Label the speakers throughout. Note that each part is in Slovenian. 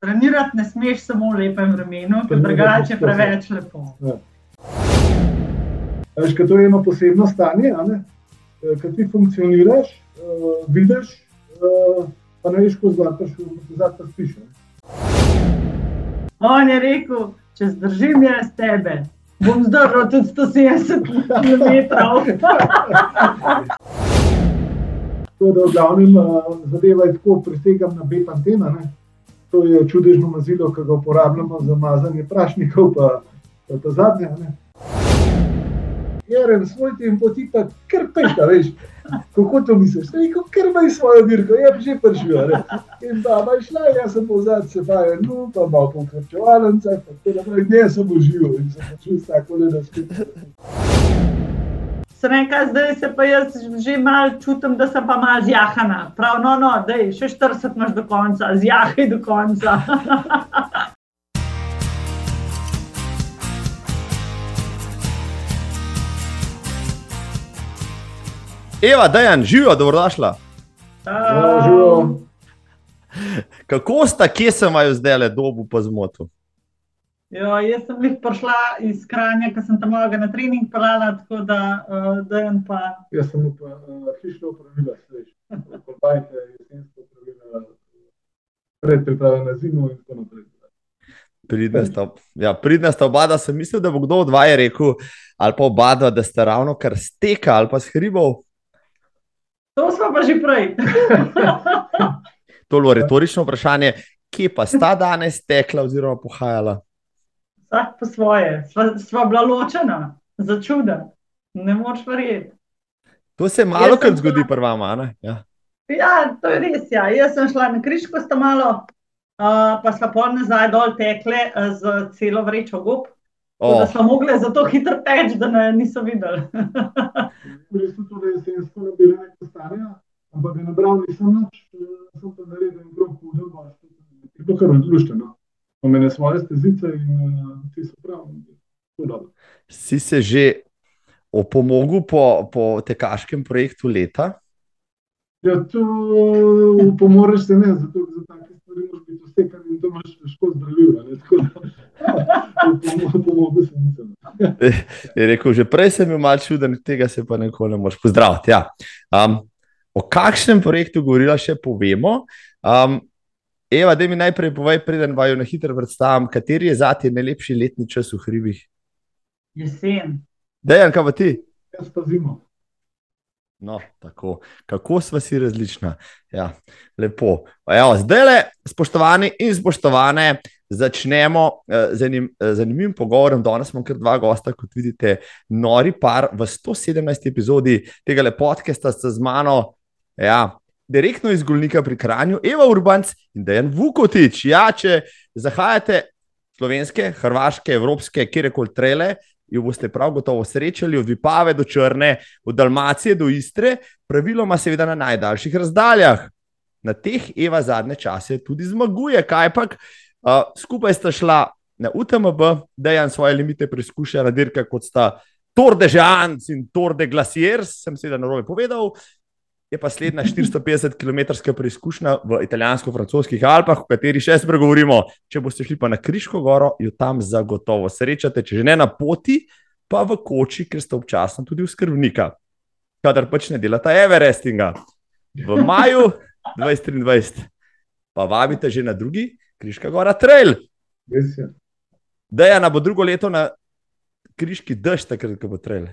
Speaker 1: Trenirati ne smeš samo v lepem vremenu, ker drugače je preveč lepo.
Speaker 2: Ja. Veš, to je eno posebno stanje, ki ti funkcioniraš, uh, vidiš, uh, pa ne veš, kako zdaj spiš.
Speaker 1: On je rekel, če zdržim jaz tebe, bom zdržal tudi 170 km.
Speaker 2: To, da v glavnem zadeva je tako, presegam na B antena. Ne? To je čudežno mazilo, ki ga uporabljamo za mazanje prašnikov, pa, pa ta zadnja. Ne? Jeren, svoj tim poti pa kar peta, veš. Kako to misliš? Rekel, ker imaš svojo dirko, je že prišel. In pa je šla, jaz sem pozad se paje, no, pa malo pokračevalence, pa te naprej, ne, sem užival in sem počul tako na skupaj.
Speaker 1: Sem rekel, zdaj se pa jaz že malo čutim, da sem pa malo zjahana. Prav, no, no, dej, še 40 imaš do konca, zjahaj do konca.
Speaker 3: Eva, Dajan, živijo, dobrodošla.
Speaker 2: Ja, živijo.
Speaker 3: Kako sta, kje sem vaju zdaj le dobu po zmotu?
Speaker 1: Jo, jaz sem jih prišla iz Kranja, ker sem tam mogla na trening pelala, tako da uh, Dajan pa.
Speaker 2: Jaz sem pa uh, hišno upravila, sliš. Kopajte, jesensko upravila, predpriprave na zimo in tako naprej.
Speaker 3: Pridna sta, ja, pridna sta oba, da sem mislil, da bo kdo od vaju rekel, ali pa oba, da ste ravno kar steka ali pa skribal.
Speaker 1: To smo pa že prej.
Speaker 3: to je bilo retorično vprašanje, kje pa sta danes tekla oziroma pohajala?
Speaker 1: Vsak po svoje, sva, sva bila ločena, za čuda, ne moč verjeti.
Speaker 3: To se malo kar zgodi pri vama. Ja.
Speaker 1: ja, to je res. Ja. Jaz sem šla na križko, sta malo, uh, pa sva pol nazaj dol tekle z celo vrečo gob. Oh. Da smo mogli zato hitro teči, da ne niso videli.
Speaker 2: Res so tudi jesensko nabiranje postanja, ampak ga nabral nisem nič, sem pa naredil in krok hudo, pa je to kar odlušteno. Omene svoje stezice in ti so prav, to dobro.
Speaker 3: Si se že opomogel po, po tekaškem projektu leta?
Speaker 2: Ja, to pomoraš se ne, zato za take stvari moraš biti vstekan in to imaš težko zdravilo. Pomogel sem nisem.
Speaker 3: Je rekel, že prej sem bil mal čuden, tega se pa nikoli ne moreš pozdraviti. Ja. Um, o kakšnem projektu govorila še povemo. Um, Eva, da mi najprej povej, preden vaju na hitro predstavim, kateri je za ti najlepši letni čas v hribih?
Speaker 1: Jesen.
Speaker 3: Dejan, kaj pa ti?
Speaker 2: Jaz pa zimo.
Speaker 3: No, tako. Kako smo si različni? Ja, lepo. Evo, zdaj, le, spoštovani in spoštovane, začnemo z enim zanimivim pogovorom. Danes smo kar dva gosta, kot vidite, nori par v 117. epizodi tega lepodkesta z mano. Ja, direktno iz Gulnika pri Kranju, Eva Urbanc in Dejan Vukotič. Ja, če zahajate slovenske, hrvaške, evropske, kjerkoli trele, jo boste prav gotovo srečali od Vipave do Črne, od Dalmacije do Istre, praviloma seveda na najdaljših razdaljah. Na teh Eva zadnje čase tudi zmaguje, kaj pa uh, skupaj sta šla na UTMB, da je svoje limite preizkušala na dirkah kot sta Tour de Jeans in Tour de Glaciers, sem seveda na robe povedal. Je pa slednja 450 km preizkušnja v italijansko-francoskih Alpah, o kateri še spregovorimo. Če boste šli pa na Kriško goro, jo tam zagotovo srečate, če že ne na poti, pa v koči, ker ste občasno tudi v skrbnika. Kadar pač ne delate Everestinga. V maju 2023 pa vabite že na drugi Kriška gora trail. Da je na bo drugo leto na Kriški dež, takrat, ko bo trail.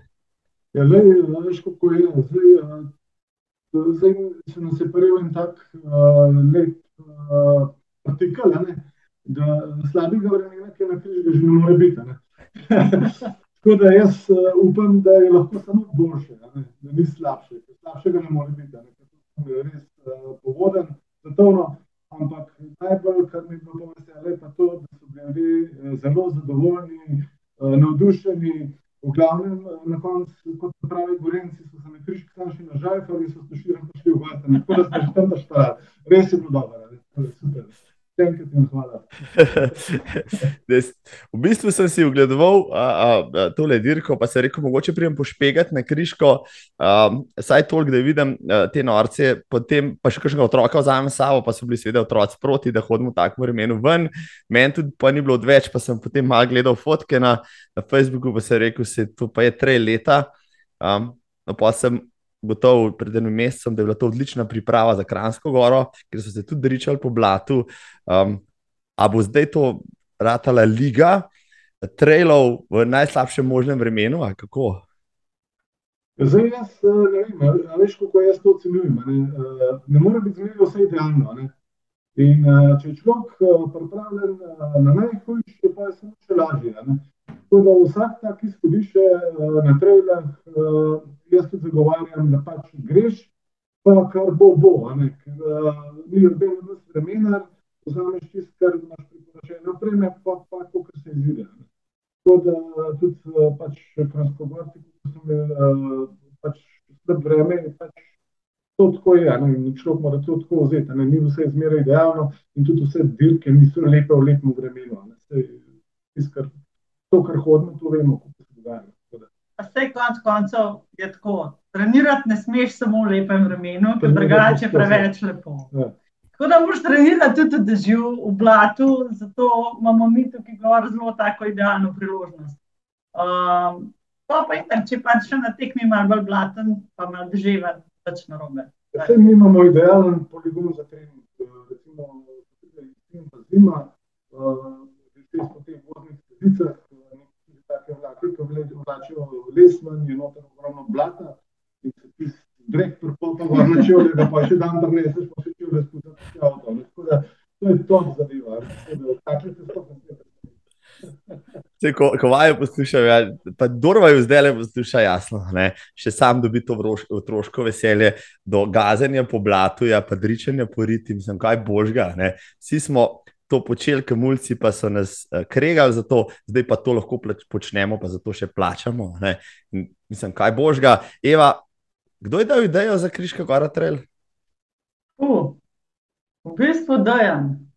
Speaker 2: Ja, zdaj, veš, kako je. Zdaj, zdaj se nam je prejel en tak uh, let uh, artikel, ne, da slabega vremena, ki je na križu, že ne more biti. Tako da jaz uh, upam, da je lahko samo boljše, ne, da ni slabše. Slabšega ne more biti, da je res uh, povoden, zatovno. Ampak najbolj, kar mi je bilo veselo, je pa to, da so bili zelo zadovoljni, uh, navdušeni. V glavnem, na koncu, kot pravi Gorenci, so se mi križki tam še na žajfali, so se šli v Vatane, tako da smo že tam naštali. Res je bilo dobro, super. Enkrat in hvala.
Speaker 3: v bistvu sem si ogledoval tole dirko, pa se rekel, mogoče prijem pošpegati na križko, saj toliko, da vidim te norce, potem pa še kakšnega otroka vzamem sabo, pa so bili seveda otroci proti, da hodim v takem vremenu ven. Meni tudi pa ni bilo odveč, pa sem potem malo gledal fotke na, na Facebooku, pa se rekel, se to pa je tri leta. Um, no, pa sem gotovo pred enim mesecem, da je bila to odlična priprava za Kransko goro, ker so se tudi ričali po blatu. Um, a bo zdaj to ratala liga, trailov v najslabšem možnem vremenu, ali kako?
Speaker 2: Zdaj, jaz ne vem, veš, kako jaz to ocenjujem. Ne, ne more biti zmeraj vse idealno. Ne. In če je človek pripravljen na najhujše, pa je samo še lažje. Ne. Tako da vsak tak izhodišče na trailah jaz tudi zagovarjam, da pač greš, pa kar bo, bo. Ker uh, ni noben od nas vremena, vzameš tisto, kar imaš priporočene opreme, pa pa kar se izide. Tako da tudi pač transporti, ko sem imel uh, pač slab vreme, pač to tako je. Človek mora to tako vzeti, ne? ni vse zmeraj idealno in tudi vse dirke niso lepe v lepem vremenu. To, kar hodimo, to vemo, kako se dogaja.
Speaker 1: Vse konc koncev je tako. Trenirati ne smeš samo v lepem vremenu, ker drugače je preveč lepo. Ja. Tako da moraš trenirati tudi v dežju, v blatu, zato imamo mi tukaj gor zelo tako idealno priložnost. Um, pa pa in če pač še na tekmi malo bolj blaten, pa malo deževen, pač na robe.
Speaker 2: Vse mi imamo idealen poligon za trening. Recimo, zima, uh, smo te vodne skladice, take vlake, ki vlačijo lesman, je noter ogromno blata in se ti drek prepota gor na čevlje, da pa še dan prineseš, pa še čevlje spucaš v avto. Tako da to je to zadeva. Takle se sploh ne smete.
Speaker 3: Se, ko, ko vajo poslušajo, ja, pa Dorvajo zdaj le posluša jasno, ne? še sam dobi to otroško veselje do gazenja po blatu, ja, pa dričanja po ritim, sem kaj božga, ne? Vsi smo to počeli, ki mulci pa so nas uh, kregali za to, zdaj pa to lahko počnemo, pa zato še plačamo. Mislim, kaj božga. Eva, kdo je dal idejo za Križka Gora Trail?
Speaker 1: Uh, v bistvu dajem.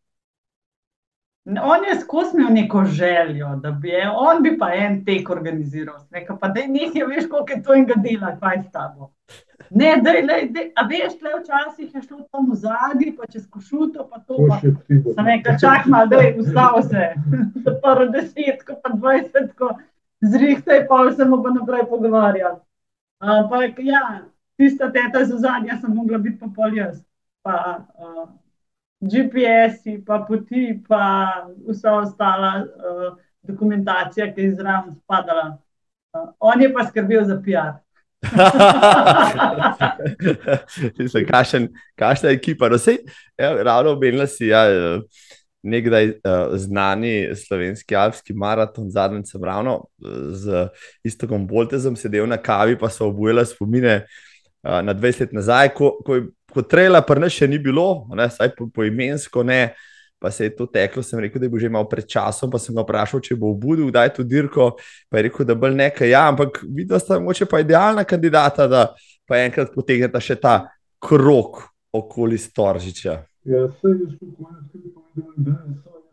Speaker 1: On je skozi imel neko željo, da bi je, on bi pa en tek organiziral. Neka pa da nekaj veš, koliko je to in ga dela, kaj s tabo. Ne, da je, a veš, le včasih je šlo tam v zadnji, pa čez košuto, pa to. Sam nekaj čak mal, da je ustavo se. Za prvo desetko, pa dvajsetko, zrihtaj, pa se mu pa naprej pogovarjal. Ampak ja, tista teta za zadnja sem mogla biti pa pol jaz. Pa uh, GPS-i, pa poti, pa vsa ostala uh, dokumentacija, ki je zraven spadala. Uh, on je pa skrbel za PR.
Speaker 3: Kakšna ekipa? No, sej, ja, ravno omenila si ja, nekdaj uh, znani slovenski alpski maraton, zadnjič sem ravno z Istokom Boltezom sedel na kavi, pa so obujala spomine uh, na 20 let nazaj, ko, ko, ko trela pa ne še ni bilo, ne, saj po, po imensko ne pa se je to teklo. Sem rekel, da je bil že malo pred časom, pa sem ga vprašal, če bo obudil, kdaj je to dirko. Pa je rekel, da bo nekaj. Ja, ampak videl sem, moče pa idealna kandidata, da pa enkrat potegnete še ta krok okoli Storžiča.
Speaker 2: Ja, se je že ukvarjal s tem, da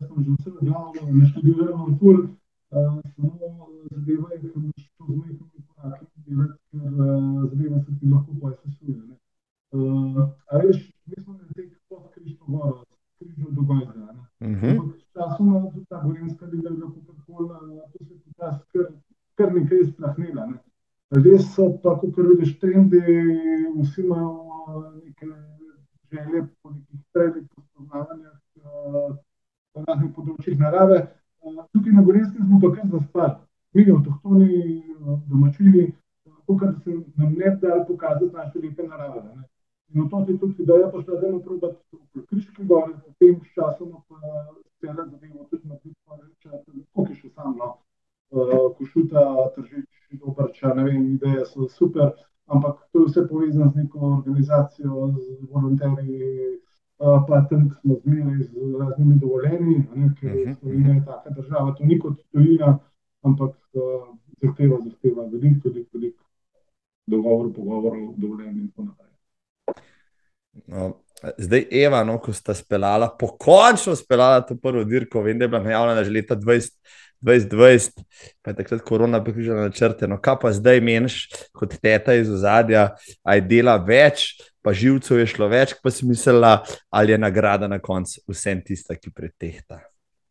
Speaker 2: sem že vse glavno, ne študiral ful, samo zadeva je, ker imaš to z majhnimi koraki, ker zadeva se ti lahko pa se A veš, mi smo na teh pod Krišto goro, križal do Gojza. Sčasoma tudi ta gorenska liga, koli, to se je ta kar, kar nekaj izplahnila. Ne. Res so pa, ko vidiš trendi, vsi imajo neke želje po nekih trendih, po spoznavanjah na raznih področjih narave. Tukaj na Gorenskem smo pa kar zaspali. Mi, avtohtoni domačini, to, kar se nam ne da pokazati naše lepe narave. Ne. In to je tudi ideja, pa še vedno probati v Kriški gori, v tem času pa cele zadevo tudi na bitko reče, koliko je še sam, no, košuta, tržič, dobrča, ne vem, ideje so super, ampak to je vse povezano z neko organizacijo, z volonterji, pa tam smo zmeraj z raznimi dovoljenji, ne, ker uh -huh. Slovenija je taka država, to ni kot tujina, ampak zahteva, zahteva veliko, veliko, veliko dogovorov, pogovorov, dovoljenj in tako naprej.
Speaker 3: No, Zdaj, Eva, no, ko sta speljala, pokončno speljala to prvo dirko, vem, da je bila najavljena že leta 20, 2020, pa je takrat korona prišla na črte. No, kaj pa zdaj meniš, kot teta iz ozadja, aj dela več, pa živcev je šlo več, pa si mislila, ali je nagrada na koncu vsem tista, ki pretehta.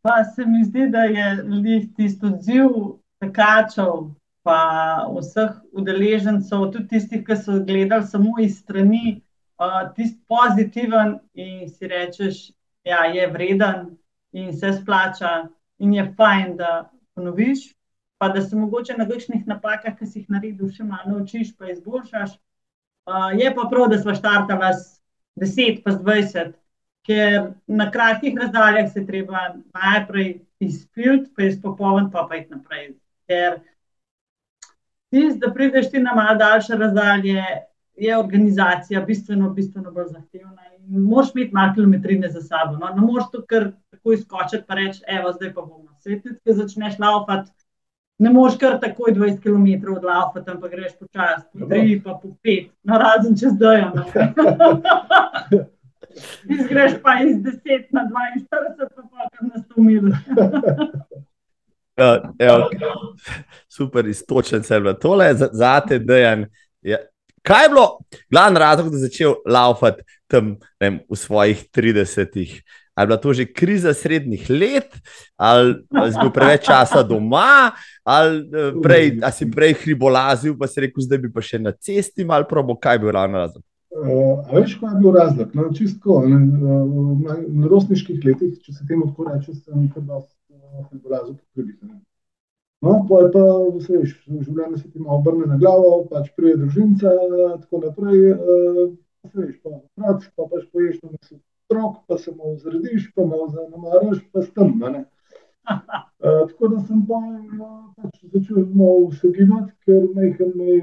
Speaker 1: Pa se mi zdi, da je tisto odziv tekačev, pa vseh udeležencev, tudi tistih, ki so gledali samo iz strani tisti pozitiven in si rečeš, da ja, je vreden in se splača, in je fajn, da ponoviš. Pa da se mogoče na kakšnih napakah, ki si jih naredil, še malo naučiš, pa izboljšaš. Uh, je pa prav, da smo štartali s 10, pa s 20, ker na kratkih razdaljah se treba najprej izpiliti, pa izpopolniti, pa pa iti naprej. Ker tisti, da prideš ti na malo daljše razdalje, je organizacija bistveno, bistveno bolj zahtevna. Moš imeti malo kilometrine za sabo. No? Ne moreš to kar tako izkočiti in reči, evo, zdaj pa bomo. Svetiti, ki začneš laufati, ne moreš kar takoj 20 km odlaufati, ampak greš počasi, po 3, pa po 5, no razen čez dojo. No? Izgreš pa iz 10 na 42, pa pa kar na 100 mil.
Speaker 3: Ja, ja, super, istočen se je. Tole je za te, da je. Kaj je bilo glavni razlog, da je začel laufati tam vem, v svojih 30-ih? Ali je bila to že kriza srednjih let, ali, ali si bil preveč časa doma, ali, eh, prej, ali si prej hribolazil, pa si rekel, da bi pa še na cesti malo probo, kaj je bil glavni razlog?
Speaker 2: Uh, veš, kaj je bil razlog? No, čistko, ne, v mladostniških letih, če se temu tako reče, sem kar dosti hribolazil po hribih. No, pa je pa, veš, življenje se ti malo obrne na glavo, pač prije družinca, tako naprej. Uh, veš, pa prac, pa pač poješ na mesu trok, pa se malo zrediš, pa malo zanamaraš, pa stem. Uh, tako da sem pa, no, pač začel malo se gibati, ker mehko mi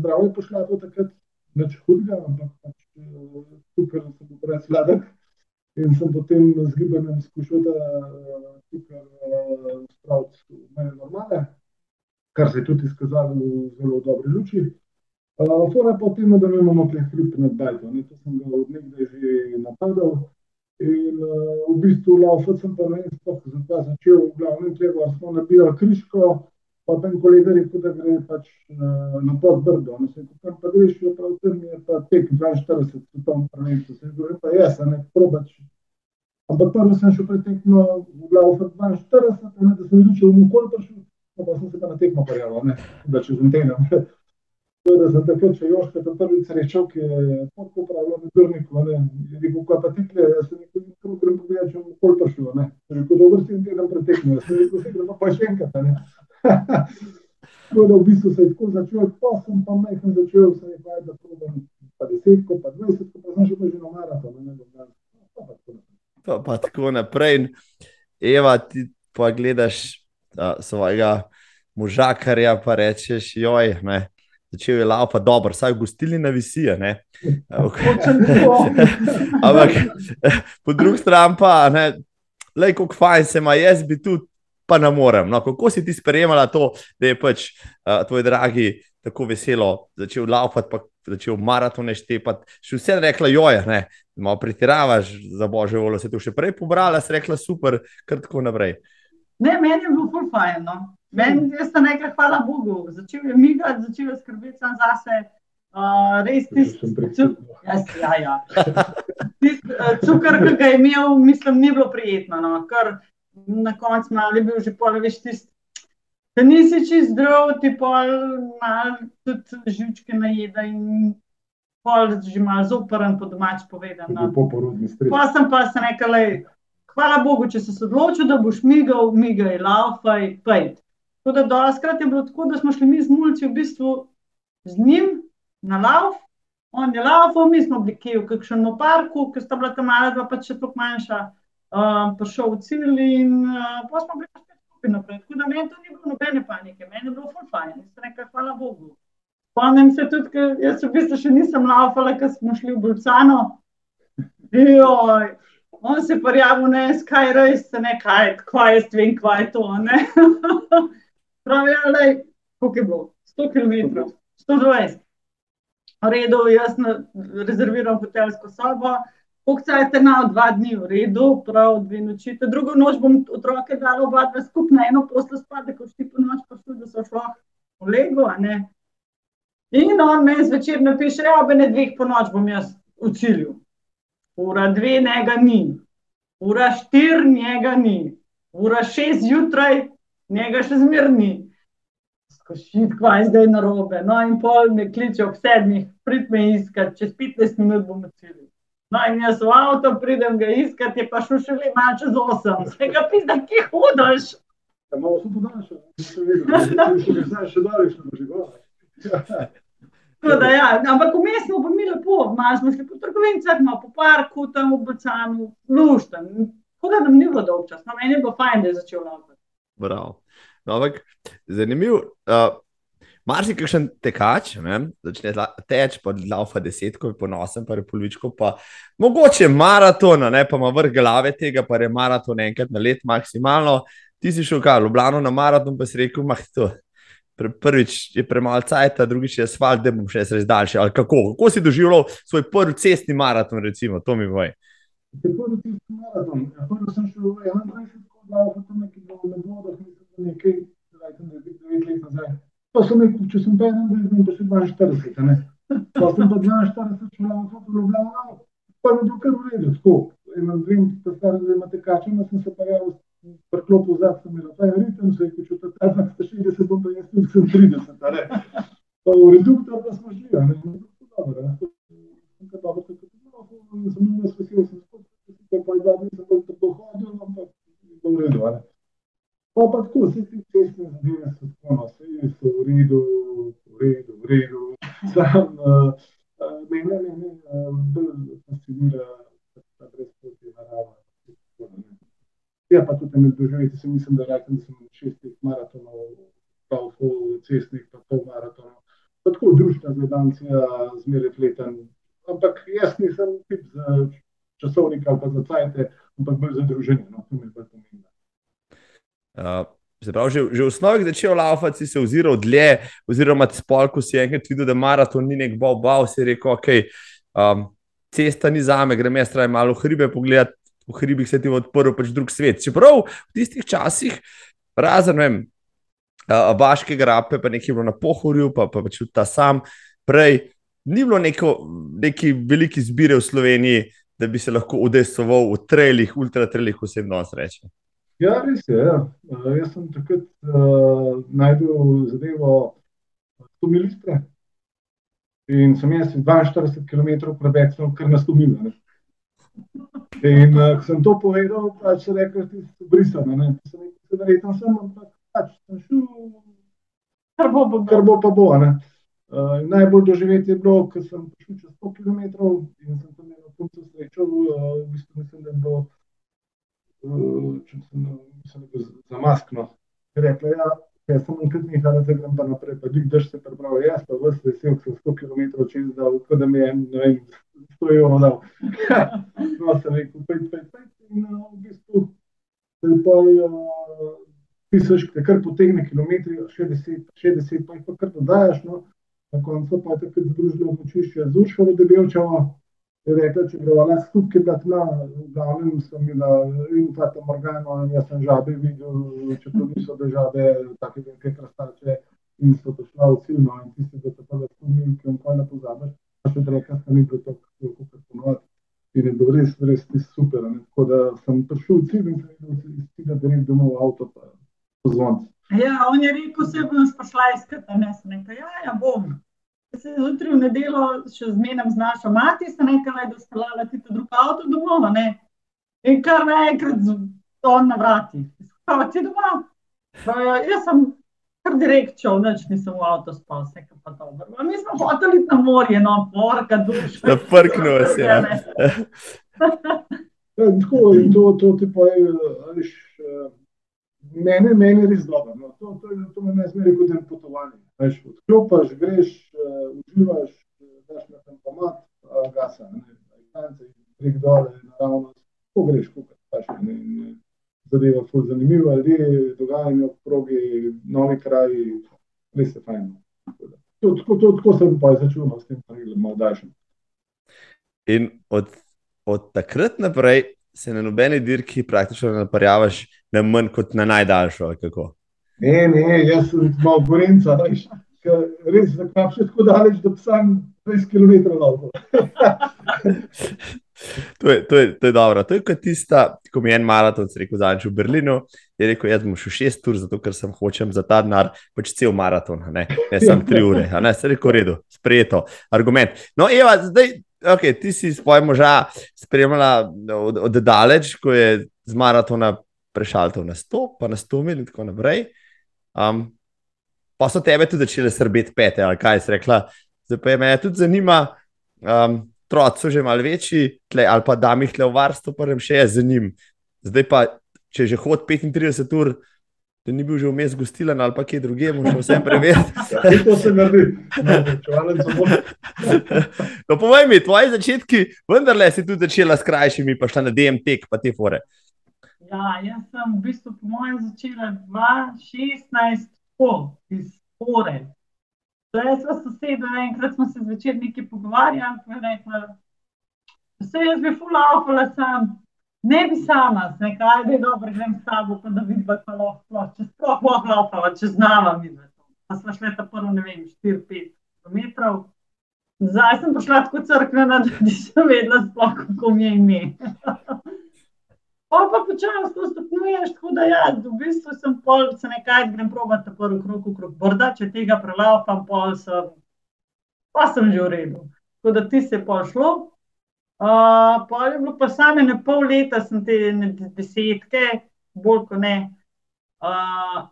Speaker 2: zdravje pošla to takrat, neč hudega, ampak pač uh, tukaj sem bil preveč sladek. In sem potem z gibanjem skušal, da tukaj spraviti meje normale, kar se je tudi izkazalo v zelo dobri luči. Fora pa tem, da imamo tukaj hrib nad Bajto. To sem ga od nekdaj že napadal. In v bistvu laufati sem pa ne sploh zato začel, v glavnem treba smo nabijali križko, pa ten kolega rekel, da gre pač uh, na pod brdo. No, se tam pa greš, je prav tem je pa tek 42, v tom prvenstvu. Se je pa jaz, a ne probač Ampak prvo sem šel pretekmo v glavo 42, ne, da sem če bom nikoli prišel, no, pa sem se pa na tekmo prijavil, da če sem tenem. Da sem takrat, če Joška ta prvi srečal, ki je tako upravljal na Drniku, ne, je rekel, kaj pa tikle, jaz sem rekel, kako grem pogledati, če bom nikoli prišel, ne. Rekel, dobro si in teden pretekmo, jaz sem rekel, se gremo pa še enkrat, ne. Tako da v bistvu se je tako začel, pa sem pa majhen začel, sem rekel, da probam pa desetko, pa dvajsetko, pa sem šel pa že na maraton, ne, ne, ne, pa pa tako naprej
Speaker 3: Eva, ti pa gledaš uh, svojega možakarja, pa rečeš, joj, ne. Začel je lava, dobro, vsaj v gostilni na visije. Ampak po drugi strani pa, le kako fajn se ima, jaz bi tudi, pa ne morem. No, kako si ti sprejemala to, da je pač uh, tvoj dragi tako veselo začel laufati, pa začel maratone štepati. Še vse rekla, joje, ne, malo pretiravaš za božjo voljo, se ti še prej pobrala, si rekla, super, kar tako naprej.
Speaker 1: Ne, meni je bilo ful fajn. No. Meni je to nekaj, hvala Bogu. Začel je migati, začel je skrbeti sam zase. Uh, res tisti yes, ja, ja. tist, uh, cukor, ki ga je imel, mislim, ni bilo prijetno. No. Kar na koncu je bil že pol, veš, tisti Da nisi čist zdrav, ti pol malo tudi živčke najeda in pol že malo zoporen, po domač povedano.
Speaker 2: Po porodni stresi.
Speaker 1: Pa sem pa se nekaj, hvala Bogu, če si se odločil, da boš migal, migaj, laufaj, pejt. Tako da doskrat je bilo tako, da smo šli mi z mulci v bistvu z njim na lauf, on je laufal, mi smo bili kje v kakšnem parku, ker sta bila tam mala dva, pa še toliko manjša, um, prišel v cilj in uh, pa smo bili pa skupaj naprej. Tako da meni to ni bilo nobene panike, meni je bilo ful fajn, nisem rekla, hvala Bogu. Spomnim se tudi, ker jaz v bistvu še nisem laufala, ker smo šli v Bolcano. Joj, on se prijavil, ne, skaj res, ne, kaj, kaj jaz vem, kaj je to. Pravi, ali, koliko je bilo? 100 km, 120. V redu, jaz rezerviram hotelsko sobo, Pokcaj te na dva dni v redu, prav dve noči. Te drugo noč bom otroke dala oba dva skupaj na eno poslo spati, ko ti po noč prišli, da so šlo v lego, a ne. In on me zvečer napiše, ja, ob ene dveh po noč bom jaz cilju. Ura dve njega ni, ura štiri njega ni, ura šest zjutraj njega še zmerni. Skošit, kva je zdaj narobe. No, in pol me kliče ob sedmih, prid me iskat, čez petnajst minut bom cilju. No, in jaz v avto pridem ga iskat, je pa šel šele malo čez osem. Zdaj ga pizda, kje hodiš?
Speaker 2: Ja, malo sem podaljšal, nisem vedel, če bi zdaj še daleč na božigo.
Speaker 1: Da, ja. Ampak vmes smo pa mi lepo, malo smo šli po trgovinicah, malo po parku, tam v Bacanu, lušten. Tako da nam ni bilo dolg čas, no, meni je bilo fajn, da je začel laufati.
Speaker 3: Bravo. No, ampak zanimiv. Uh, Mar si kakšen tekač, ne? začne teč, pa laufa desetko, ponosen, pa je polovičko, pa mogoče maratona, ne pa ima vrh glave tega, pa je maraton enkrat na let maksimalno. Ti si šel kaj, Ljubljano na maraton, pa si rekel, mah to. Prvič je premalo cajt, drugič je asfalt, da bom še res daljši. Kako? kako si doživljal svoj prvi cestni maraton, recimo, to mi voj?
Speaker 2: Prvi cestni maraton. Ja, prvi sem šel v 21 let, potem nekaj bilo na vodah, mislim, da nekaj, da je 9 let nazaj. Pa sem rekel, če sem pa 21, pa še 42, ne. Pa sem pa 42 šel na foto v Ljubljano, pa mi je bilo kar v redu, tako. Imam dve, ta stara dvema tekačima, sem se pa javil priklopil zad, sem imel ta ritem, se je da ta znak 60, bom pa jaz tudi sem 30, a ne. Pa v reduktor pa smo šli, ne. Dobro, ne. Sem kar dobro tako bilo, sem imel vesel, sem spod, pa je dva dni sem bolj tako hodil, ampak je bilo v redu, ne. Pa pa tako, vse te cestne zadeve so tako, no, vse so v redu, v redu, v redu. Sam, uh, mene, mene, uh, bolj fascinira ta brezpotje narava. Ja, pa tudi med doživeti, se mislim, da rekem, da sem šestih maratonov, pa v cestnih, pa pol maratonov. Pa tako družna gledancija, zmeraj fleten. Ampak jaz nisem tip za časovnik ali pa za cajte, ampak bolj za druženje, no, to mi je bolj pomembno.
Speaker 3: Uh, se pravi, že, že v osnovi, da če je laufati, si se oziral dlje, oziroma spol, ko si enkrat videl, da maraton ni nek bal, bal, si rekel, ok, um, cesta ni zame, grem jaz traj malo hribe pogledati, v hribih se ti je odprl pač drug svet. Čeprav v tistih časih, razen vem, Baške grape, pa nekaj bilo na pohorju, pa, pa pač ta sam, prej ni bilo neko, neki veliki zbire v Sloveniji, da bi se lahko udesoval v trelih, ultratrelih, vsem danes reče.
Speaker 2: Ja, res je. Ja. Jaz sem takrat uh, najdel zadevo 100 ml. In sem jaz 42 km prebecel, kar na 100 ml. In uh, ko sem to povedal, pač se reče, da si brisano. Ne, sem rekel, da verjetno sem, ampak pač sem šel,
Speaker 1: kar bo, bo,
Speaker 2: kar bo pa bo. Uh, najbolj doživeti je bilo, ko sem prišel čez 100 km in sem tam punco srečo, uh, v bistvu mislim, da je bilo, uh, če sem, mislim, da je zamaskno. Rekla, ja, jaz sem enkrat nehala, zdaj grem pa naprej, pa dik drž se prepravil, jaz pa vse vesel, sem 100 km čez dal, kot da mi je, ne vem, 100 evrov dal. no, sem rekel, pej, pej, pej, in uh, v bistvu se pa uh, pisaš, te kar potegne kilometri, 60, 60, pa jih pa kar dodajaš, no, na koncu pa je takrat združilo močišče z Urškovo debelčavo, je rekla, če greva nas skupaj, ki je bila tma, v glavnem sem bila in Fata Morgano, in jaz sem žabe videl, če to niso da žabe, take velike krastače, in so to šla v silno, in tisti, da so pa da spomnil, ki jim kaj ne pozabiš, pa še reka, da ni bilo to, kako ponovati. In je bilo res, res super. Ne? Tako da sem prišel v cilj in sem videl, da si ga direkt domov v avto, pa pozvonc.
Speaker 1: Ja, on je rekel, se bom sprašla iskati, ne, sem rekel, ja, ja, bom. Se je zjutraj v nedelo še zmenim z našo mati, sem rekla, da ste lala ti drug avto domov, ne. In kar naenkrat on na vrati. Kaj ti doma? Pa, ja, jaz sem kar direkt šel, noč nisem v avto spal, vse pa dobro. Pa mi smo hoteli na morje, no, porka, duša.
Speaker 3: Da prknu se, ja.
Speaker 2: ja. Tako, in to, to ti pa je, ališ, mene, mene res dobro. No. To, to, to me ne zmeri kot en potovanje. Veš, odklopaš, greš, uh, uživaš, daš na tempomat, uh, gasa, ajkance, prek dole, naravno, ko greš, kukaj, paš, ne, ne, zadeva ful zanimiva, ljudje, dogajanje v progi, novi kraji, res je fajn. To, tako, to, tako sem pa začel no, s tem pravilom, malo daljšim.
Speaker 3: In od od takrat naprej se na nobeni dirki praktično ne naparjavaš na manj kot na najdaljšo.
Speaker 2: Ne, ne, jaz sem malo gorenca, veš. Res, da kam še tako daleč, da sem 20 km dolgo.
Speaker 3: to, je, to, je, to je dobro. To je kot tista, ko mi je en maraton, rekel zadnjič v Berlinu. Je rekel, jaz bom šel šest ur, zato ker sem hočem za ta denar pač cel maraton, ne, ne samo tri ure. Ne, se rekel, redo, sprejeto, argument. No, Eva, zdaj, okay, ti si svoj moža spremljala od, od daleč, ko je z maratona prešal na 100, pa na 100 mil in tako naprej. Um, pa so tebe tudi začele srbeti pete, ali kaj si rekla. Zdaj pa me tudi zanima, um, otroci so že malo večji, tle, ali pa da mi jih le v varstvo, pa jim še je za njim. Zdaj pa, če že hod 35 ur, da ni bil že vmes gostilen ali pa kje drugje, še vsem preveriti.
Speaker 2: Ja, to se naredi, čuvalim za bolj.
Speaker 3: No, povej mi, tvoji začetki, vendarle si tudi začela s krajšimi, pa šla na DMT, pa te fore.
Speaker 1: Ja, jaz sem v bistvu po mojem začela 2016 iz fore. Zdaj smo sosedje, enkrat smo se zvečer nekaj pogovarjali, pa je rekla, vse jaz bi fulala, sam, ne bi sama, ne kaj, da je dobro, grem s tabo, pa da vidim, kako lahko, če sploh lahko lopava, če znava mi za to. Pa smo šli ta prvo, ne vem, 4-5 km. Zdaj sem prišla tako crkvena, da nisem vedela sploh, kako mi je ime. Pa pa počasi to stopnjuješ, tako da ja, v bistvu sem pol, se nekaj grem probati prvi krok, krok brda, če tega prelapam, pol sem, pa sem že v redu. Tako da ti se pol šlo. Uh, pol je bilo pa same na pol leta, sem te desetke, bolj kot ne. Uh,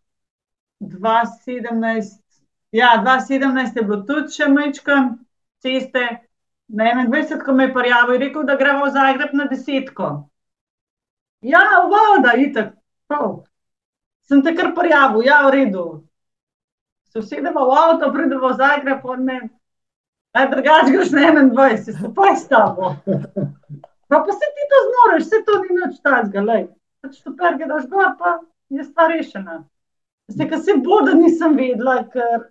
Speaker 1: 2017, ja, 2017 je bilo tudi še mečkam ceste, na 21, ko me je prijavil, je rekel, da gremo v Zagreb na desetko. Ja, voda, itek. Prav. Sem te kar prijavil, ja, v redu. Se usedemo v avto, pridemo v Zagreb, on me. Aj, drugač greš na 21, skupaj s tabo. Pa, pa se ti to zmoriš, se to ni nič tazga, lej. Pač to perge daš gor, pa je stvar rešena. Se, ka se bo, da nisem vedela, ker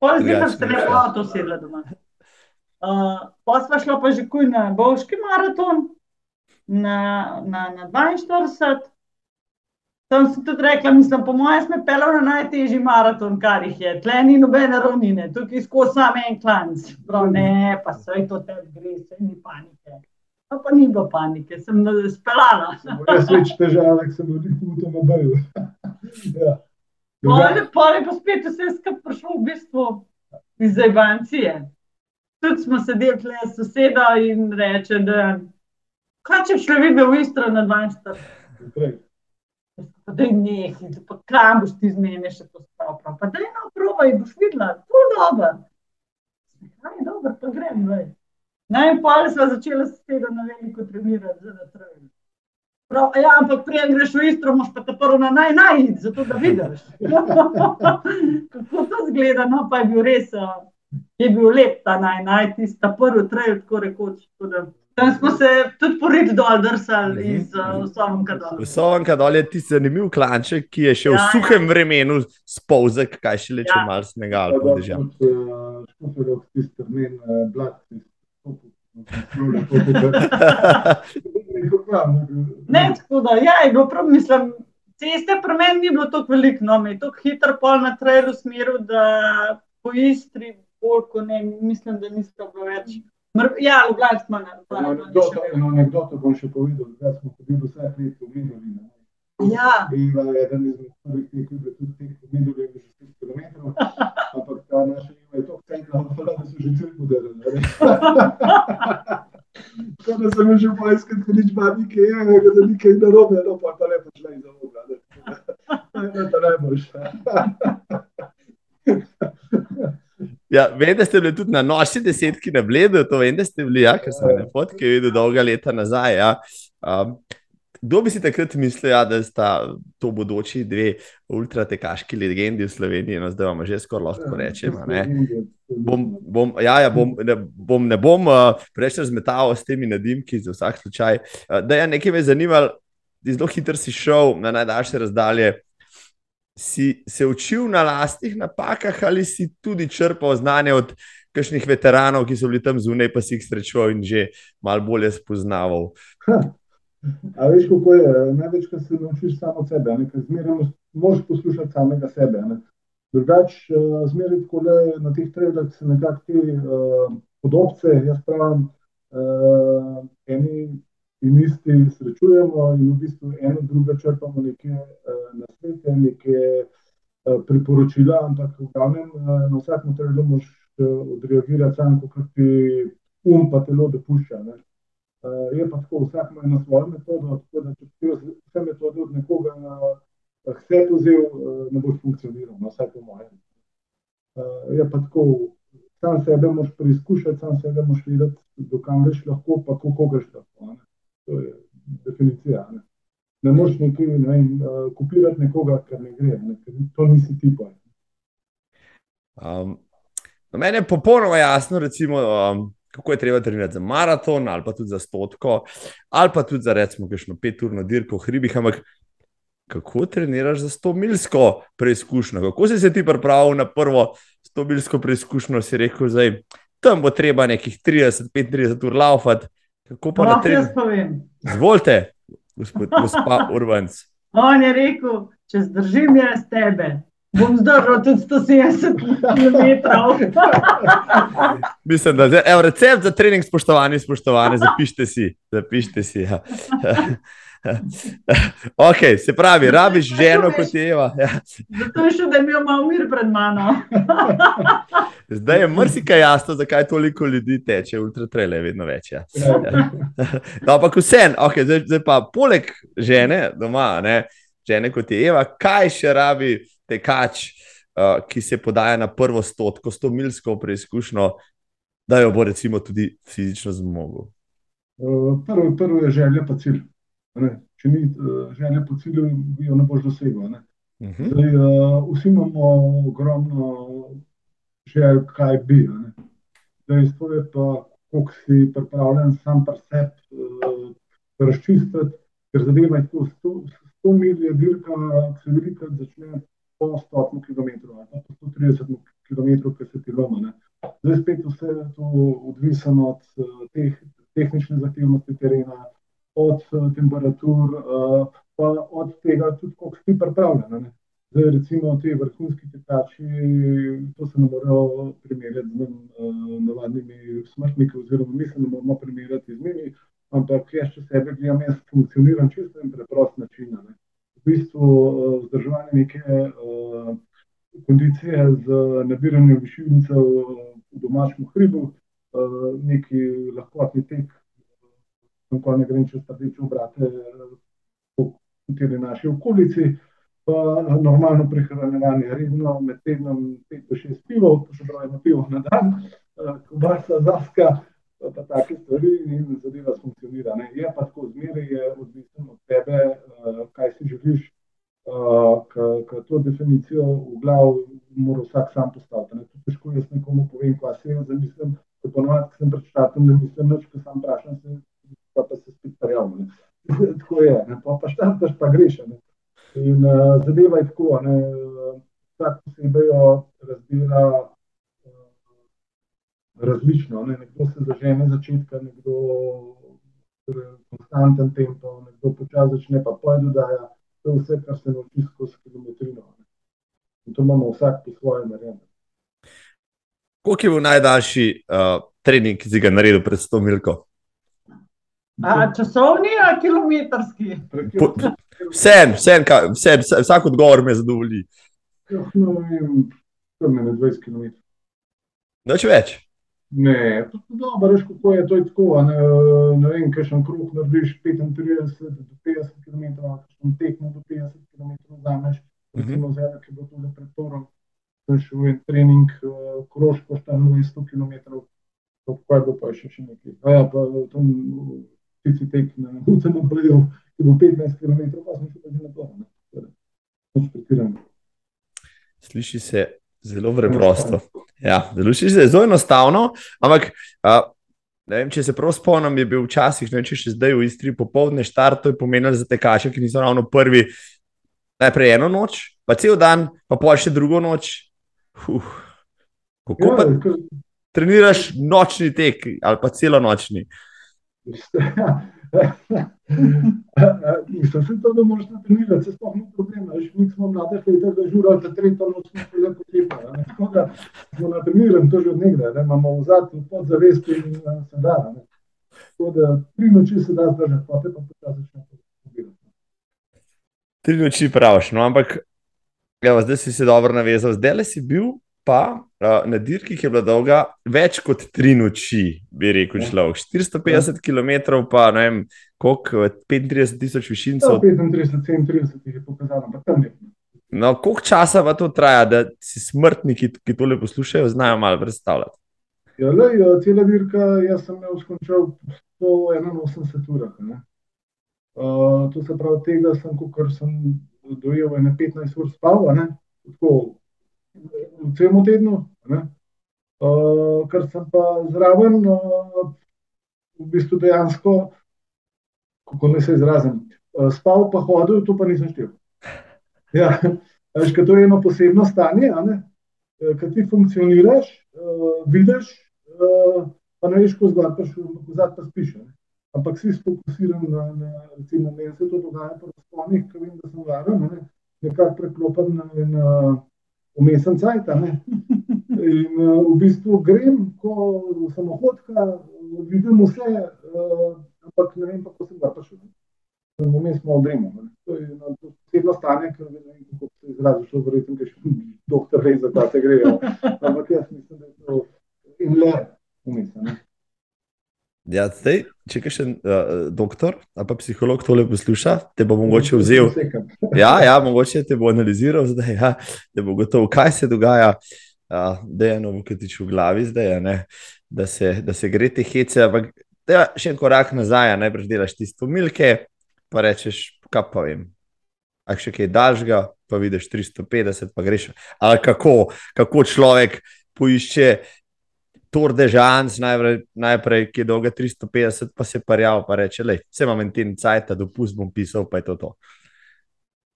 Speaker 1: pol zdaj, ker ste ne v avto sedla doma. Uh, pa sva šla pa že kuj na Bovški maraton na, na, na 42. Tam sem tudi rekla, mislim, po mojem, smo pelali na najtežji maraton, kar jih je. Tle ni nobene ravnine, tukaj skozi samo en klanc. Prav ne, pa se je to tebi gre, se ni panike. Pa, pa ni bilo panike, sem spelala.
Speaker 2: Jaz več težav, sem bil tudi tam ja.
Speaker 1: Pole, pole pa spet vse skupaj prišlo v bistvu iz Zajbancije. Tudi smo sedeli tle s sosedo in reče, da Kaj če šlo bi bil v Istro na 42? Da je nekaj, pa kam boš ti zmenil še to stopno. Pa da je ena prova in boš videla, to je dobro. Kaj je dobro, pa grem. Naj in pol smo začeli s tega na veliko trenirati, za da trajim. Prav, ja, ampak prej greš v Istro, moš pa te prvo na naj najid, zato da vidiš. Kako to zgleda, no pa je bil res, je bil lep ta naj najid, tista prvi trajil, tako rekoč. Tako Tam smo se tudi porit dol, drsali mm -hmm. iz uh, Sovenka dol.
Speaker 3: Sovenka dol je ti zanimiv klanček, ki je še ja, v suhem ja. vremenu spolzek, kaj še leče ja. malo snega ali pa dežja.
Speaker 1: Ne, tako da, ja, je bilo prav, mislim, ceste pri meni ni bilo tako veliko, no, mi je tako hitro pol na trailu smeru, da po Istri, bolj, ko ne, mislim, da nisem bilo več. Ja, v na
Speaker 2: anekdoto. Eno anekdoto bom še povedal, da smo hodili vse let v Medulino.
Speaker 1: Ja.
Speaker 2: In eden izmed prvih teh, ki je tudi teh v Medulino, je že 6 km, ampak ta naša ima je toliko centra, da so že cel podarili. Tako da sem že poiskal, da nič babi, ki je, da ni kaj narobe, no pa pa lepo šla in za Boga. To je najboljše.
Speaker 3: Ja, vem, da ste bili tudi na noči desetki na bledu, to vem, da ste bili, ja, ker sem na fotki videl dolga leta nazaj. Ja. Um, kdo bi si takrat mislil, ja, da sta to bodoči dve ultratekaški legendi v Sloveniji, no zdaj vam že skoraj lahko rečem. Bom, bom, ja, ja, bom, ne bom, ne bom uh, preveč razmetal s temi nadimki, za vsak slučaj. Uh, da je ja, nekaj me zanimalo, zelo hitro si šel na najdaljše razdalje si se učil na lastnih napakah ali si tudi črpal znanje od kakšnih veteranov, ki so bili tam zunaj, pa si jih srečal in že malo bolje spoznaval.
Speaker 2: A veš, kako je? Največkrat se naučiš samo sebe, ker zmeraj moraš poslušati samega sebe. Drugač, uh, zmeraj tako le na teh trevljah se nekako te uh, podobce, jaz pravim, uh, eni in isti srečujemo in v bistvu eno drugo črpamo neke uh, nasvete, neke uh, priporočila, ampak v glavnem uh, na vsakem trevlju moraš uh, odreagirati sam, kot ti um pa telo dopušča. Ne? Uh, je pa tako, vsak ima eno svojo metodo, tako da če ti vse metode od nekoga uh, vse pozel, uh, ne boš funkcioniral, no, vsaj po mojem. Uh, je pa tako, sam sebe moš preizkušati, sam sebe moš videti, dokam greš lahko, pa kako greš lahko. Ne? To je definicija. Ne, ne moš nekaj ne vem, uh, kopirati nekoga, kar ne gre, ne? ker to nisi ti pa.
Speaker 3: Um, meni je popolnoma jasno, recimo, um, kako je treba trenirati za maraton, ali pa tudi za stotko, ali pa tudi za recimo kakšno peturno dirko v hribih. Ampak kako treniraš za sto milsko preizkušnjo? Kako si se ti pripravil na prvo sto milsko preizkušnjo? Si rekel, da tam bo treba nekih 30-35 ur laufati. Kako pa
Speaker 1: lahko jaz povem?
Speaker 3: Zvolite, gospod Urbanc.
Speaker 1: On je rekel, če zdržim jaz tebe, bom zdržal tudi 170 km.
Speaker 3: Mislim, da je recept za trening, spoštovani, spoštovani, zapišite si. Zapišite si ja. ok, se pravi, rabiš ženo kot je Eva. Ja.
Speaker 1: Zato je še, da je imel malo mir pred mano.
Speaker 3: Zdaj je mrzika jasno, zakaj toliko ljudi teče, ultratrele, vedno več. Ja. Ja. No, ampak vse, okay, zdaj, zdaj pa poleg žene doma, ne, žene kot je Eva, kaj še rabi? tekač, uh, ki se podaja na prvo stotko, sto milsko preizkušnjo, da jo bo recimo tudi fizično zmogel?
Speaker 2: Uh, prvo, prvo je želja, pa cilj. Če ni uh, želja po cilju, jo ne boš dosegel. Ne? Uh mhm. -huh. Zdaj, uh, vsi imamo ogromno želj, kaj bi. Dejstvo je pa, koliko si pripravljen sam pri sebi uh, razčistiti, ker zadeva je tako, 100 mil je dirka, se velikrat začne po 100 km, ali pa 130 km, ki se ti loma. Zdaj spet vse to odvisno od teh, tehnične zahtevnosti terena, od uh, temperatur, uh, pa od tega, tudi koliko si pripravljen. Zdaj, recimo, ti vrhunski tekači, to se ne morejo primerjati z uh, navadnimi smrtniki, oziroma mi se ne moramo primerjati z njimi, ampak jaz, če sebe gledam, jaz funkcioniram čisto in preprost način. Ne bistvu uh, vzdrževanje neke uh, kondicije z nabiranjem višincev v domačem hribu, uh, neki lahkotni tek, tako ne grem čez rdeče obrate po tej naši okolici. Pa normalno prehranjevanje, redno med tednom 5-6 pivov, to se pravi, na pivo na dan, kubasa, zaska, pa take stvari in zadeva funkcionira. Ne. Je pa tako zmeraj, odvisno od tebe, uh, kaj si želiš, uh, ker to definicijo v glavu mora vsak sam postaviti. Ne. To težko jaz nekomu povem, kaj se jaz zamislim, ko ponovadi sem pred štartom, ne mislim nič, ko sam vprašam se, pa, pa se spet prijavim. tako je, ne. pa pa štartaš, pa greš. Ne. In uh, zadeva je tako, ne. vsak posebej jo razdela različno. Ne? Nekdo se zažene začetka, nekdo konstanten tempo, nekdo počasi začne, pa dodaja. To je vse, kar se nauči skozi kilometrino. Ne? In to imamo vsak po svoje narejeno.
Speaker 3: Koliko je bil najdaljši uh, trening, ki si ga naredil pred 100 milko?
Speaker 1: A, časovni ali kilometrski?
Speaker 3: Vsem, vsem, vsem, vsak odgovor me zadovolji.
Speaker 2: No, vem, 20 km.
Speaker 3: Noč več.
Speaker 2: Ne, dobro, veš, kako je to je tako. Ne, ne vem, kaj še en kruh narediš 35 do 50 km, kaj še en tekmo do 50 km, zameš, recimo zdaj, ki bo tudi pred torom, to je še en trening, uh, krožko šta 100 km, to kaj bo pa še, še nekaj. A ja, pa tam tici tek na Hucem obraju, ki bo 15 km, pa sem še že na to. Ne, torej, pretirano.
Speaker 3: Sliši se zelo preprosto. Ja, Zluši se zelo enostavno, ampak a, vem, če se prav spomnim, je bil včasih, ne če še zdaj v Istri popoldne štart, to je pomenilo za tekače, ki niso ravno prvi. Najprej eno noč, pa cel dan, pa pa še drugo noč. Uf. Kako pa treniraš nočni tek ali pa celo nočni.
Speaker 2: Mislim, se to, da moraš trenirati, se sploh ni problema. Mi smo mlade da žurali za tri tono, smo se lepo tepa. Tako da smo na treniranju to že od nekdaj, imamo v zadnjem podzavesti in se da. Tako da tri noči se da zdržati, potem pa počasi začne pobirati.
Speaker 3: Tri noči praviš, no ampak evo, zdaj si se dobro navezal, zdaj le si bil pa uh, na dirki, ki je bila dolga več kot tri noči, bi rekel ja. človek. 450 ja. km, pa ne vem, koliko, 35 tisoč višincev.
Speaker 2: 35, 37 je pokazano, pa tam ne.
Speaker 3: No, koliko časa pa to traja, da si smrtniki, ki tole poslušajo, znajo malo predstavljati?
Speaker 2: Ja, le, ja, cela dirka, jaz sem jo skončal 181 ur. Uh, to se pravi, tega sem, kot sem dojel, 15 ur spal, tako v celem tednu, uh, ker sem pa zraven, uh, v bistvu dejansko, kako naj se izrazim, uh, spal pa hodil, to pa nisem štel. Ja, veš, to je eno posebno stanje, ki ti funkcioniraš, uh, vidiš, uh, pa ne veš, ko zgor prišel, ko zad pa spiš. Ne? Ampak si sfokusiran na, na recimo, meni se to dogaja pri spomnih, ki vem, da sem varen, ne? nekako preklopen na, na umesen cajt. In uh, v bistvu grem, ko sem ohodka, vidim vse, uh, ampak ne vem, kako sem ga prišel. Vmes smo odremo. To je eno posebno stanje, ker ne vem, kako se izrazi, šlo verjetno, ker še doktor ve, za kaj se gre. Ampak jaz mislim, da je to in le umesen.
Speaker 3: Ja, zdaj, če kaj še uh, doktor ali psiholog tole posluša, te bo mogoče vzel. Ja, ja, mogoče te bo analiziral zdaj, ja, da bo gotovo, kaj se dogaja, da je eno vkatič v glavi zdaj, ne, da, se, da se gre te hece. Ampak da še en korak nazaj, najprej delaš tisto milke, pa rečeš, kaj pa vem. A še kaj daljšega, pa vidiš 350, pa greš. Ali kako, kako človek poišče. Tour de Žans, najprej, najprej, ki je dolga 350, pa se parjal, pa reče, le, vse imam en ten cajt, dopust bom pisal, pa je to to.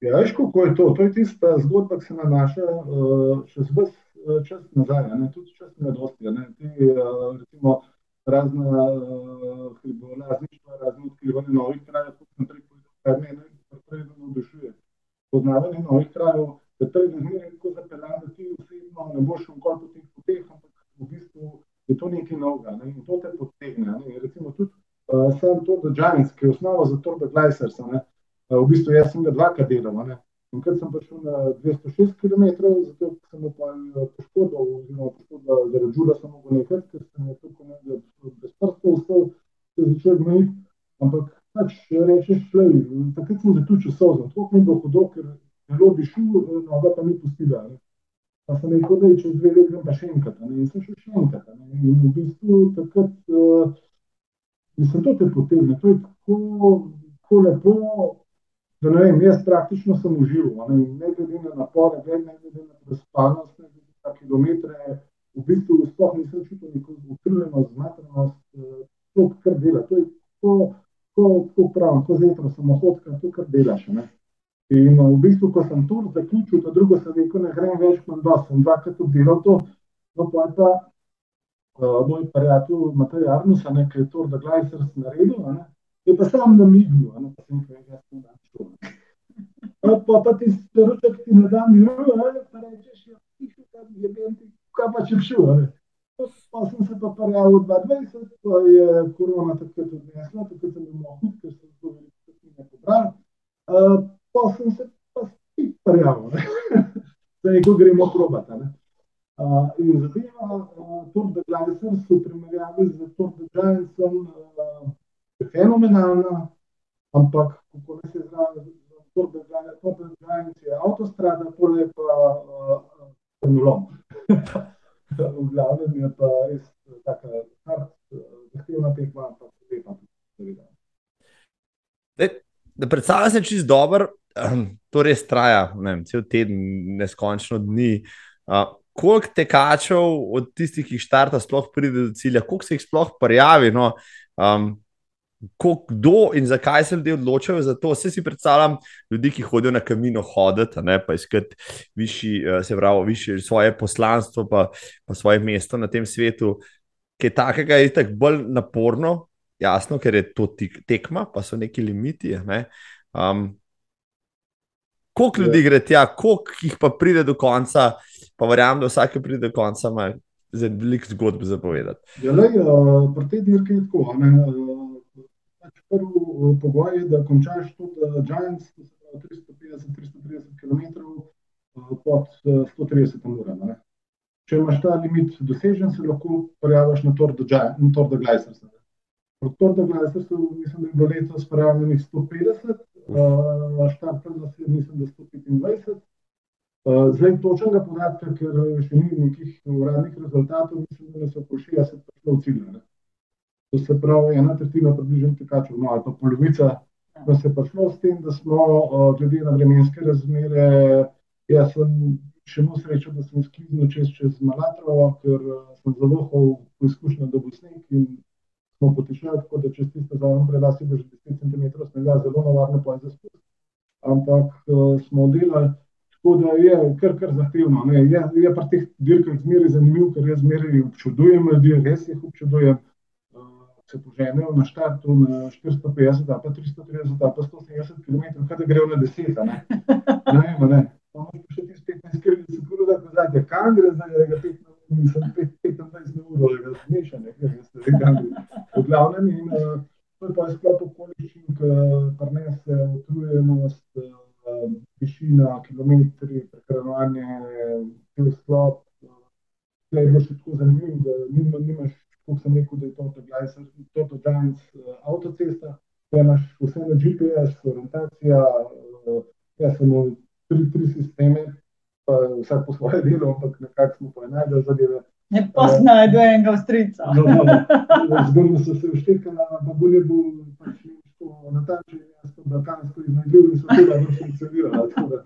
Speaker 2: Ja, veš, kako je to? To je tista zgodba, ki se nanaša uh, še z vse uh, čas nazaj, ne? tudi čas mladosti. Ti, uh, recimo, razne uh, hribolažništva, razne odkrivanje novih krajev, kot sem prej povedal, kar mene predvsem navdušuje. Poznavanje novih krajev, da to je zmeraj tako zapeljano, da ti osebno ne boš šel kol po teh poteh, ampak v bistvu je to nekaj novega ne? in to te potegne. Ne? Recimo tudi uh, sam de Giants, ki je osnova za Tour de Gleisers, uh, v bistvu jaz sem ga dvakrat delal. Ne? In ker sem prišel na 206 km, zato sem pa poškodil, oziroma poškodil zaradi žula, sem mogel nekaj, ker sem je tukaj nekaj brez prstov, vse se začel gnojiti. Ampak pač rečeš, šlej, takrat sem zaključil sozem, tako mi bo hudo, ker zelo bi šel, noga pa ni pustila. Ne? Pa sem rekel, da je čez dve leti grem pa še enkrat. Ne? In sem šel še enkrat. Ne? In v bistvu takrat, uh, mislim, to te potegne. To je tako, tako lepo, da ne vem, jaz praktično sem užival. Ne, ne glede na napore, ne glede na prespanost, ne glede na kilometre. V bistvu sploh nisem čutil neko utrujenost, zmatrnost, uh, to, kar dela. To je tako, tako, tako pravno, to zetro samohodka, to, kar delaš. Ne? In v bistvu, ko sem to zaključil, to drugo sem rekel, ne grem več kot dva, sem dvakrat obdelal to, no pa je pa uh, moj prijatelj Matej Arnus, ki je to, da gledaj, se res naredil, ne? je pa sam na mignil, ne pa sem kaj, jaz sem dan šel. Pa pa ti sporoča, ki ti ne da miru, ne? pa rečeš, ja, tišo, tam je ben ti, kaj pa če šel, ne? Pa sem se pa prijavil 22, pa je korona takrat odnesla, takrat sem bil mohut, ker sem to veliko ne pobral. Uh, pa sem se pa spet prijavil, da nekaj gremo probati. Uh, in zadeva, uh, Tour de Gleisers v primerjavi z Giantsom uh, je fenomenalna, ampak kako se Tour de Giants je avtostrada, to je pa pomlom. Uh, v glavnem je pa res taka hard, zahtevna tekma, ampak lepa.
Speaker 3: Da predstavljam se čist dobro, to res traja, ne vem, cel teden, neskončno dni. Uh, koliko tekačev od tistih, ki štarta, sploh pride do cilja, koliko se jih sploh prijavi? No? Um, kdo in zakaj se ljudje odločajo za to. Vse si predstavljam ljudi, ki hodijo na kamino hoditi, ne, pa iskati višji, eh, se pravi, višji svoje poslanstvo, pa, pa svoje mesto na tem svetu, ki je takega, je tako bolj naporno, jasno, ker je to tekma, pa so neki limiti. Ne. Um, koliko ljudi ja. gre tja, koliko jih pa pride do konca, pa verjamem, da vsak, ki pride do konca, ima veliko zgodb za povedati.
Speaker 2: Ja, lej, uh, pri tej dirki je tako. Uh, prvi uh, pogoj je, da končaš tudi uh, Giants, 350-330 km uh, pod uh, 130 ur. Če imaš ta limit dosežen, se lahko prijaviš na Tour de Gleiser. Od Tour de Gleiser mislim, da je bilo letos prijavljenih 150, uh, štartno nas je mislim, da 125. Uh, zdaj točnega podatka, ker še ni nekih uradnih rezultatov, mislim, da so po 60 prišlo v cilj. To se pravi, ena tretjina približno tekačev, no, ali pa polovica, da se je prišlo s tem, da smo glede na vremenske razmere, jaz sem še imel srečo, da sem skliznil čez, čez Malatrovo, ker sem zelo v izkušnjo do Bosnik in smo potešali, tako da čez tiste zavem prelasi bo že 10 cm snega, zelo navarno pa je za spust. Ampak smo delali, tako da je kar, kar zahtevno. Ne. Je, je pa teh dirkah zmeraj zanimiv, ker jaz zmeraj občudujem ljudi, res jih občudujem se poženejo na štartu na 450, pa 330, pa 170 km, kaj da grejo na 10. Ne, ne, ne. Pa imaš še ti 15 km, se kuro da kam gre za njega 15, mislim, 25 ur, ali ga smešane, ker se re kam gre. V glavnem in uh, to je pa sklop okoliščin, ki prinese utrujenost, uh, višina, kilometri, prehranjevanje, cel sklop. Uh, je bilo še tako zanimivo, da nima, nimaš kot sem rekel, da je to to danes uh, avtocesta, da imaš vse na GPS, orientacija, uh, jaz sem imel tri, tri sisteme, pa vsak po svoje delo, ampak nekako smo pa enačili zadeve.
Speaker 1: Ne poznajo do enega avstrica.
Speaker 2: No, no, no. Zgodno so se vštekali, ampak bolje bo pač nekako natančen, jaz sem balkansko iznajdljiv in so tega ne funkcionirala. Tako da,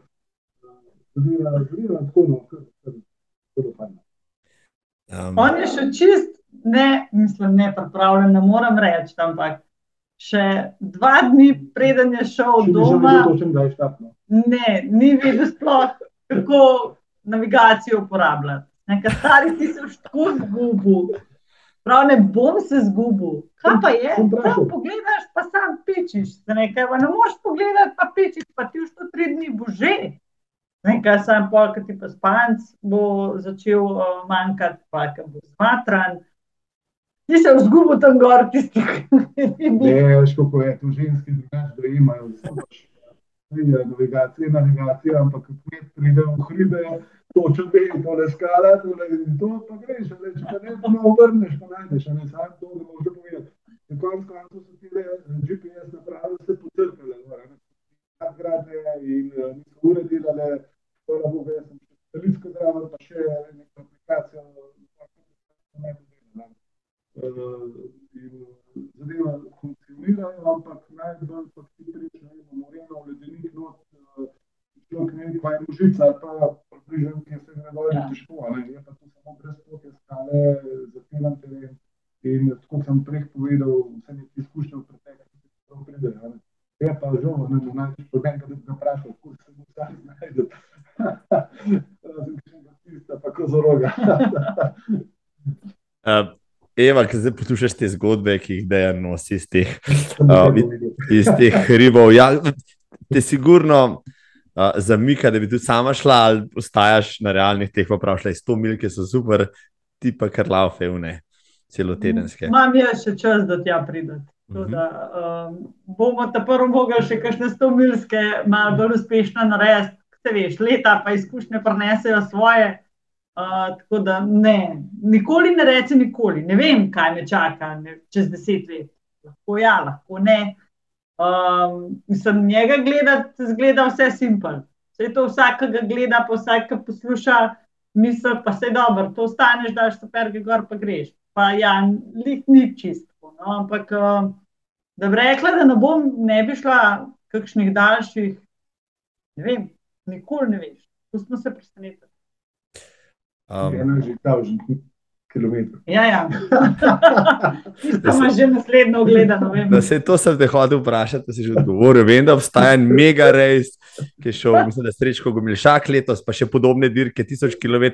Speaker 2: zadeva, zadeva, tako no, kar, kar, zelo fajn.
Speaker 1: Um, On je še čist ne, mislim, ne pripravljen, ne morem reči, ampak še dva dni preden je šel doma, ne, ni videl sploh, kako navigacijo uporabljati. Nekaj stari si se už tako zgubil. Prav ne bom se zgubil. Kaj pa je? Sam pogledaš, pa sam pičiš. Nekaj, ne moreš pogledati, pa pičiš, pa ti už to tri dni bo že. Nekaj sam pol, ki ti pa spanc bo začel uh, manjkati, pa ki bo zmatran. Ti se vzgubi tam gor, tisti,
Speaker 2: ki ne. Ne, veš, kako je to ženski, drugače dojemajo. Navigacija, navigacija, ampak ko pride v hribe, točno ve, tole skala, tole in to, pa greš, le, če pa ne, obrneš, pa najdeš, ne, sam to ne može povedati. Na koncu koncu so ti GPS naprave se potrpele, ne, nadgrade in niso ure delale, hvala Bogu, jaz sem še satelitsko zraven, pa še neko aplikacijo, ne, zadeva funkcionirajo, ampak najbolj pa ti reče, da imamo moreno v ledenih not, človek ne vem, kaj je mužica, pa približen, ki se ne doje težko, ali je pa to samo brez pote skale, zahtevan teren in tako sem prej povedal, vse nekaj izkušnje v preteklosti, ki prav pridejo. Je pa žal, ne bo največ problem, da bi ga vprašal, kako se mu sami znajde. Razen, ki še ga tista, pa kozoroga.
Speaker 3: Eva, ki zdaj poslušaš te zgodbe, ki jih dejan nosi iz teh, uh, iz teh hribov. Ja, te sigurno uh, zamika, da bi tudi sama šla, ali ostajaš na realnih teh, pa praviš, da je 100 mil, ki so super, ti pa kar laufe, vne, celo tedenske.
Speaker 1: Imam jaz še čas, da tja pridem. Mhm. Da, um, bomo ta prvo mogli še kakšne 100 milske, malo bolj uspešno narediti. Veš, leta pa izkušnje prenesejo svoje tako da ne, nikoli ne reče nikoli. Ne vem, kaj me čaka ne, čez deset let. Lahko ja, lahko ne. Um, mislim, njega gledati, zgleda vse simpel. Vse to vsak, ki ga gleda, pa vsak, ki posluša, misli, pa se dobro, to ostaneš, daš super, ki gor pa greš. Pa ja, lik ni čisto. No? Ampak, uh, da bi rekla, da ne bom, ne bi šla kakšnih daljših, ne vem, nikoli ne veš. Tu smo se presenetili.
Speaker 2: Um, Eno je že ta, km.
Speaker 1: Ja, ja. Tisto imaš že naslednjo gledano.
Speaker 3: Da se to sem te hodil vprašati, si že odgovoril. Vem, da obstaja en mega rejs, ki je šel, mislim, da srečko Gomilšak letos, pa še podobne dirke, tisoč km.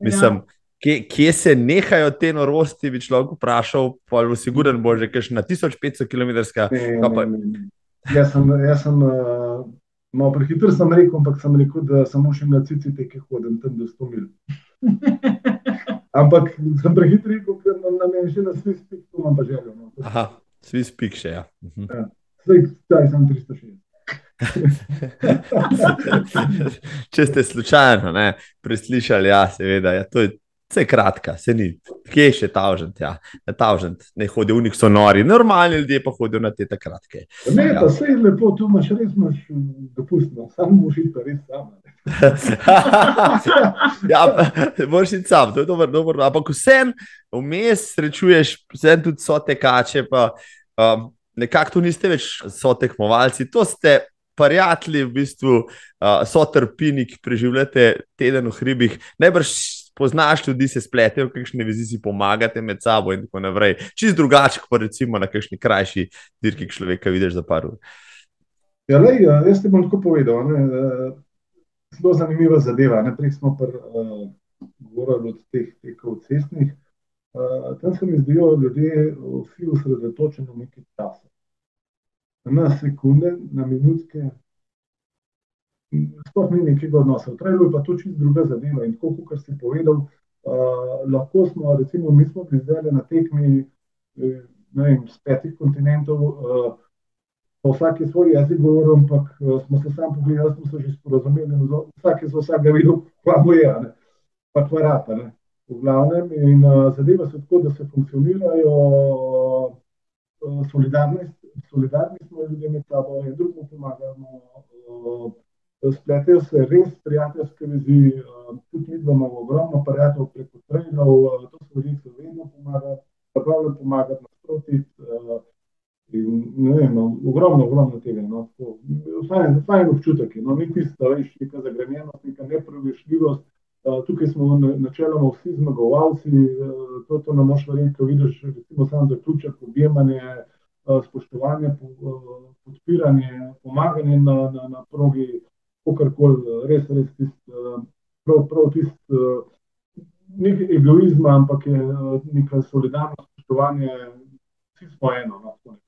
Speaker 3: Mislim, ja. kje, kje se nehajo te norosti, bi človek vprašal, pa bo siguren, bo že kaj na 1500 km.
Speaker 2: Ne, ne, ne. Jaz sem, jaz sem uh, malo prehiter, sem rekel, ampak sem rekel, da samo še na cicite, ki hodim tam do 100 mil. Ampak sem prehiter, ker nam namen že na Swiss Peak, to imam pa željo. No.
Speaker 3: Aha, Swiss Peak še, ja. Mhm.
Speaker 2: ja. Zdaj, zdaj sem 360.
Speaker 3: Če ste slučajno ne, preslišali, ja, seveda, ja, to je vse kratka, se ni. Kje je še tavžent, ja, tavžent, ne hodijo v njih so nori, normalni ljudje pa hodijo na te kratke.
Speaker 2: Ne, ja. pa vse je lepo, tu imaš res, imaš dopustno, samo muši pa res sama.
Speaker 3: ja, moraš iti sam, to je dobro, dobro. Ampak vsem vmes srečuješ, vsem tudi so tekače, pa um, nekako tu niste več so tekmovalci, to ste prijatelji, v bistvu uh, so trpini, ki preživljate teden v hribih. Najbrž poznaš ljudi, se spletejo, kakšne vezi si pomagate med sabo in tako naprej. Čist drugače, kot recimo na kakšni krajši dirki, ki človeka vidiš za par ur.
Speaker 2: Ja, lej, jaz ti bom tako povedal. Ne, zelo zanimiva zadeva. Najprej smo uh, govorili o teh tekov cestnih. Uh, tam se mi zdijo ljudje vsi usredotočeni na neki čas. Na sekunde, na minutke, sploh ni nekega odnosa. Trajalo je pa to čisto druga zadeva. In tako, kot si povedal, uh, lahko smo, recimo, mi smo prizdali na tekmi eh, vem, z petih kontinentov. Uh, po vsaki svoj jezik govorim, ampak eh, smo se sam pogledali, smo se že sporozumeli, vsak je za vsega videl, kva bo je, ne? pa kva rata. Ne? V glavnem, in uh, zadeva se tako, da se funkcionirajo uh, solidarni smo ljudje med sabo in drugim pomagamo. Uh, Spletejo se res prijateljske vezi, tudi mi imamo ogromno prijateljev preko trajnov, uh, to so ljudje, ki vedno pomagajo, pravno pomagajo nasproti. Uh, In, vem, no, ogromno, ogromno tega. No, fajn, fajn občutek je, no, ni tisto, veš, neka zagrenjenost, neka neprevešljivost. Uh, tukaj smo načeloma vsi zmagovalci, uh, to, to ne moš verjeti, ko vidiš, recimo, sam zaključek, objemanje, uh, spoštovanje, po, podpiranje, pomaganje na, na, na progi, kakorkoli, res, res tist, uh, prav, prav tist, uh, nekaj egoizma, ampak je uh, neka solidarnost, spoštovanje, vsi smo eno. No,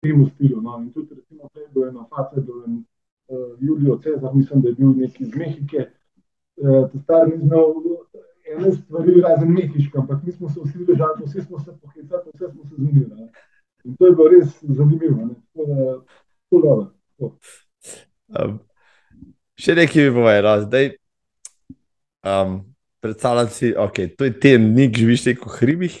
Speaker 2: temu stilu. No. In tudi, recimo, prej bil eno face, bil en uh, Julio Cezar, mislim, da je bil neki iz Mehike, uh, star ni znal ene stvari razen mehiške, ampak mi smo se vsi držali, vsi smo se pohitali, vse smo se zmenili. In to je bilo res zanimivo.
Speaker 3: Um, še nekaj bi povedal, zdaj. Um, Predstavljam si, da okay, je to nek živiš v hribih.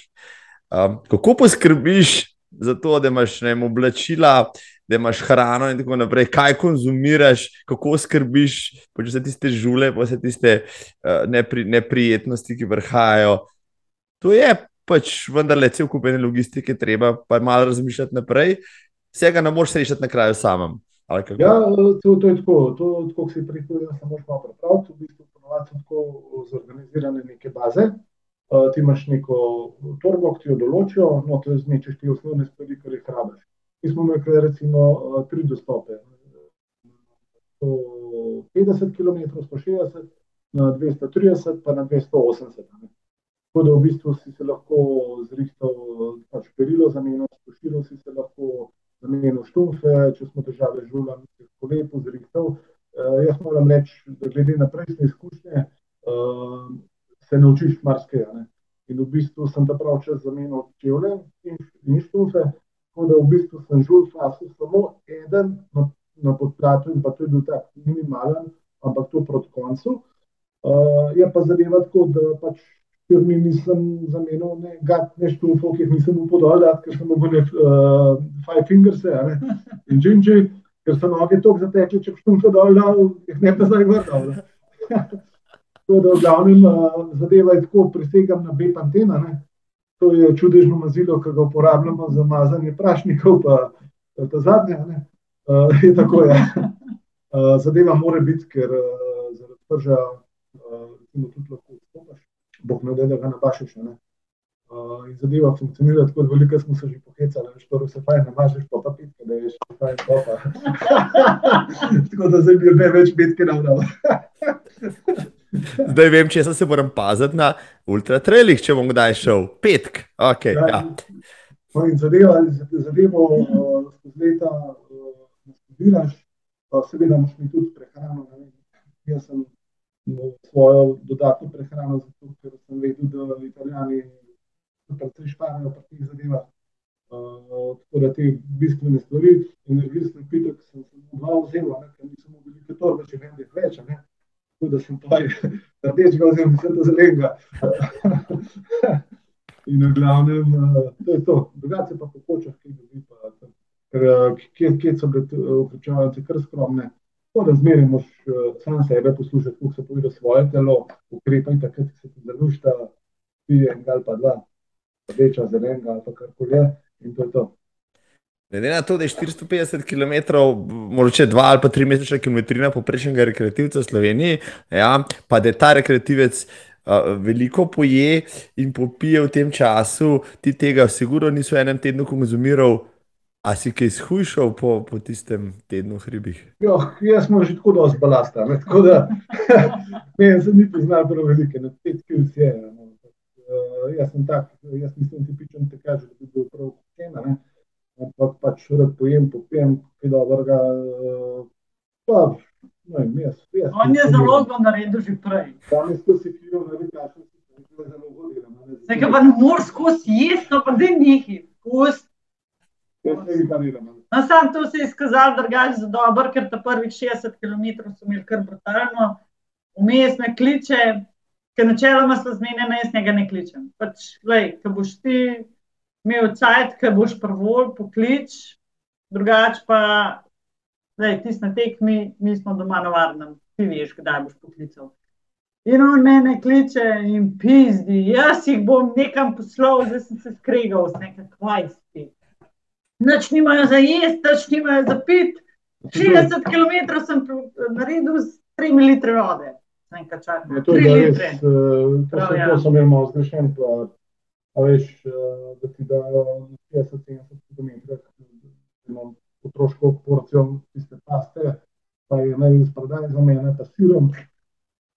Speaker 3: Um, kako poskrbiš za to, da imaš ne, oblačila, da imaš hrano in tako naprej, kaj konzumiraš, kako skrbiš, pa če se tiste žule, pa se tiste uh, nepri, neprijetnosti, ki vrhajajo. To je pač vendarle cel kup ene logistike, treba pa malo razmišljati naprej. Vsega ne moreš rešiti na kraju samem.
Speaker 2: Ja, to, to je tako, to, kot si prihodil, samo malo prepraviti. V bistvu, ponovadi tako zorganizirane neke baze, Uh, ti imaš neko torbo, ki jo določijo, no, to zmečeš ti osnovne stvari, kar jih rabiš. Mi smo imeli recimo uh, tri dostope. 150 km, 160, na 230, pa na 280. Ne. Tako da v bistvu si se lahko zrihtal pač perilo zamenil, spoštil si se lahko zamenil štumfe, če smo države žula, si se lepo zrihtal. Uh, jaz moram reči, da glede na prejšnje izkušnje, uh, se naučiš marsikaj. In v bistvu sem ta prav čas zamenil čevlje in, štufe, tako da v bistvu sem žul fasil samo eden na, na podplatu in pa to je bil tak minimalen, ampak to proti koncu. Uh, je pa zadeva tako, da pač ker mi nisem zamenil ne gat, ne štufov, ki jih nisem upodal, ker sem mogel ne uh, five fingers, ne, in džinči, ker so noge toliko zatekli, če štufe dol, da jih ne bi zdaj vrtal. To, da v glavnem zadeva je tako, presegam na B-pantena. To je čudežno mazilo, ki ga uporabljamo za mazanje prašnikov, pa ta zadnja. Ne? Uh, je tako, ja. uh, zadeva mora biti, ker uh, zaradi prža, uh, tudi lahko odstopaš, bog ne da, da ga nabašiš. Uh, in zadeva funkcionira tako, da veliko smo se že pohecali, da torej se fajn namažeš po ta pitke, da je še fajn topa. tako da zdaj bi ne več pitke navdal.
Speaker 3: zdaj vem, če se moram paziti na ultratrailih, če bom kdaj šel. Petk, ok. Ja. Ja.
Speaker 2: No, in zadeva, zadevo uh, skozi leta uh, naslediraš, uh, seveda imaš mi tudi prehrano. Jaz sem svojo dodatno prehrano, zato ker sem vedel, da italijani precej šparajo pri teh zadevah. Uh, tako da te bistvene stvari, energijski napitek sem samo dva vzela, ker nisem mogel veliko torbe, če vem, da je več. Tako da sem pa rdečega vzela, mislim, da zelenega. In na glavnem, uh, to je to. Drugače pa po kočah, ki dobi pa, ker kje, kje so bile vključevalce kar skromne. Po razmeri moš uh, sam sebe poslušati, kako se poveda svoje telo, ukrepaj takrat, ki se ti zalušta, pije en gal pa dva rdeča, zelenega ali kar koli je. In to je to.
Speaker 3: Glede na to, da je 450 km, morda dva ali pa tri mesečne kilometrine poprečnega rekreativca v Sloveniji, ja, pa da je ta rekreativec uh, veliko poje in popije v tem času, ti tega, sigurno niso v enem tednu konzumiral. A si kaj izhujšal po, po tistem tednu hribih?
Speaker 2: Jo, jaz smo že tako dosti balasta, ne? tako da ne, se ni poznal prav velike, na pet kil je. No uh, jaz sem tak, jaz nisem tipičen tekač, da bi bil prav kena, ampak pač rad pojem, popijem, kaj dobrega. Uh, pa, no, jaz, jaz,
Speaker 1: On je zelo dolgo naredil že prej.
Speaker 2: Tam je skozi kilo, ne vem, sem se zelo vodil.
Speaker 1: Nekaj pa ne moreš skozi jesti, no pa zdaj skozi. No, sam to se je izkazalo drugače za dobro, ker ta prvih 60 km so imeli kar brutalno, vmes me kliče, ker načeloma smo zmenjeni, jaz njega ne kličem. Pač, Ko boš ti imel cajt, ki boš prvo poklič, drugače pa ti si na tekmi, mi smo doma na varnem, ti veš, kdaj boš poklical. In on mene kliče in pizdi, jaz jih bom nekam poslal, zdaj sem se skregal, z nekaj kvajsti. Noč nimajo za jesti, noč nimajo za pit. 60 km sem naredil z 3 litri vode.
Speaker 2: Ja, to je res, uh, to, Prav, ja. to sem imel zgrešen. A veš, uh, da ti dajo 50-70 km, imam potroško porcijo tiste paste, pa je naj izprodaj za mene, pa sirom.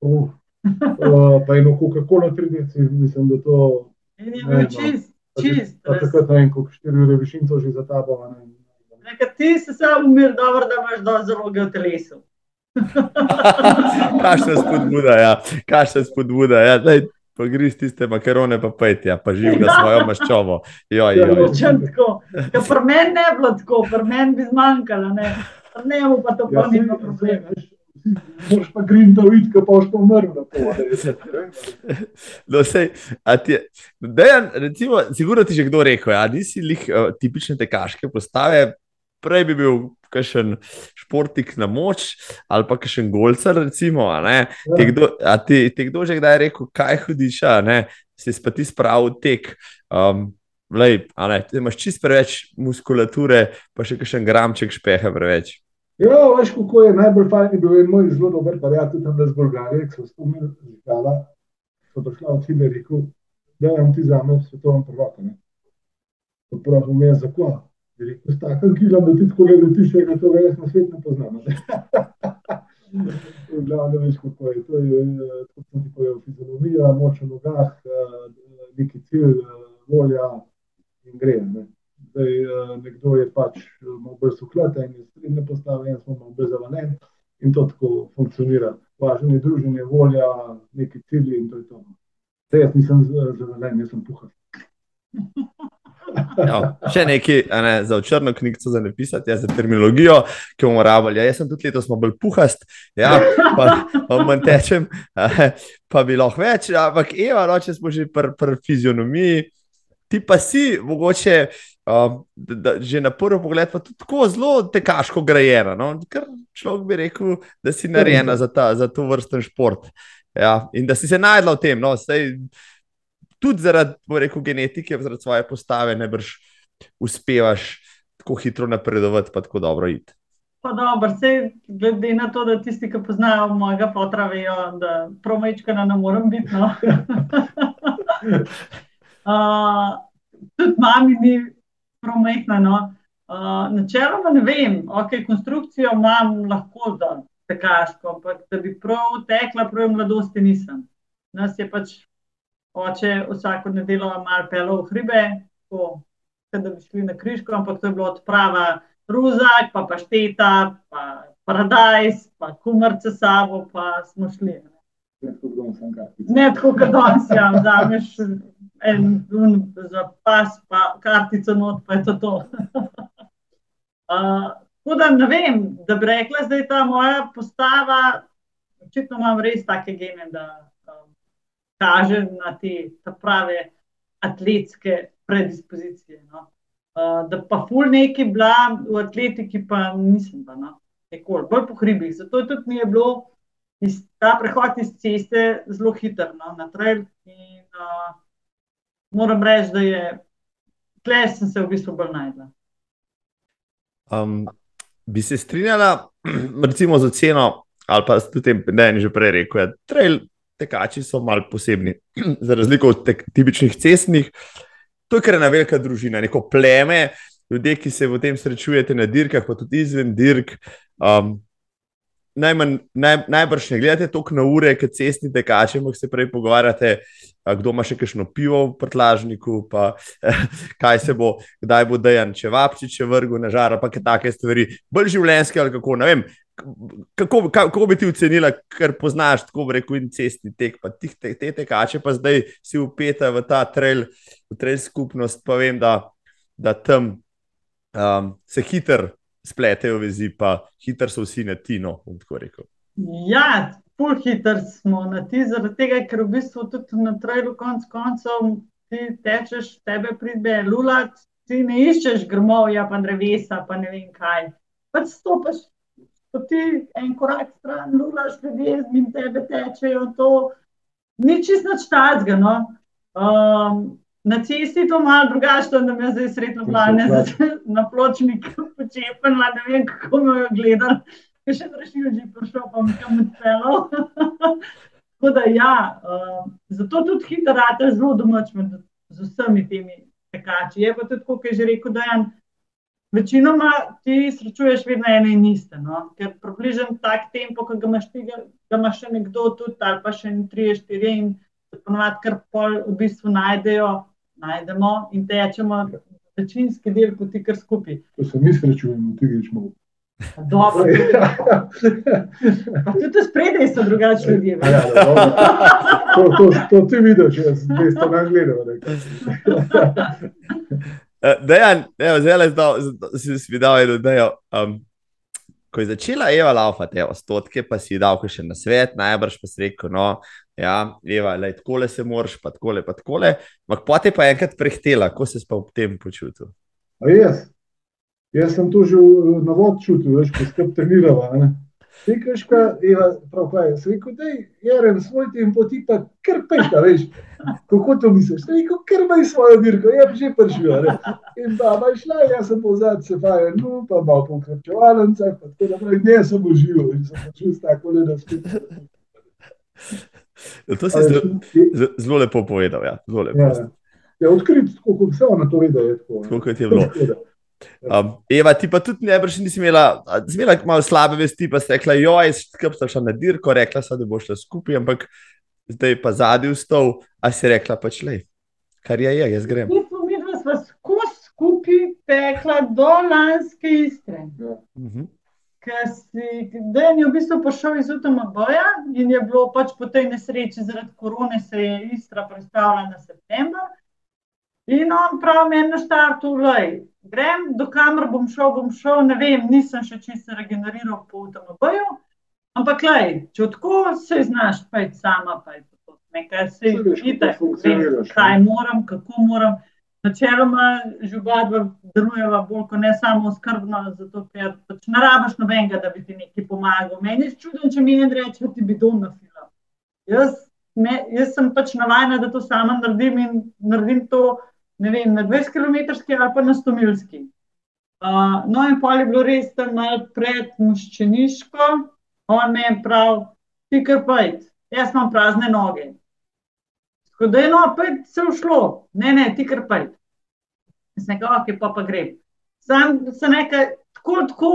Speaker 2: Uh, pa eno Coca-Cola 30, mislim, da to.
Speaker 1: In je bil čist, čist.
Speaker 2: Pa takrat ne vem, koliko 4 ure višinco že za tabo.
Speaker 1: Nekaj ti se samo umir, dobro, da imaš do zaloge v telesu.
Speaker 3: Kakšna spodbuda, ja. Kakšna spodbuda, ja. Daj, pa griz tiste makarone, pa pojdi, ja. pa živi na svojo maščovo. Joj, joj.
Speaker 1: Ja, tako. Ja, pri meni ne bilo tako, pri meni bi zmanjkalo, ne. Ne, pa to pa ni problem.
Speaker 2: Moš pa grin to videti, ko boš pomrl na pol.
Speaker 3: No, sej, a ti dejan, recimo, sigurno ti že kdo rekel, a nisi lih uh, tipične tekaške postave, prej bi bil kakšen športnik na moč ali pa kakšen golcar. Recimo, ja. te, kdo, ti, te kdo že kdaj rekel, kaj hudiš, si pa ti spravil tek. Um, lej, ne, imaš čist preveč muskulature, pa še kakšen gramček špeha preveč.
Speaker 2: Ja, veš, kako je najbolj fajn, bil je moj zelo dober prijatelj tam z Bolgarije, ki so spomnili zgala, so prišla od Cile, rekel, da vam ti zame svetovno prvako. Prav, vmes za kva. Rekel, s takim kilom, da ti tako ne letiš, da to več na svet ne poznamo. Glavno veš, kako je. To je, kot sem ti povedal, fizionomija, moč v nogah, neki cilj, volja in gre. Ne. Zdaj, nekdo je pač malo bolj suklaten in srednje postavljen, jaz smo malo bolj zavaljen in to tako funkcionira. Važno je druženje, volja, neki cilji in to je to. Zdaj, jaz nisem zavaljen, jaz sem puhar.
Speaker 3: Jo, še nekaj ne, za črno knjigo za napisati, ja, za terminologijo, ki bomo rabili. Ja, jaz sem tudi letos bolj puhast, ja, pa, pa manj tečem, pa bi lahko več. Ampak, Eva, no, če smo že pri pr fizionomiji, ti pa si mogoče. Um, da, da, že na prvi pogled je tako zelo tekaško grajena. No? Ker človek bi rekel, da si narejena za, ta, za to vrsten šport. Ja? In da si se najdla v tem. No? Sej, tudi zaradi rekel, genetike, zaradi svoje postave, ne brž uspevaš tako hitro napredovati, pa tako dobro iti.
Speaker 1: Pa dobro, vse glede na to, da tisti, ki poznajo mojega potra, vejo, da promečka ne morem biti. No. Uh, tudi mami ni promehna. No. Uh, načeloma ne vem, ok, konstrukcijo imam lahko za tekaško, ampak da bi prav tekla, prav mladosti nisem. Nas je pač oče vsako nedeljo malo pelov v hribe, tako, da bi šli na križko, ampak to je bilo odprava ruzak, pa pašteta, pa paradajz, pa kumarce sabo, pa smo šli. Ne tako, kot danes, ja, vzameš en dun za pas, pa kartico not, pa je to to. uh, tako da ne vem, da bi rekla, da je ta moja postava, očitno imam res take gene, da um, kaže na te prave atletske predispozicije. No. Uh, da pa ful neki bila v atletiki, pa nisem pa. No bolj po hribih. Zato je tudi mi je bilo iz, ta prehod iz ceste zelo hiter no, na trail. In, uh, moram reči, da je tle sem se v bistvu bolj najdla.
Speaker 3: Um, bi se strinjala, recimo, z oceno, ali pa tudi ne, že prej rekel, da trail tekači so malo posebni, za razliko od tek, tipičnih cestnih. To je kar ena velika družina, neko pleme, ljudje, ki se v tem srečujete na dirkah, pa tudi izven dirk. Um, najmanj, naj, najbrž ne gledate toliko na ure, kot cestni tekači, ampak se prej pogovarjate, kdo ima še kakšno pivo v prtlažniku, pa kaj se bo, kdaj bo dejan, če vapči, če vrgu na žar, pa kaj take stvari, bolj življenjske ali kako. Ne vem, kako, kako bi ti ocenila, ker poznaš tako reko in cestni tek, pa tih, te, te tekače, pa zdaj si upeta v ta trail, v trail skupnost, pa vem, da, da tam um, se hitro spletejo vezi, pa hitro so vsi na tino.
Speaker 1: Ja, pol hitro smo na ti, zaradi tega, ker v bistvu tudi na trajlu, konc koncev, ti tečeš, tebe pride lulat, ti ne iščeš grmovja, pa drevesa, pa ne vem kaj. Pač stopiš. Ko ti en korak stran, lulaš ljudje, in tebe tečejo, to ni čisto čtazga. No? Um, Na cesti je to malo drugače, da me zdaj sredno plane, na pločnik počepen, da ne vem, kako me je gledal. Ker še rešil, že prišel, pa mi kam odpeljal. Tako da ja, uh, zato tudi hitro rade zelo domač med z vsemi temi tekači. Je pa tudi, kot je že rekel, da je večinoma ti srečuješ vedno ene in iste. No? Ker približen tak tempo, ki ga imaš, ti, ga imaš še nekdo tudi, ali pa še ne tri, štiri in ponovadi kar pol v bistvu najdejo najdemo in tečemo večinski del poti kar skupaj.
Speaker 2: To se mi srečujemo, ti greš malo.
Speaker 1: Dobro. Tudi spredaj so drugačni ljudje.
Speaker 2: Ja, to, to, to ti vidiš, če si to ne gledal.
Speaker 3: Dejan, zelo si videl, da je ko je začela Eva laufati, evo, stotke, pa si dal še na svet, najbrž pa si rekel, no, ja, Eva, le tako le se moraš, pa tako le, pa tako le. Ampak pa je enkrat prehtela, ko se pa ob tem počutil.
Speaker 2: A jaz, jaz sem to že na vod čutil, veš, ko skrb trenirava. Rekaš, prav kaj, se rekel, da je en svoj tempo, ti pa kar pejta, veš, kako to misliš, se rekel, kar imaš svojo dirko, je že prišel, in da imaš šla, jaz sem pozad se faje, no, pa malo po krčevalnicah, pa tako naprej, ne sem užival in sem počul tako da spet.
Speaker 3: Ja, to si zelo, zelo lepo povedal, ja, zelo lepo. Ja,
Speaker 2: ja odkrit, kako vse ona to vede, je tako.
Speaker 3: Tako kot je bilo. Um, Eva, ti pa tudi ne brž nisi imela, imela malo slabe vesti, pa si rekla, joj, skrb sem šla na dirko, rekla sem, da bo šla skupaj, ampak zdaj pa zadnji vstov, a si rekla pač le, kar je, je, jaz grem.
Speaker 1: Mi smo sva skupaj tekla do lanske istre. Ja. Uh -huh. Ker si dan je v bistvu prišel iz Utoma boja in je bilo pač po tej nesreči zaradi korone se je istra predstavila na september. In on pravi meni na štartu, lej, grem, do kamer bom šel, bom šel, ne vem, nisem še čisto regeneriral po UTMB-ju. Ampak, lej, če tako se znaš, pa je sama, pa je to nekaj, se vidite, kaj moram, kako moram. Načeloma, žubadva delujeva bolj kot ne samo skrbno, zato ker pač ne rabiš nobenega, da bi ti nekaj pomagal. Meni je čudno, če mi en reče, ti bi dom na film. Jaz, jaz sem pač navajena, da to sama naredim in naredim to vem, na 20 km ali pa na 100 milski. Uh, no, in pol je bilo res tam malo pred muščeniško, on me je prav, ti kar pojdi, jaz imam prazne noge. Ko da je no, pet se ušlo, ne, ne, ti kar pet. Sem rekel, ok, pa pa gre. Sam se nekaj, tako, tako,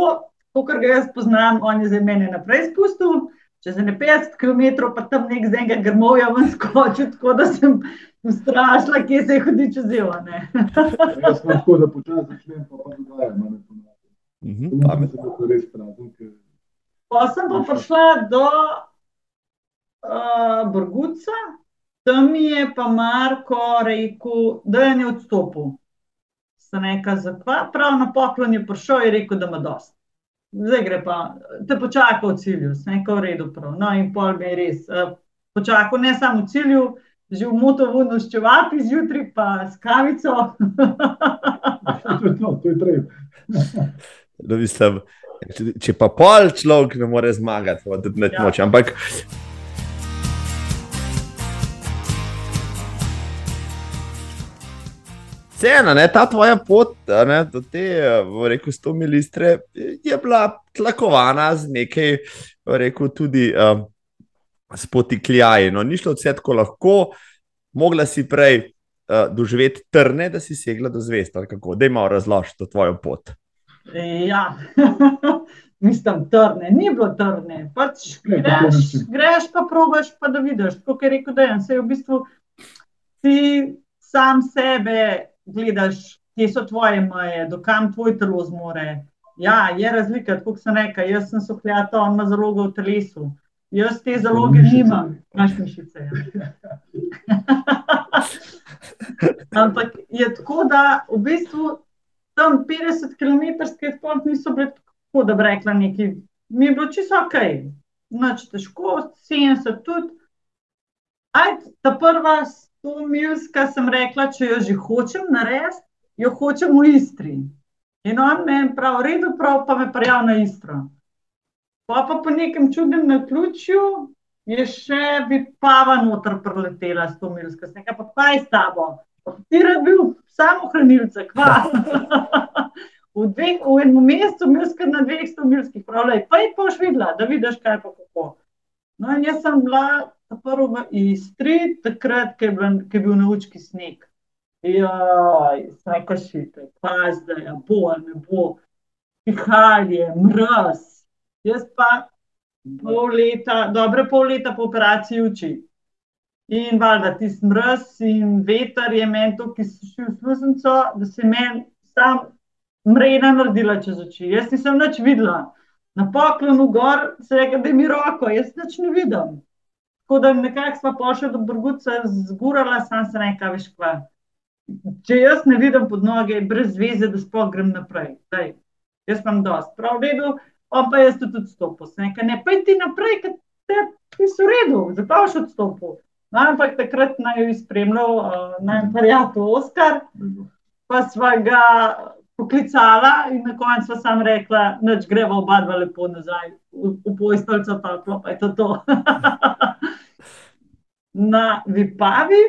Speaker 1: kot ga jaz poznam, on je za mene naprej spustil, čez ne 50 km, pa tam nek z enega grmovja ven skočil, tako da sem strašila, kje se je hodil čez zelo.
Speaker 2: jaz sem tako, da počasi začnem, pa pa dogajam.
Speaker 3: Mhm, pametno.
Speaker 2: Res prazen, ker
Speaker 1: Pa sem pa prišla do uh, Brguca, tam mi je pa Marko rekel, da je ne odstopil. Sem rekla, zakaj? Prav na poklon je prišel in rekel, da ima dost. Zdaj gre pa, te počaka v cilju, sem rekla, v redu prav. No in pol mi je res uh, počakal, ne samo v cilju, že v motovu s čevapi zjutraj, pa s kavico.
Speaker 2: to to, to je treba.
Speaker 3: Da mislim, če, če pa pol človek ne more zmagati, pa tudi ne
Speaker 1: Ja.
Speaker 3: moče. Ampak Cena, ne, ta tvoja pot ne, do te, rekel, 100 milistre je bila tlakovana z nekaj, rekel, tudi um, spotikljaji. No, ni šlo vse tako lahko, mogla si prej uh, doživeti trne, da si segla do zvest. ali kako? Daj malo razložiti tvojo pot.
Speaker 1: Ja, mislim, trne, ni bilo trne. Pač
Speaker 2: tako
Speaker 1: greš, greš, pa probaš, pa da vidiš. Kot je rekel Dejan, se v bistvu ti sam sebe gledaš, kje so tvoje meje, dokam tvoj telo zmore. Ja, je razlika, kot sem rekel, jaz sem sohljata, on ima zalogo v telesu. Jaz te zaloge
Speaker 2: mišice.
Speaker 1: nimam, imaš mišice. Ja. Ampak je tako, da v bistvu tam 50 km sploh niso bile tako, da bi rekla nekaj. Mi je bilo čisto ok, noč težko, 70 tudi. Ajde, ta prva 100 milska sem rekla, če jo že hočem narediti, jo hočem v Istri. In on meni pravi, v redu, prav, pa me prijav na Istro. Pa pa po nekem čudnem naključju je še vipava noter preletela 100 milska. Sem rekla, pa kaj s tabo? Ti rad bil samo hranilce, kva. v, dveh, v enem mesecu milska na 200 milskih, pravljaj, pa je pa už videla, da vidiš, kaj pa kako. No, in jaz sem bila prvo v Istri, takrat, ko je, bila, ko je bil na učki sneg. Joj, vsaka šite, pa zdaj, a bo, ne bo, pihalje, mraz. Jaz pa pol leta, dobre pol leta po operaciji uči. In valjda tisti mraz in veter je meni to, ki so šli v sluznico, da se meni sam mrena naredila čez oči. Jaz nisem nič videla. Na poklonu gor se je rekel, da mi roko, jaz nič ne vidim. Tako da nekako smo pošli do Brguca, zgurala sem se nekaj, veš kva. Če jaz ne vidim pod noge, je brez veze, da sploh grem naprej. Daj, jaz imam dost, prav v redu, on pa jaz tudi odstopil. Rekel, ne, pej ti naprej, ker te, ti so v redu, zakaj boš odstopil? No, ampak takrat naj jo je spremljal uh, naj prijatelj Oskar, pa sva ga poklicala in na koncu sva sam rekla, noč greva oba dva lepo nazaj v, v posteljico, toplo, pa je to to. na Vipavi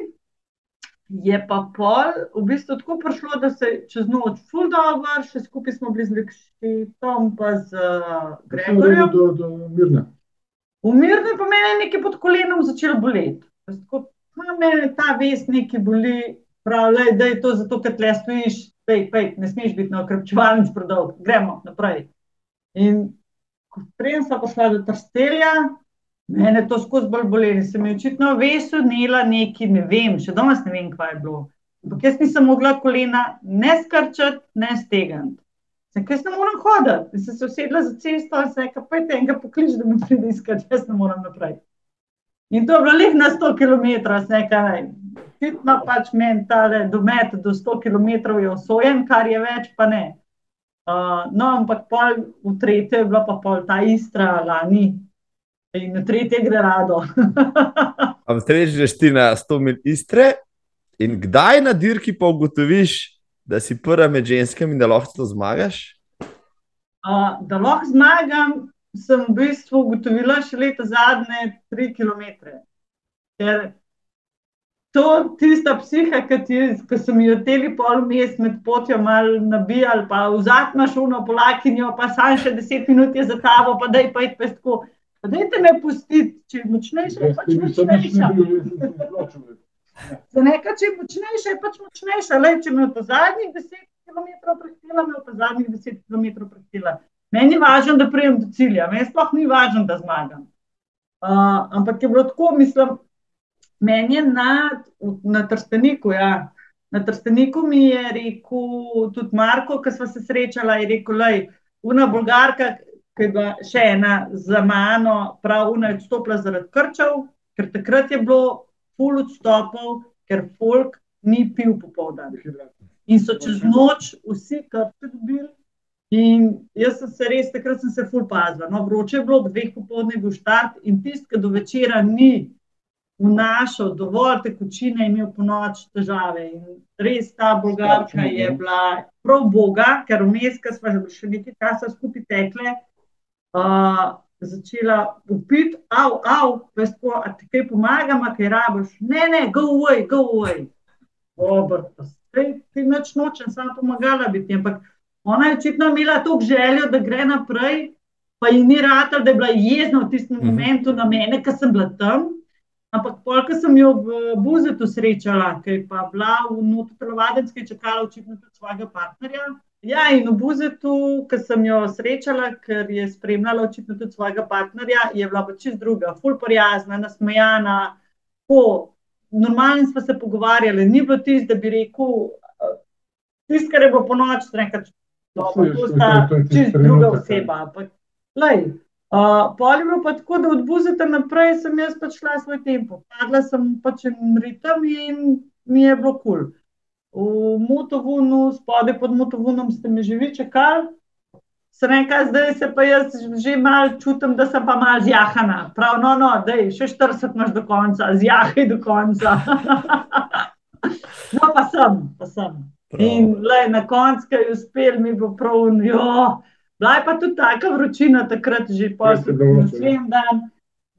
Speaker 1: je pa pol v bistvu tako prišlo, da se je čez noč ful dobro, še skupaj smo bili z Lekšitom pa z uh, Gregorjem.
Speaker 2: Do, do Mirna.
Speaker 1: V mirni pa meni je nekaj pod kolenom začelo boleti. Tako, "Ma, mene ta vest nekaj boli, pravi, da je to zato, ker tle stojiš, pej, pej, ne smeš biti na okrepčevalnici predolg, gremo naprej. In ko sem prišla do Trstelja, mene to skozi bolj bolelo, se mi je očitno vesu nela neki, ne vem, še danes ne vem, kaj je bilo. Ampak jaz nisem mogla kolena ne skrčati, ne stegniti. Sem, jaz ne morem hoditi. Sem se usedla za cesto in sem rekla, pojdi enega poklič, da me pride iskati, jaz ne morem naprej. In to je bilo lih na 100 km, sem rekla, naj. Hitno pač meni tale domet do 100 km je osojen, kar je več, pa ne. Uh, no, ampak pol v tretje je bila pa pol ta istra lani. In na tretje gre rado.
Speaker 3: Am strežeš ti na 100 mil istre in kdaj na dirki pa ugotoviš, da si prva med ženskami in da lahko to zmagaš?
Speaker 1: Uh, da lahko zmagam, sem v bistvu ugotovila še leta zadnje tri km. Ker to tista psiha, ki so mi jo teli pol mest med potjo malo nabijali, pa vzad imaš uno polakinjo, pa sam še deset minut je za tabo, pa daj pa je tako. Pa dajte me pustiti, če je močnejša, je pač
Speaker 2: tudi sem nič ne
Speaker 1: močnejša. Za nekaj, če je močnejša, je pač močnejša. Le, če me v zadnjih 10 km prehitela, me v zadnjih 10 km prehitela. Meni je važno, da prijem do cilja, meni sploh ni važno, da zmagam. Uh, ampak je bilo tako, mislim, meni je na, na trsteniku. Ja. Na trsteniku mi je rekel tudi Marko, ki smo se srečali, je rekel, da je una bolgarka, ki je bila še ena za mano, prav una je odstopila zaradi krčev, ker takrat je bilo full odstopov, ker folk ni pil popoldan. In so čez noč vsi krče dobili. In jaz sem se res, takrat sem se ful pazila. No, vroče je bilo, ob dveh popoldne bil štart in tisti, ki do večera ni vnašal dovolj tekočine, je imel po noč težave. In res ta bogatka je bila prav boga, ker vmes, ki smo še nekaj časa skupaj tekle, uh, začela upiti, av, av, veš, ko ti kaj pomagam, kaj rabiš. Ne, ne, go away, go away. Obrto, ti noč nočem, samo pomagala biti. Ampak Ona je očitno imela toliko željo, da gre naprej, pa ji ni rata, da je bila jezna v tistem mhm. momentu na mene, ker sem bila tam. Ampak, ko sem jo v Buzetu srečala, ki je pa bila v Notranjovadenski, čakala očitno tudi svojega partnerja. Ja, in v Buzetu, ki sem jo srečala, ker je spremljala očitno tudi svojega partnerja, je bila pa čist druga, ful prijazna, nasmejana. Po, normalno smo se pogovarjali, ni bilo tisto, da bi rekel, tisto, kar je bilo po noč, rekel, to sta čisto druga oseba. Ampak, lej, uh, pol je bilo pa tako, da odbuzete naprej, sem jaz pač šla svoj tempo. Padla sem pač en ritem in mi je bilo kul. Cool. V Motovunu, spodaj pod Motovunom ste me že vi čakali. Se nekaj, zdaj se pa jaz že malo čutim, da sem pa malo zjahana. Prav, no, no, da je še 40 imaš do konca, zjahaj do konca. no, pa sem, pa sem. In le, na koncu, ki je uspel, mi bo prav. Bila je pa tudi taka vročina, takrat že posebej dan.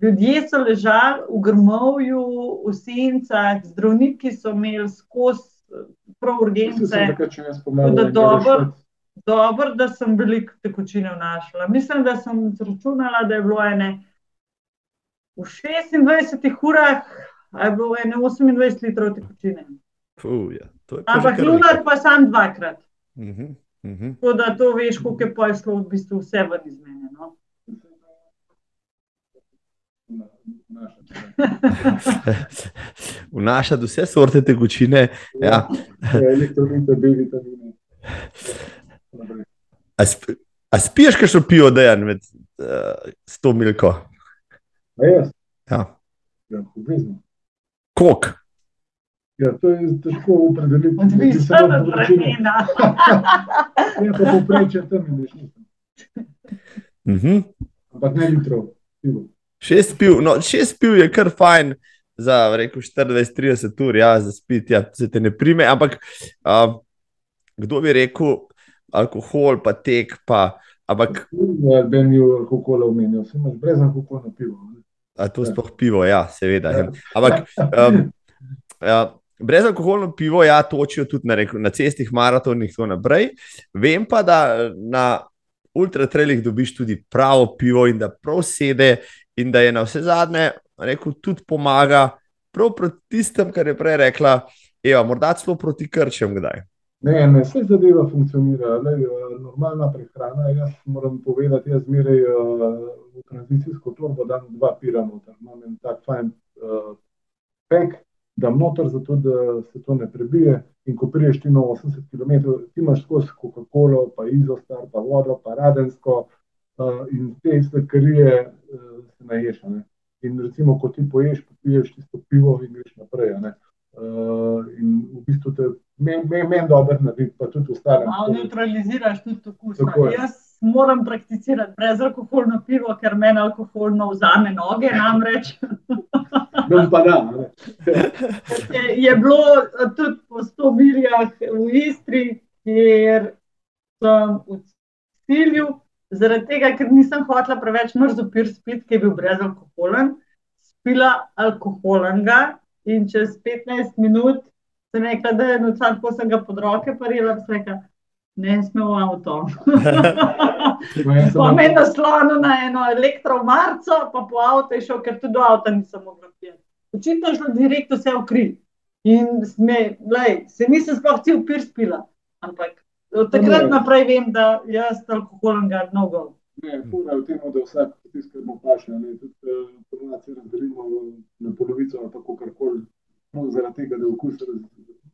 Speaker 1: Ljudje so ležali v grmovju, v sencah, zdravniki so imeli skozi prav urgence. Dobro, dober, da sem veliko tekočine vnašala. Mislim, da sem računala, da je bilo ene v 26 urah, a je bilo ene 28 litrov tekočine.
Speaker 3: Fuh, ja.
Speaker 1: Ampak lunar pa sam dvakrat. Uh -huh, uh -huh. Tako da to veš, koliko je pošlo v bistvu vse ven iz mene. No?
Speaker 3: Vnašati vse sorte tekočine. Ja. A, sp a spiješ, kaj še pijo, da je med uh, sto milko?
Speaker 2: Ja,
Speaker 3: ja.
Speaker 2: ja
Speaker 3: Kok?
Speaker 2: Ja, to je težko opredeliti.
Speaker 1: Odvisno od vremena.
Speaker 2: Ja, pa poprečje tam je nekaj.
Speaker 3: Mhm.
Speaker 2: Ampak ne litrov, pivo.
Speaker 3: Šest piv, no, šest piv je kar fajn za, rekel, 40-30 ur, ja, za spiti, ja, se te ne prime. Ampak uh, kdo bi rekel, alkohol, pa tek, pa. Ampak.
Speaker 2: Ja, ne bi alkohola omenil, sem brez alkohola pivo.
Speaker 3: A to sploh pivo, ja, seveda. Ja. Ampak. Um, ja, Brezalkoholno pivo, ja, točijo tudi na, na cestih, maratonih in tako naprej. Vem pa, da na ultratrailih dobiš tudi pravo pivo in da prav sede, in da je na vse zadnje, rekel, tudi pomaga, prav proti tistem, kar je prej rekla, Eva, morda celo proti krčem kdaj.
Speaker 2: Ne, ne, vse zadeva funkcionira, le, eh, normalna prehrana. Jaz moram povedati, jaz zmeraj uh, v tranzicijsko torbo dam dva pira noter. Imam en tak fajn uh, pek, da motor, zato da se to ne prebije. In ko priješ ti na 80 km, ti imaš skozi Coca-Cola, pa Izostar, pa vodo, pa Radensko uh, in te stvarije uh, se naješ. Ne? In recimo, ko ti poješ, popiješ tisto pivo in greš naprej. Uh, in v bistvu te meni men, men dobro naredi, pa tudi ostale.
Speaker 1: Malo neutraliziraš tudi okus. Jaz moram prakticirati brezalkoholno pivo, ker meni alkoholno vzame noge, namreč.
Speaker 2: pa da.
Speaker 1: je, je bilo tudi po 100 milijah v Istri, kjer sem v cilju, zaradi tega, ker nisem hotela preveč mrzlo pir spiti, ki je bil brezalkoholen, spila alkoholenga in čez 15 minut sem rekla, da je noč, ko sem ga pod roke parila, sem rekla, ne smem v avto. Po meni naslonu na eno elektromarco, pa po avto je šel, ker tudi do avta nisem mogla pijati. Očitno je šlo direkt vse v kri. In sme, lej, se nisem sploh cel pir spila. Ampak od takrat naprej vem, da jaz alkoholem ga mnogo.
Speaker 2: Ne, puna je v tem, da vsak tisk, ki mu paše, ne, tudi ponovadi razdelimo na polovico ali tako karkoli. No, zaradi tega, da okus,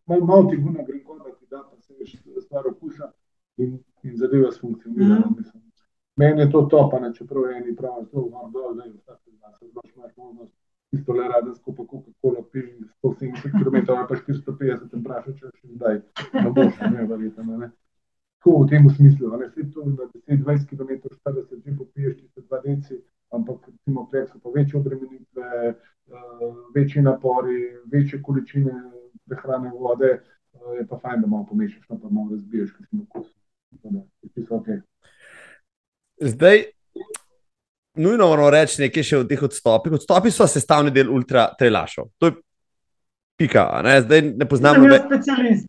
Speaker 2: malo mal ti guna grenkoda, ti da pa se veš stvar okusa in, in zadeva s funkcionira. Mm -hmm. Meni je to topano, čeprav eni pravijo, da je to malo dol, da je vsak dan, da imaš možnost isto le rade skupaj, kako piši 170 km ali pa 450 km, vprašaj, če še zdaj ne boš, ne verjetno. Ne. Tako v tem smislu, da se to na 10-20 km, 40 že popiješ, ti se dva deci, ampak recimo prek so pa večje obremenitve, uh, večji napori, večje količine prehrane vode, uh, je pa fajn, da malo pomešaš, no pa malo razbiješ, si na kos. Okay.
Speaker 3: Zdaj, nujno moramo reči nekaj še o teh odstopih. Odstopi so sestavni del ultra trelašov. To je pika, ne? zdaj ne poznam
Speaker 1: nobenega. Specialist.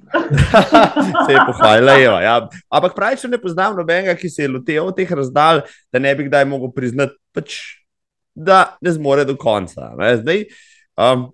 Speaker 3: se je pohvalila, ja. Ampak pravi, če ne poznam nobenega, ki se je loteval teh razdalj, da ne bi kdaj mogel priznati, pač, da ne zmore do konca. Ne? Zdaj, um,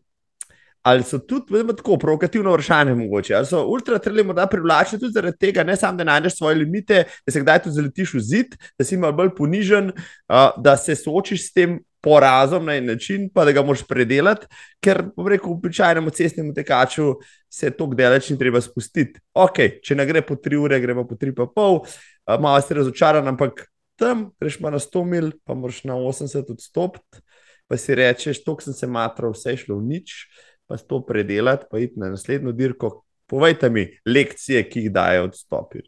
Speaker 3: Ali so tudi tako provokativno vprašanje, mogoče? Ali so ultratreli morda privlačni tudi zaradi tega, ne samo da najdeš svoje limite, da se kdaj tudi zaletiš v zid, da si malo bolj ponižen, uh, da se soočiš s tem porazom na en način, pa da ga moš predelati, ker, bom rekel, v običajnem cestnem tekaču se to gdeleč ni treba spustiti. Ok, če ne gre po tri ure, gremo po tri pa pol, uh, malo si razočaran, ampak tam greš pa na 100 mil, pa moraš na 80 odstopiti, pa si rečeš, to sem se matral, vse je šlo v nič pa to predelati, pa iti na naslednjo dirko. Povejte mi lekcije, ki jih dajo odstopi.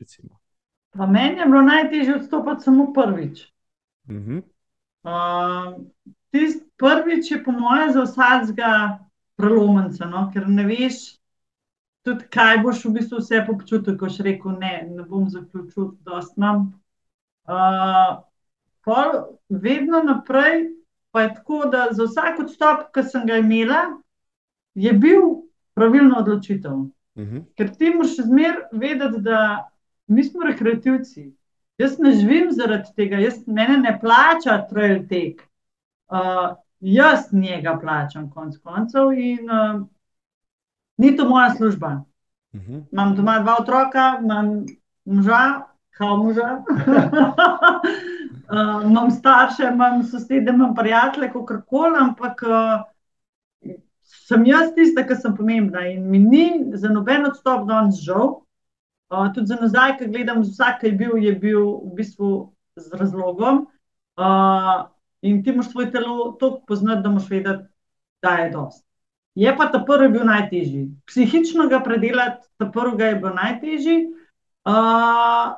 Speaker 1: Pa meni je bilo najtežje odstopiti samo prvič. Uh -huh. uh, tist prvič je, po mojem, za vsakega prelomnica, no? ker ne veš, tudi kaj boš v bistvu vse občutil, ko si rekel, ne, ne bom zaključil, da ostam. Uh, vedno naprej pa je tako, da za vsak odstop, ki sem ga imela, je bil pravilno odločitev. Uh mhm. -huh. Ker ti moraš zmer vedeti, da mi smo rekreativci. Jaz ne živim zaradi tega, jaz mene ne plača trail tek. Uh, jaz njega plačam, konc koncev, in uh, ni to moja služba. Uh mhm. -huh. Imam doma dva otroka, imam moža, kao moža. uh, imam starše, imam sosede, imam prijatelje, kako koli, ampak uh, sem jaz tista, ki sem pomembna in mi ni za noben odstop danes žal. Uh, tudi za nazaj, ki gledam, vsak, ki je bil, je bil v bistvu z razlogom. Uh, in ti moš svoje telo tako poznati, da moš vedeti, da je dost. Je pa ta prvi bil najtežji. Psihično ga predelati, ta prvi je bil najtežji. Uh,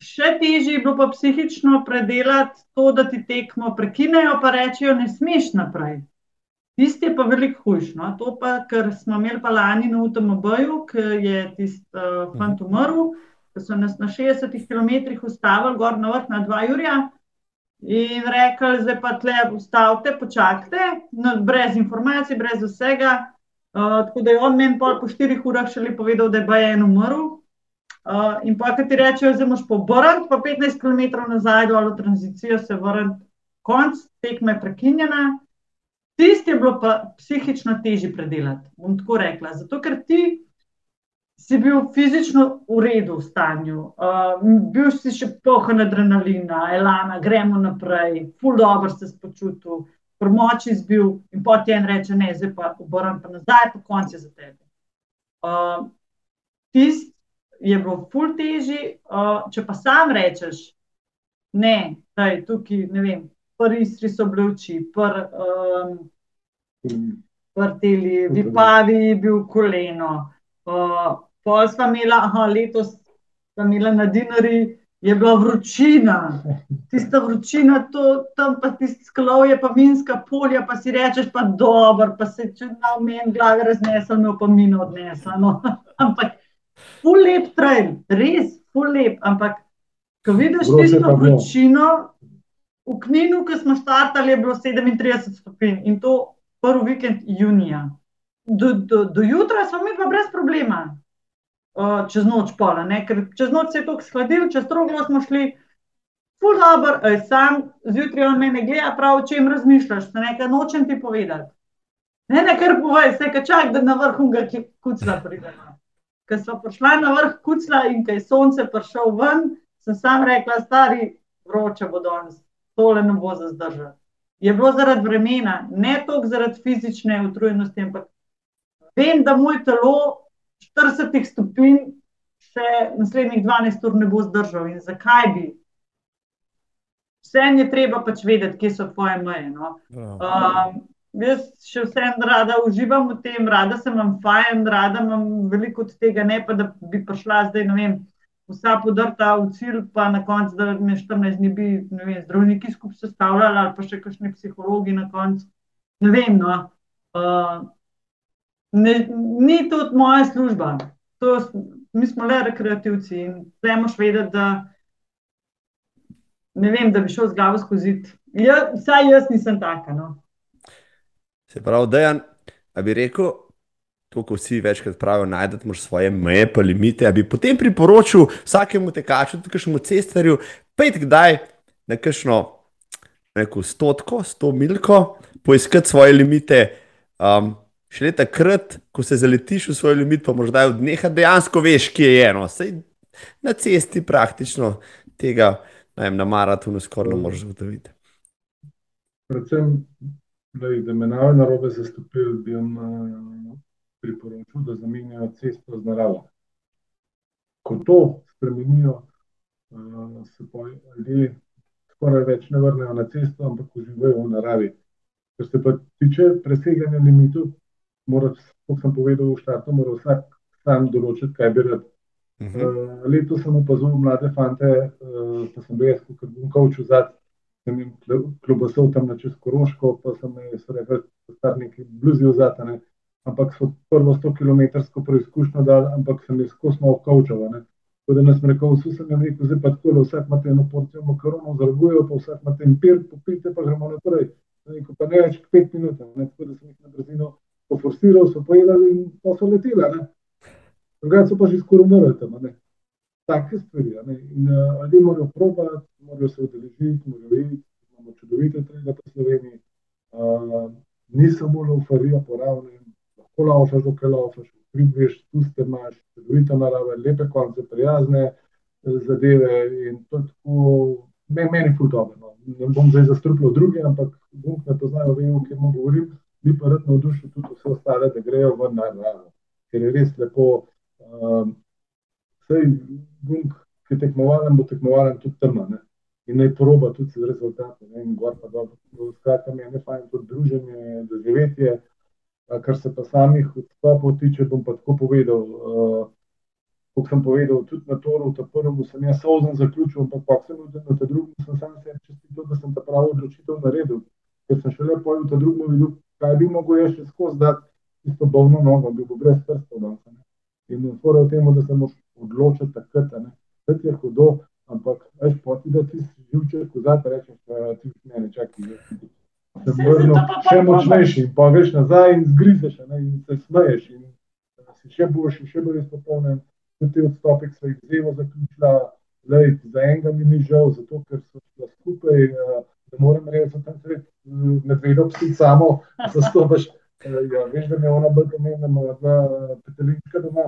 Speaker 1: še težje je bilo pa psihično predelati to, da ti tekmo prekinejo, pa rečejo, ne smeš naprej. Tisti je pa veliko hujš. No? To pa, ker smo imeli pa lani na UTMB-ju, ki je tisti uh, fant umrl, ki so nas na 60 km ustavili gor na vrh na 2 Jurja in rekli, zdaj pa tle ustavite, počakajte, no, brez informacij, brez vsega. Uh, tako da je on meni po 4 urah še le povedal, da je Bajen umrl. Uh, in pa, ki ti rečejo, zdaj moš pobrati, pa 15 km nazaj, dol v tranzicijo se vrniti, konc tekme prekinjena. Tisti je bilo pa psihično težje predelati, bom tako rekla. Zato, ker ti si bil fizično v redu v stanju, uh, bil si še pohan adrenalina, elana, gremo naprej, full dobro se spočutil, promoči si bil in potem en reče: ne, zdaj pa obrnem pa nazaj, pa konc je za tebe. Uh, Tisti je bilo full težje, uh, če pa sam rečeš, ne, daj, tukaj ne vem prvi istri so bili oči, prvi um, teli, vipavi je bil koleno. Uh, pol smo imeli, aha, letos smo imeli na dinari, je bila vročina. Tista vročina, to, tam pa tisti sklov je pa minska polja, pa si rečeš pa dobro, pa se če na omen glave raznesel, me pa mino odnesel. No. Ampak, ful lep trail, res, ful lep, ampak, ko vidiš tisto vročino, V Kninu, ki smo startali, je bilo 37 stopinj in to prvi vikend junija. Do, do, do jutra smo mi pa brez problema, uh, čez noč pola, ne? ker čez noč se je tako skladil, čez troglo smo šli. Ful dobro, sam zjutraj on mene gleda, prav o čem razmišljaš, da nekaj nočem ti povedati. Ne, ne, kar povej, se kaj čak, da na vrhu ga kucla pridemo. Ker smo prišli na vrh kucla in kaj sonce prišel ven, sem sam rekla, stari vroče bo danes, tole ne bo za zdržati. Je bilo zaradi vremena, ne toliko zaradi fizične utrujenosti, ampak vem, da moj telo 40 stopinj še naslednjih 12 ur ne bo zdržal. In zakaj bi? Vse je treba pač vedeti, kje so tvoje meje. No? Um, Jaz še vsem rada uživam v tem, rada sem vam fajn, rada imam veliko od tega, ne pa da bi prišla zdaj, ne vem, vsa podrta v cilj, pa na koncu, da me 14 dni bi vem, zdravniki skupaj sestavljali ali pa še kakšni psihologi na koncu. Ne vem, no. Uh, ne, ni to moja služba. To, mi smo le rekreativci in treba vedeti, da ne vem, da bi šel z glavo skozi. Ja, vsaj jaz nisem taka. No.
Speaker 3: Se pravi, Dejan, da bi rekel, to, ko vsi večkrat pravijo, najdete mož svoje meje, pa limite, da bi potem priporočil vsakemu tekaču, tudi kakšnemu cestarju, pet kdaj na kakšno neko stotko, sto milko, poiskati svoje limite. Um, Šele takrat, ko se zaletiš v svoj limit, pa morda od dneha dejansko veš, kje je eno. Sej na cesti praktično tega, vem, na maratonu skoraj ne moreš zagotoviti.
Speaker 2: Predvsem da me nave na robe zastopili, bi jim uh, priporočil, da zamenjajo cesto z naravo. Ko to spremenijo, uh, se ljudje skoraj več ne vrnejo na cesto, ampak uživajo v naravi. Ker se pa tiče preseganja limitov, mora, kot sem povedal v štartu, mora vsak sam določiti, kaj bi rad. Uh -huh. uh, letos sem opazil mlade fante, uh, pa sem bil jaz, kot bom kavčil zadnji sem jim klobasal tam na čez Koroško, pa sem jim rekel, da so neki bluzi vzatane. Ampak so prvo 100 km preizkušnjo dali, ampak sem jih skozi malo kavčal. Tako da nas rekel, vsi sem jim rekel, zdaj pa tako, da vsak ima eno porcijo makaronov, zargujejo, pa vsak ima ten pir, popite, pa gremo naprej. Rekel, pa ne več kot pet minut, ne? tako da sem jih na brzino poforsiral, so pojedali in pa so leteli. Drugače so pa že skoraj umrli tam take stvari. In uh, ljudje morajo probati, morajo se udeležiti, morajo videti, imamo čudovite trende po Sloveniji. Uh, ni samo laufarija poravne, lahko laufaš, dokaj laufaš, pridviš, tu ste imaš, čudovita narava, lepe konce, prijazne eh, zadeve in to je tako, meni, meni ful dobro. No. Ne bom zdaj zastrupljal druge, ampak bom me poznajo, vem, o čem govorim, bi pa rad navdušil tudi vse ostale, da grejo v naravo, ker je res lepo. Um, Sej, gumb, ki je tekmovalen, bo tekmovalen tudi tam. In naj proba tudi z rezultati. In gor pa dobro. Skratka, mi je nefajn tudi druženje, doživetje. Kar se pa samih odstopov tiče, bom pa tako povedal. Uh, kot sem povedal, tudi na toru, ta prvem sem jaz sozen zaključil, ampak pa sem videl, na ta drugem sem sam se čestitil, da sem ta pravi odločitev naredil. Ker sem šele pojel ta drugem videl, kaj bi mogel jaz še skozi dati, isto bolno nogo, bi bil brez prstov. In fora v tem, da sem odločiti takrat, da ti je hudo, ampak veš, poti, da ti si živček, ko zdaj rečeš, da ti ne, ne čakaj. Se vrnil še močnejši in pa veš nazaj in zgrizeš ne, in se smeješ in si še boljši, še bolj izpopolnen. Tudi ti odstopek so jih zelo zaključila, Lej, za enega mi ni žal, zato ker so šla skupaj, da moram reči, da tam sred medvedov psi samo zastopaš. Ja, veš, da me ona bolj pomembna, ima dva petelinčka doma.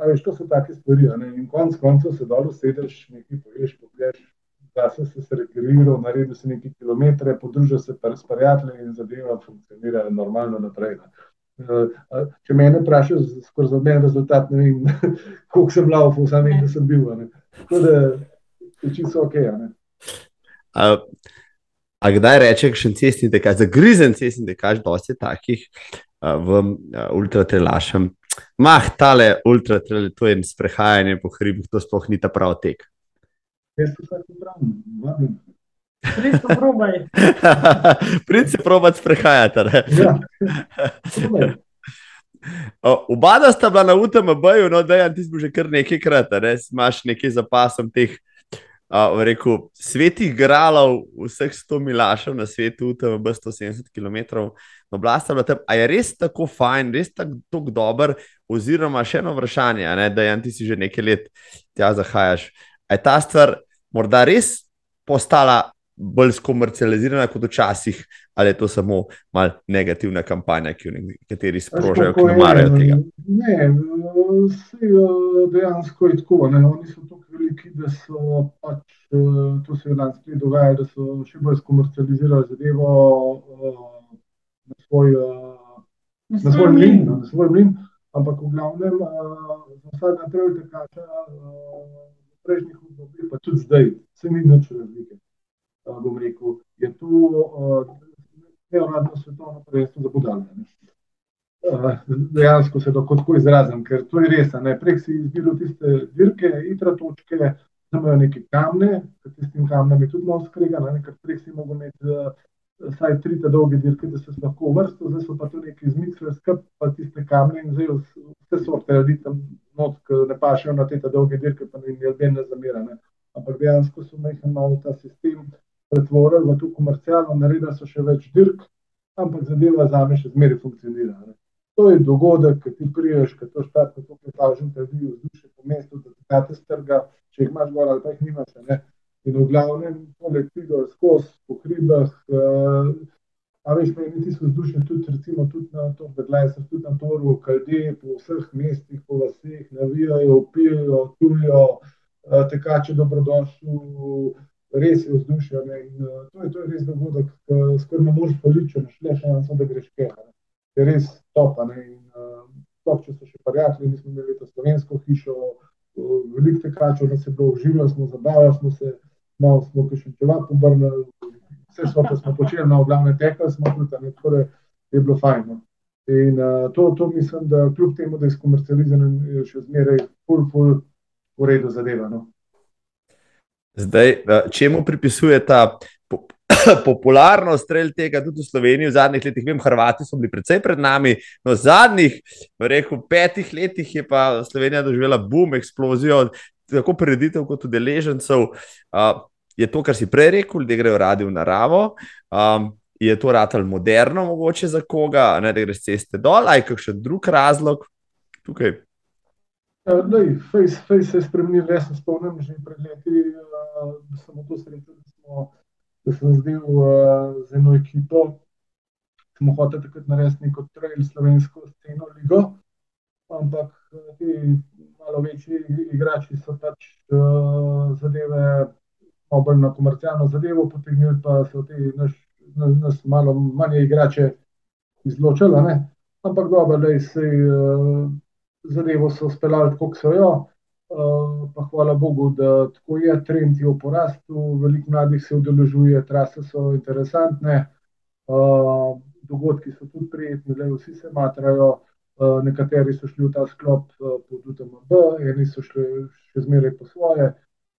Speaker 2: Veš, to so take stvari. In konec koncev se dol usedeš, nekaj poješ, pogledaš, da si se rekreiral, naredil si nekaj kilometre, podružil se pa s prijatelji in zadeva funkcionira normalno naprej. Ne. Če me ne vprašaš, skoro za meni rezultat, ne vem, koliko sem laufal, sam vem, da sem bil. Tako da je čisto ok.
Speaker 3: A, kdaj rečeš, še cestni dekaž, zagrizen cestni dekaž, dosti takih a, v ultratrelašem Mah, tale ultra, tale, to je sprehajanje po hribih, to sploh ni ta pravi tek.
Speaker 2: Jaz sem se pravil, vabim.
Speaker 3: Prid se probati sprehajati. Ja. Oba sta bila na UTMB-ju, no, da je ti že kar nekajkrat, ne? imaš nekaj zapasom teh uh, rekel, svetih gralov, vseh 100 milašev na svetu, UTMB 170 km oblast. A je res tako fajn, res tako dober, oziroma še eno vprašanje, ne, da je ti si že nekaj let tja zahajaš. Je ta stvar morda res postala bolj skomercializirana kot včasih, ali je to samo malo negativna kampanja, ki jo nekateri sprožajo, ki ne marajo tega?
Speaker 2: Ne, vse dejansko je tako. Ne. Oni so tako veliki, da so pač, to se je lansko leto dogajalo, da so še bolj skomercializirali zadevo na svoj, na svoj mlin, na svoj mlin. Ampak v glavnem, za vsakega trail tekača v prejšnjih obdobjih, pa tudi zdaj, se ni nič razlike bom rekel, je to neuradno svetovno prvenstvo za budale. Dejansko se lahko tako izrazim, ker to je res, prej si izbiral tiste dirke, hitre točke, tam imajo neke kamne, ker s temi kamnimi je tudi malo skregano, ker prej si mogel imeti vsaj tri te dolge dirke, da se lahko uvrstil, zdaj so pa to neki zmiksali skupaj, pa tiste kamne in zdaj vse sorte ljudi tam not, ke ne pašejo na te dolge dirke, pa jim noben ne zameri, ne. Ampak dejansko so majhno malo ta sistem pretvorili v to komercialo, naredili so še več dirk, ampak zadeva zame še zmeraj funkcionira, ne. To je dogodek, ke ti prideš, ke to štartno toliko etažnih ljudi, vzdušje po mestu, da te ta strga, če jih imaš gor ali pa jih nimaš, ne. In v glavnem poleg tega skozi po hribih, a veš, meni tisto vzdušje tudi recimo tudi na Tour de Glace, tudi na Touru, ke ljudje po vseh mestih, po vaseh navijajo, vpijejo, tulijo, tekač je dobrodošel, res je vzdušje, ne, in to je, to je res dogodek, ke skoraj ne moreš poziti, če imaš le šanso, da greš kaj, ne. Je res top, a ne, in sploh če so še prijatelji, mi smo imeli to slovensko hišo, veliko tekačev nas je bilo, uživali smo, zabavali smo se, malo smo kakšen čevap obrnili, vse sorte smo počeli, no, v glavnem tekli smo tudi, ne, tako da je bilo fajn, no. In to, to mislim, da kljub temu, da je skomercializiran, je še zmeraj ful, ful v redu zadeva, no.
Speaker 3: Zdaj, čemu pripisujeta popularnost trail teka tudi v Sloveniji v zadnjih letih? Vem, Hrvati so bili precej pred nami, no, zadnjih, bi rekel, petih letih je pa Slovenija doživela bum, eksplozijo, tako prireditev kot udeležencev. Je to, kar si prej rekel, ljudje grejo radi v naravo, je to ratalo moderno mogoče za koga, ne, da greš ceste dol, a je kakšen drug razlog tukaj?
Speaker 2: glej, fejst, fejst se je spremenilo, jaz se spomnim že pred leti, da sem to srečo, da smo, da sem zdaj z eno ekipo, smo hoteli takrat narediti neko trail slovensko sceno ligo, ampak ti malo večji igrači so pač zadeve bolj na komercialno zadevo potegnili pa so te naš, nas malo manje igrače izločili. Ampak dobro, glej, saj zadevo so speljali tako, ke so jo, pa hvala bogu, da tako je, trend je v porastu, veliko mladih se udeležuje, trase so interesantne, dogodki so tudi prijetni, glej, vsi se matrajo, nekateri so šli v ta sklop pod UTMB, eni so šli še zmeraj po svoje,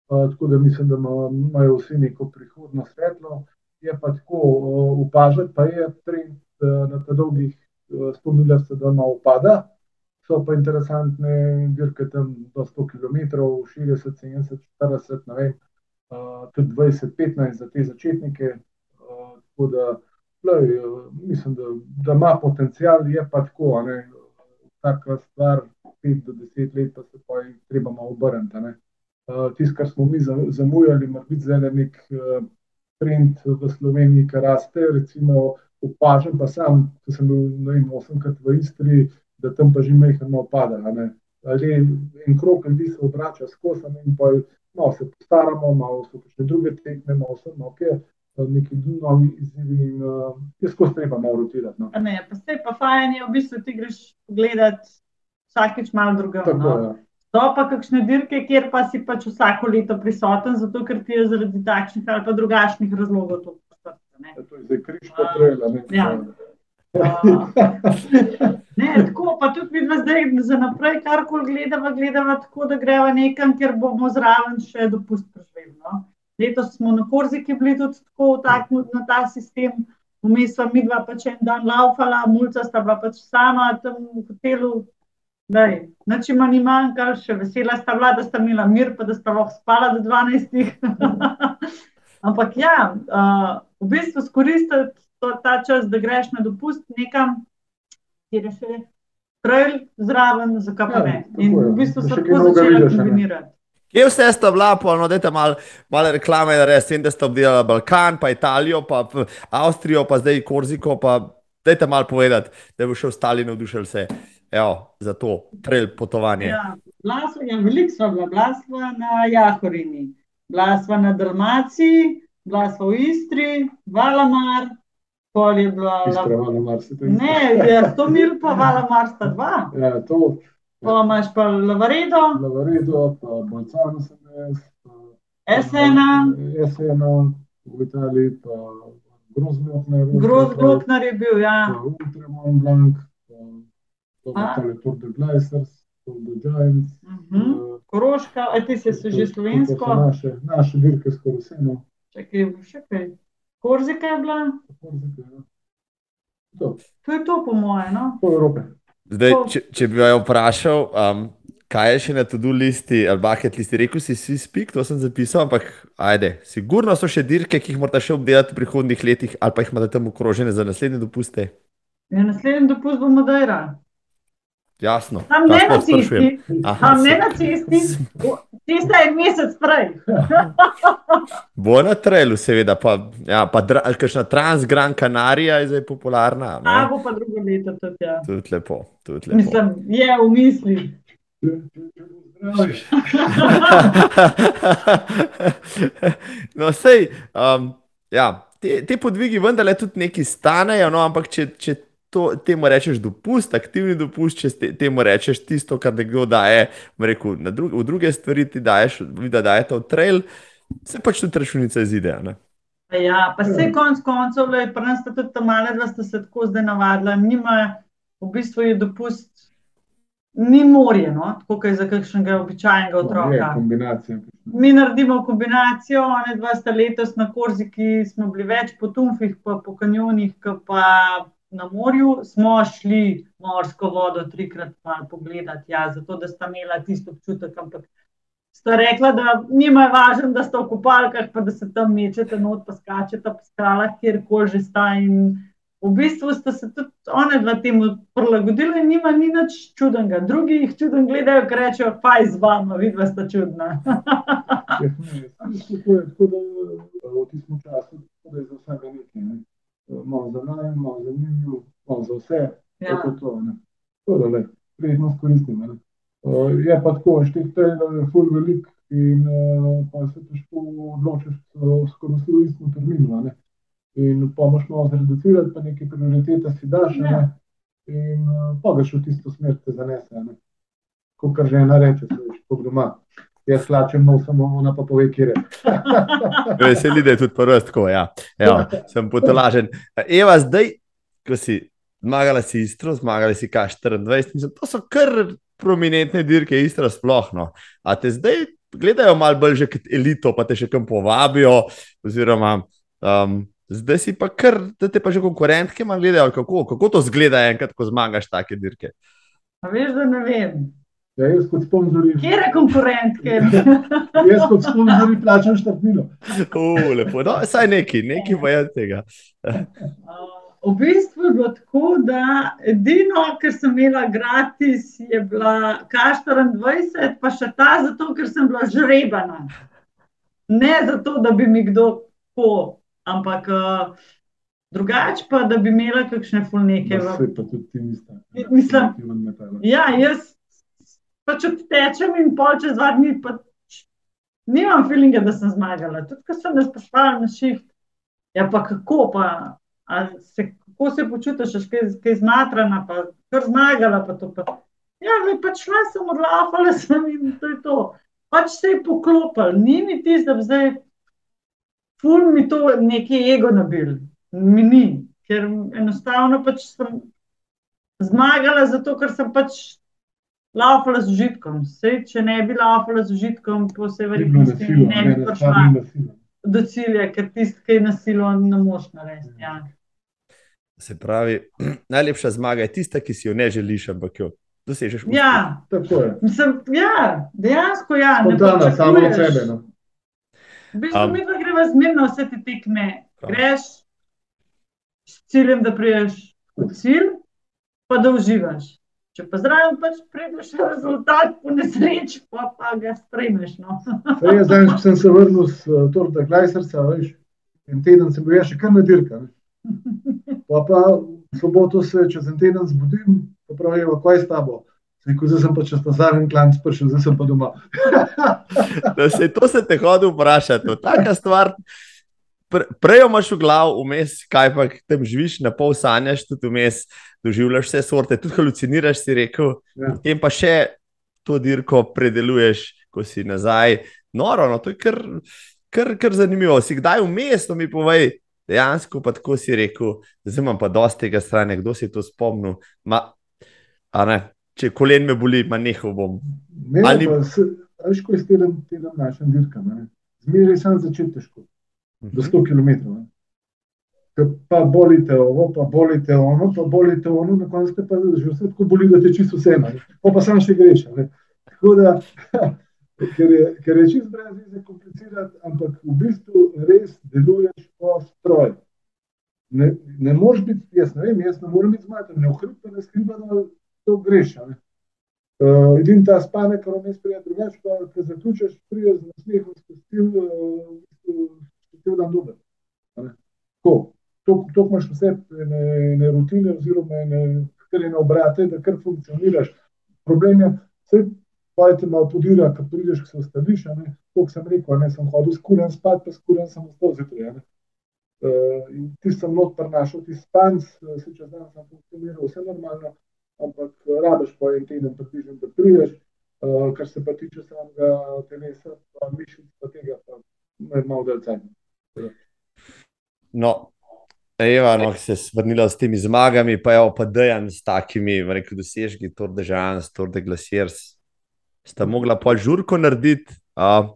Speaker 2: tako da mislim, da imajo vsi neko prihodnost svetlo. Je pa tako, opažati pa je trend na ta dolgih sto miljah se da malo upada, so pa interesantne dirke tam do sto kilometrov, šestdeset, sedemdeset, štirideset, ne vem, tudi dvajset, petnajst za te začetnike, tako da, glej, mislim, da, da ima potencial, je pa tako, a ne, taka stvar pet do deset let, pa se pol treba malo obrniti, a ne. Tisto, kar smo mi zamujali, morebiti zdajle neki trend v Sloveniji, ke raste, recimo opažam pa sam, ke sem bil, ne vem, osemkrat v Istri, da tam pa že majhno malo pada, a ne. Že en krog ljudi se obrača skozi, a ne, in pol malo se postaramo, malo so kakšne druge tekme, malo sem, malo kje, neki novi izzivi in je skozi treba malo rotirati, no.
Speaker 1: A ne, pa saj pa fajn je, v bistvu ti greš gledat vsakič malo drugam, no.
Speaker 2: Tako, ja.
Speaker 1: So pa kakšne dirke, kjer pa si pač vsako leto prisoten, zato ker ti je zaradi takšnih ali pa drugačnih razlogov to ne.
Speaker 2: Ja, to je zdaj Križko trail, a ne.
Speaker 1: Ja. Ne, tako, pa tudi midva zdaj za naprej, karkoli gledava, gledava tako, da greva nekam, kjer bomo zraven še dopust preživeli, no. Letos smo na Korziki bili tudi tako vtaknjeni na ta sistem, vmes sva midva pač en dan lavfala, mulca sta bila pač sama tam v hotelu, glej, nič jima ni manjkalo, še vesela sta bila, da sta imela mir pa da sta lahko spala do dvanajstih, Ampak ja, v bistvu izkoristiti ta čas, da greš na dopust nekam, kjer je še trail zraven, zakaj pa ne. In v bistvu sva tako začela kombinirati.
Speaker 3: Kje vse ste bila, no, da ste malo mal reklame, da res vem, da ste obdelali Balkan, pa Italijo, pa Avstrijo, pa zdaj Korziko, pa dajte malo povedati, da bo še ostali navdušili se evo, za to trail potovanje.
Speaker 1: Ja, blasva, ja, veliko smo bila, blasva na Jahorini, blasva na Dalmaciji, blasva v Istri, Valamar, pol je bila.
Speaker 2: Istra, Valamar, se to je.
Speaker 1: Ne, je to mil pa Valamar sta dva.
Speaker 2: Ja, to.
Speaker 1: Pa imaš pa Lavaredo.
Speaker 2: Lavaredo, pa Bolcano sem jaz.
Speaker 1: Esena.
Speaker 2: Esena v Italiji, pa Grozglokner.
Speaker 1: Grozglokner je bil, ja.
Speaker 2: Ultramont Blanc, tale Tour de Glazers, Tour de Giants.
Speaker 1: Uh -huh. Koroška, a ti si že slovensko?
Speaker 2: Naše, naše dirke skoraj vse, no.
Speaker 1: Čakaj, še kaj. Korzika je bila?
Speaker 2: Korzika, ja.
Speaker 1: To. to je to, po moje, no?
Speaker 2: Po Evrope.
Speaker 3: Zdaj, če, če bi jo vprašal, um, kaj je še na to-do listi ali bucket listi, rekel si, si spik, to sem zapisal, ampak ajde, sigurno so še dirke, ki jih morate še obdelati v prihodnih letih, ali pa jih imate tam okrožene za naslednje dopuste.
Speaker 1: Ja, naslednji dopust bomo dajra.
Speaker 3: Jasno.
Speaker 1: Tam ne na cesti, tam ne na cesti, tista je mesec prej.
Speaker 3: Bo na trailu, seveda, pa, ja, pa kakšna Transgran Kanarija je zdaj popularna.
Speaker 1: Ne? A bo pa drugo leto tudi. Ja.
Speaker 3: Tudi lepo, tudi lepo.
Speaker 1: Mislim, je v misli.
Speaker 3: no, sej, um, ja, te, te podvigi vendarle tudi nekaj stanejo, no, ampak če, če to, temu rečeš dopust, aktivni dopust, če te, temu rečeš tisto, kar nekdo daje, rekel, dru v druge stvari, ti daješ, da daješ v trail, se pač tudi računica izide. Ne?
Speaker 1: Ja, pa se konc koncev, le pri nas tudi ta mala, da ste se tako zdaj navadila, nima, v bistvu je dopust. Ni morje, no? tako kot je za kakšnega običajnega no, otroka. Mi naredimo kombinacijo, ne dva sta letos na Korziki, smo bili več po Tumfih, pa po kanjonih, pa na morju, smo šli morsko vodo trikrat pogledati, ja, zato da sta imela tisto občutek. Ampak sta rekla, da nima važno, da sta v kopalkah, pa da se tam mečete not, pa skačete po skalah, kjerkoli že sta. In v bistvu sta se tudi one dva temu prilagodili in nima ni nič čudnega. Drugi jih čudno gledajo, ker rečejo, pa iz vama, vidva sta čudna.
Speaker 2: Ja, tako da v tistem času, da je za vsega nekaj malo za nami, malo za njimi, malo za vse. Ja. Tako to, to da le, prednost koristimo. Uh, je pa tako, štiri je ful velik in uh, pa se težko odločiš skoraj vsi v istem terminu. Ne? In pa moš malo zreducirati, pa neke prioritete si daš ja. in uh, pa greš v tisto smer, te zanese. Kot kar že ena reče, se veš, kot doma jaz slačem, no samo ona pa pove, kje je.
Speaker 3: Veseli, da je tudi prvo tako. Ja. Evo, sem potolažen. Eva, zdaj, ko si zmagala si Istro, zmagala si K24, mislim, to so kar prominentne dirke Istra sploh. No. A te zdaj gledajo malo bolj že kot elito, pa te še kam povabijo. Oziroma, um, zdaj si pa kar, da te pa že konkurentke malo gledajo, kako, kako to zgleda enkrat, ko zmagaš take dirke.
Speaker 1: A veš, da ne vem.
Speaker 2: Ja, jaz kot sponzor.
Speaker 1: Kje je konkurentke?
Speaker 2: jaz kot sponzor plačam štartnilo.
Speaker 3: Lepo, no, saj neki, neki bojo tega.
Speaker 1: V bistvu je bilo tako, da edino, kar sem imela gratis, je bila K24, pa še ta, zato ker sem bila žrebana. Ne zato, da bi mi kdo po, ampak uh, drugače pa, da bi imela kakšne fulnike.
Speaker 2: Vse pa tudi ti niste.
Speaker 1: Mislim, ja, jaz pač odtečem in pol čez dva dni, pa nimam feelinga, da sem zmagala. Tudi, ko sem nas poslala na šift, ja, pa kako pa, se, kako se počutiš, kaj, kaj zmatrana, pa kar zmagala. Pa to, pa. Ja, le pač šla sem odlafala sem in to je to. Pač se je poklopil, ni mi tisti, da bi zdaj ful mi to neki ego nabil. Mi ni, ker enostavno pač sem zmagala, zato ker sem pač laufala z užitkom. Sej, če ne bi laufala z užitkom, po vsej verjetnosti ne bi prišla do cilja, ker tisti, ki je nasilno, ne moš narediti. Ja.
Speaker 3: Se pravi, najlepša zmaga je tista, ki si jo ne želiš, ampak jo dosežeš.
Speaker 1: Ja, Mislim, ja, dejansko je. Ja,
Speaker 2: Spontana, samo od sebe. No.
Speaker 1: V bistvu um, mi pa greva zmerno vse te tekme. Greš s ciljem, da priješ v cilj, pa da uživaš. Če pa zraven pač prideš rezultat po nesreči, pa, pa ga spremeš. No.
Speaker 2: Jaz zdaj, ko sem se vrnil z uh, Torda Glajserca, veš, en teden sem bil ja še kar na dirka. Pa pa v soboto se čez en teden zbudim, pa pravijo, kaj je s tabo. Rekel, zdaj sem pa čez ta zadnji klanc prišel, zdaj sem pa doma.
Speaker 3: se, to se te hodil vprašati, taka stvar. Prej imaš v glavu, vmes, kaj pa tam živiš, na pol sanjaš, tudi vmes doživljaš vse sorte, tudi haluciniraš, si rekel. Ja. In pa še to dirko predeluješ, ko si nazaj. Noro, no, to je kar, kar, kar zanimivo. Si kdaj vmes, to mi povej, dejansko pa tako si rekel, zdaj imam pa dosti tega strane, kdo si to spomnil. Ma, Če kolen me boli, ma nehal bom.
Speaker 2: Ne, Ali... pa, se, veš, ko je s tem našim dirkam, zmeraj sem začel težko do 100 km. Pa bolite ovo, pa bolite ono, pa bolite ono, na koncu pa že vse tako boli, da te čisto vse eno, pa, pa samo še greš. Tako da, ker je, ker je čisto brez veze komplicirati, ampak v bistvu res deluješ po stroju. Ne, ne moreš biti, jaz ne vem, jaz ne morem biti zmaten, ne ohrbite, ne skriva, da to greš. Uh, Edini ta spanek, kar vmes prija drugače, pa ko zaključiš, prija z nasmehom, spustil, uh, cel dan dober. To, to imaš vse ene rutine, oziroma je na obrate, da kar funkcioniraš. Problem je, vse pojete malo podira, ko prideš, ko se ostaviš, kot sem rekel, ne, sem hodil skuren spat, pa skuren sem ostal zjutraj. Uh, in ti sem not prenašal, ti spanc, se čez dan sem funkcioniral, vse normalno, ampak rabiš po en teden, približno, da prideš, uh, kar se pa tiče samega telesa, pa mišic, pa tega, pa malo delcajno.
Speaker 3: No, Eva, no, se je vrnila s temi zmagami, pa je pa dejan s takimi, rekel, dosežki, Tour de Jean, Tour de Glaciers. Sta mogla pa žurko narediti uh,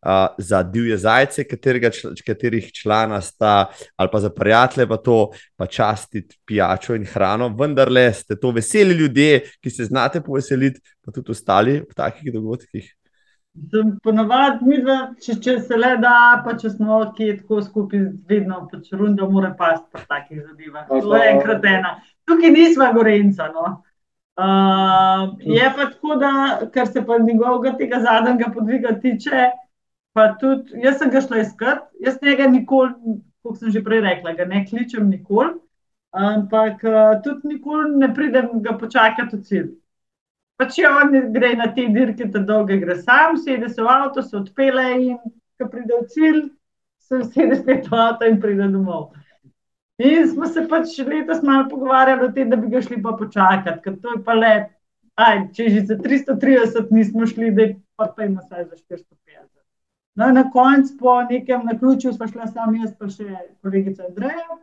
Speaker 3: uh, za divje zajce, katerega, katerih člana sta, ali pa za prijatelje, pa to, pa častiti pijačo in hrano. Vendar le ste to veseli ljudje, ki se znate poveseliti, pa tudi ostali v takih dogodkih.
Speaker 1: Ponovadi mi, da, če, če se le da, pa če smo ki tako skupaj, vedno pač runda mora pasti po takih zadevah. To je enkrat ena. Tukaj nismo gorenca. No. Uh, je pa tako, da kar se pa njegovega tega zadnjega podviga tiče, pa tudi jaz sem ga šla iskat, jaz njega nikoli, kot sem že prej rekla, ga ne kličem nikoli, ampak tudi nikoli ne pridem ga počakati v cilj. Pa če on gre na te dirke, da dolge gre sam, sedi se v avto, se odpele in ko pride v cilj, se sedi spet v avto in pride domov. In smo se pač letos malo pogovarjali o tem, da bi ga šli pa počakati, ker to je pa le, aj, če že za 330 nismo šli, da pa, pa ima saj za 450. No, na koncu, po nekem naključju, smo šli sami, jaz pa še kolegica Andreja.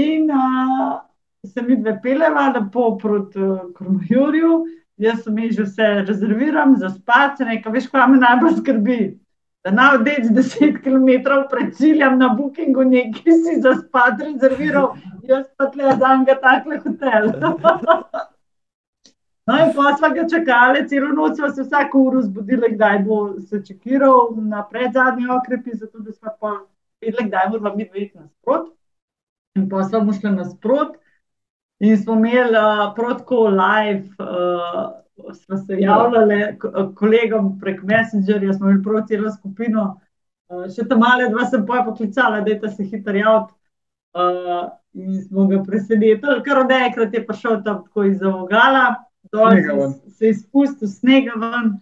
Speaker 1: In a, se mi dve peleva, lepo proti uh, Kromajurju jaz sem jih že vse rezerviral za spat, nekaj, veš, kaj me najbolj skrbi. Da na odec 10 km pred ciljem na Bookingu nekaj si za spat rezerviral, jaz pa tle za enega takle hotel. No, in pa smo ga čakali, celo noč smo se vsako uro zbudili, kdaj bo se čekiral na predzadnji okrepi, zato da smo pa videli, kdaj moramo mi dve iti nasprot. In pa smo šli nasprot. In smo imeli uh, protko live, uh, smo se javljali kolegom prek Messengerja, smo imeli proti celo skupino. Uh, še tam male dva sem pa poklicala, da je se hitro javljati. Uh, in smo ga presenetili, kar od enkrat je prišel tam tako iz Avogala, dol se, se je spustil snega ven.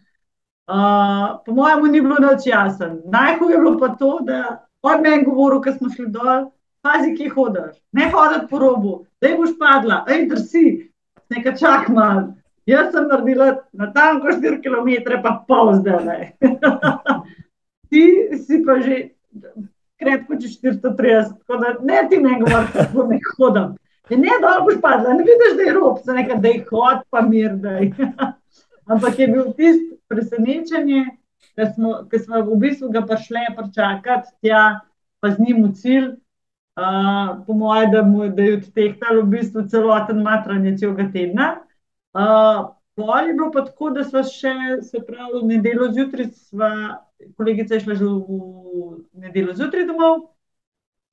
Speaker 1: Uh, po mojem, ni bilo noč jasen. Najhuje je bilo pa to, da od meni govoril, ko smo šli dol pazi, ki hodiš, ne hoditi po robu, da boš padla, ej, drsi, nekaj čak mal. Jaz sem naredila na tanko 4 km, pa pol zdaj. ti si pa že krepko čez 430, tako da ne ti ne govoriš, kako ne hodim. Je ne dol boš padla, ne vidiš, da je rob, se nekaj, da je hod, pa mir, da je. Ampak je bil tisti presenečenje, ker smo, smo v bistvu ga prišli počakati tja, pa z njim v cilj po mojem, da, da je odtehtal v bistvu celoten matranje celega tedna. Uh, Pol je bilo pa tako, da smo še, se pravi, v nedeljo zjutraj, sva, kolegica je šla že v nedeljo zjutraj domov.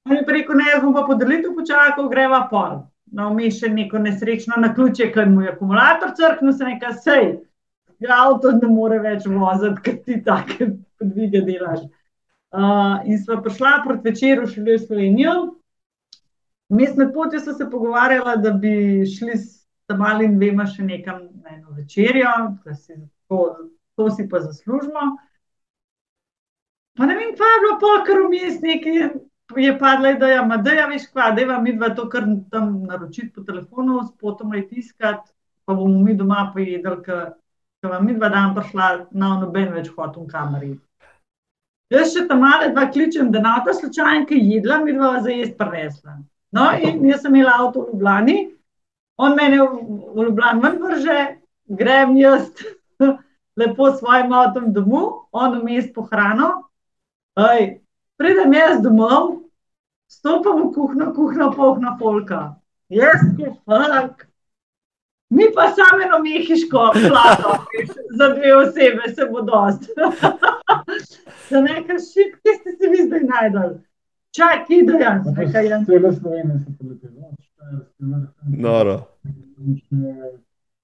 Speaker 1: On je rekel, ne, jaz bom pa podelitev počakal, greva pol. no, vmes še neko nesrečno na ključe, ker mu je akumulator crknil, se nekaj sej. Avto ne more več voziti, ker ti take podvige delaš. Uh, in smo prišla proti večeru šli v Slovenijo. Mes med potjo so se pogovarjala, da bi šli s malim dvema še nekam na eno večerjo, da si to, to si pa zaslužimo. Pa ne vem, pa je bilo polkar vmes nekaj, je padla ideja, da je veš, kva, da je mi dva to kar tam naročiti po telefonu, s potom je tiskati, pa bomo mi doma pojedli, ker vam mi dva dan prišla na noben več hod v kameri. Jaz še tam male dva kličem, da na ta slučajno, ki je jedla, mi dva za jesti prinesla. No, in jaz sem imela avto v Ljubljani, on meni v, Ljubljani ven vrže, grem jaz lepo s svojim avtom domov, on vmes po hrano. Ej, pridem jaz domov, stopam v kuhno, kuhno, pohno, polka. Jaz, ki fuk. Mi pa samo eno mehiško plato, za dve osebe se bo dost. za nekaj šip, ki ste se vi zdaj najdel. Čak, ide jaz, nekaj jaz.
Speaker 2: Celo Slovenijo se poletelo.
Speaker 3: Noro.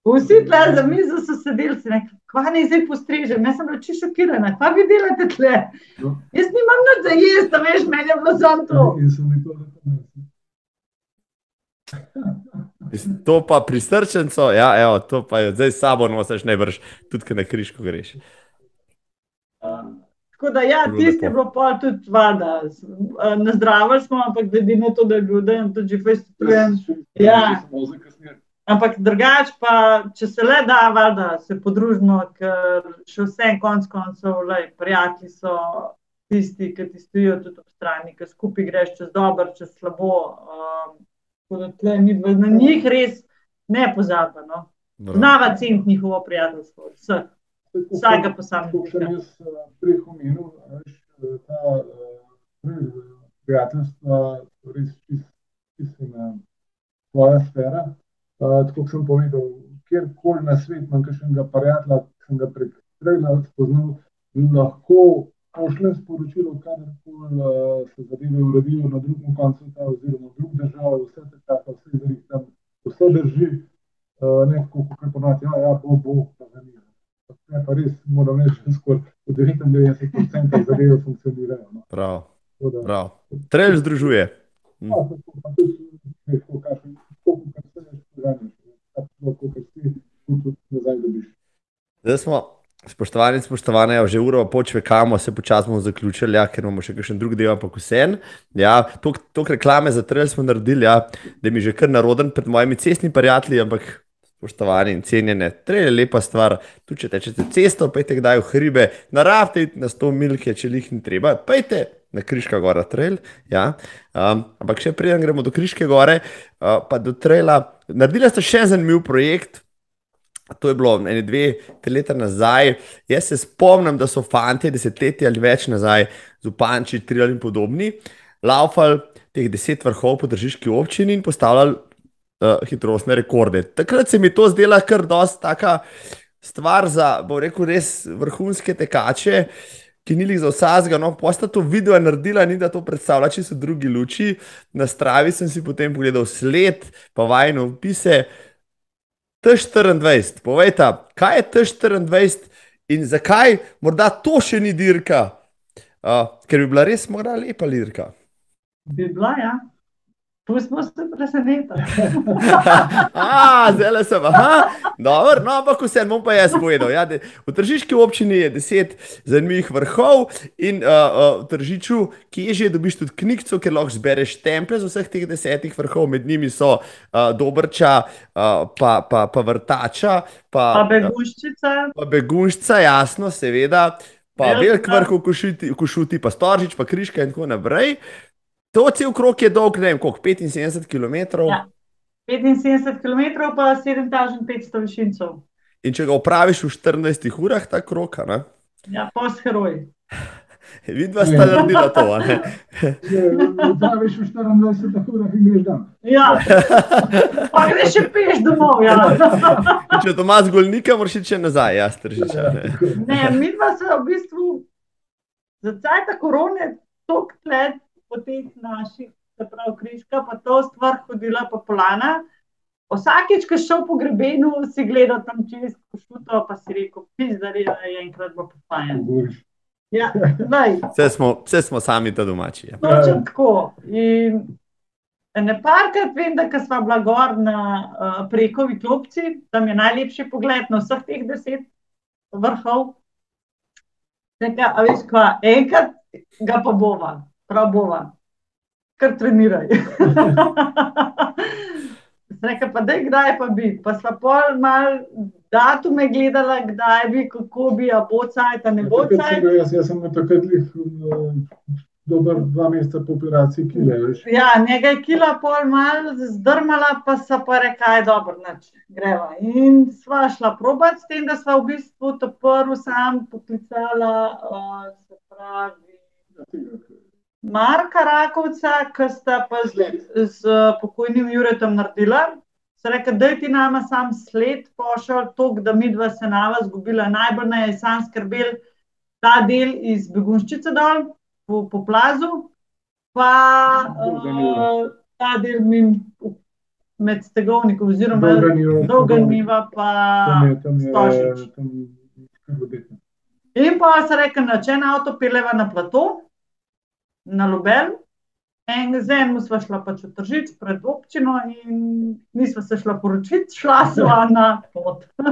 Speaker 1: Vsi tle za mizo so sedeli, kva ne zdaj postrežem, jaz sem reči šokirana, kva vi delate tle?
Speaker 2: No.
Speaker 1: Jaz nimam nič za jesti, veš, meni je bilo samo to.
Speaker 2: In so mi to zaprli.
Speaker 3: To pa pri srčencu, ja, evo, to pa je zdaj sabo nosiš, ne vrš, tudi ko na križko greš.
Speaker 1: Tako da, ja, tisti je bilo pol tudi vada. Nazdravili smo, ampak glede na to, da je bil dan tudi že festujem. Ja. Ampak drugače pa, če se le da, valjda, se podružimo, ker še vse konc koncev, lej, prijatelji so tisti, ki ti stojijo tudi ob strani, ki skupaj greš čez dobro, čez slabo. Um, tako da tle mi dva na njih res ne pozabimo. No. Znava ceniti njihovo prijateljstvo, vseh, vsakega
Speaker 2: Kot sem
Speaker 1: posameznika.
Speaker 2: jaz eh, prej omenil, eh, ta eh, prijateljstva, res čist, čist na tvoja sfera. Tako kot sem povedal, kjerkoli na svet imam kakšnega prijatelja, ki sem ga prek trajla spoznal, lahko pošljem sporočilo, kadarkoli uh, se zadeve uredijo na drugem koncu sveta oziroma v drugih državah, vse te tako, vse zarih tam, vse drži, uh, ne tako, kot ponavadi, ja, ja, bo, bo, pa zanima. Ne, pa res moram reči, da skoraj v 99% zadeve funkcionirajo. No.
Speaker 3: Prav,
Speaker 2: da,
Speaker 3: prav. Trelj združuje.
Speaker 2: ja, tako, pa tudi, ne, tako, kakšen- tako, kot se veš, poganjaš, tako, kot si, tudi nazaj dobiš.
Speaker 3: Zdaj smo, spoštovani in spoštovane, že uro počvekamo, se počasi bomo zaključili, ja, ker imamo še kakšen drug del, ampak vsem. Ja, to reklame za trelj smo naredili, ja, da mi že kar naroden pred mojimi cestnimi prijatelji, ampak spoštovani in cenjene, trelj je lepa stvar. Tu če tečete cesto, pejte kdaj v hribe, naravte na 100 milke, če jih ni treba, pejte. Na Križka gora, trail. Ja. Um, ampak še preden gremo do Križke gore, uh, pa do traila. Naredili ste še zanimiv projekt, To je bilo ene, dve, tri leta nazaj. Jaz se spomnim, da so fanti desetletja ali več nazaj, zupanči, trial in podobni, laufali teh deset vrhov po držiški občini in postavljali uh, hitrostne rekorde. Takrat se mi to zdela kar dosta taka stvar za, bo rekel, res vrhunske tekače. Ki ni jih za vsega, no, posta to video naredila, ni da to predstavlja, če so drugi luči. Na stravi sem si potem pogledal sled, pa vajno opise. T24, povejte, kaj je T24 in zakaj morda to še ni dirka? Uh, ker bi bila res morda lepa dirka.
Speaker 1: Bi bila, ja. Pustimo se presenetiti.
Speaker 3: Zdaj sem, aha, dobro, no, ampak vse bom pa jaz povedal. Ja, de, v Tržiški občini je deset zanimivih vrhov in uh, uh, v Tržiču, ki je že dobiš tudi knjigo, ker lahko zbereš temple z vseh teh desetih vrhov, med njimi so uh, Dobrča, uh, pa, pa, pa Vrtača, pa,
Speaker 1: Pa beguščica.
Speaker 3: pa Begunšca, jasno, seveda, pa. Velik vrh v Košuti, pa Storžič, pa Križka in tako naprej. To cel krok je dolg, ne vem, koliko, 75 km.
Speaker 1: Ja. 75 km pa 7500 višincev.
Speaker 3: In če ga opraviš v 14 urah, ta krok, ne?
Speaker 1: Ja, post-heroj.
Speaker 3: vidva sta naredila to. a ne?
Speaker 2: Praviš v 24 urah in greš dan.
Speaker 1: Ja, pa greš še peš domov. Ja.
Speaker 3: Če doma z golnika, moraš še nazaj, jaz tržiča. Ne?
Speaker 1: Ne, mi dva se v bistvu za cajt korone tok let po teh naših se pravi križka, pa to stvar hodila pa polana. Vsakeč, ko šel po grebenu, si gledal tam čez košuto, pa si rekel, pizdari, da je enkrat bo pofajen. Ja,
Speaker 3: vse, smo, vse smo sami ta domači. Ja.
Speaker 1: Točno tako. In ne parkrat vem, da smo bila gor na uh, prekovi klopci, tam je najlepši pogled na vseh teh deset vrhov. Nekaj, a veš, kva, enkrat ga pa bova, prav bova, kar treniraj. Rekla pa, da je kdaj pa bi. Pa sva pol mal datume gledala, kdaj bi, kako bi, a bo cajt, a ne bo cajt.
Speaker 2: Jaz, jaz sem takrat lih uh, dober dva meseca po operaciji kile, veš.
Speaker 1: Ja, nekaj kila pol mal zdrmala, pa sa pa rekla, je dobro, nač, greva. In sva šla probat s tem, da sva v bistvu to prvo sam poklicala, uh, se pravi, Marka Rakovca, ki sta pa z, z pokojnim Juretom naredila. Se reka, da ti nama sam sled pošel, to, da mi dva se nava zgubila, najbolj naj je sam skrbel ta del iz begunščice dol, po, po plazu, pa uh, ta del mi med stegovnikom, oziroma dolga niva, pa stošič. In pa se reka, da če na avto peleva na plato, na Lubel. Z enim smo šla pač v Tržič pred občino in nismo se šla poročiti, šla sva na pot.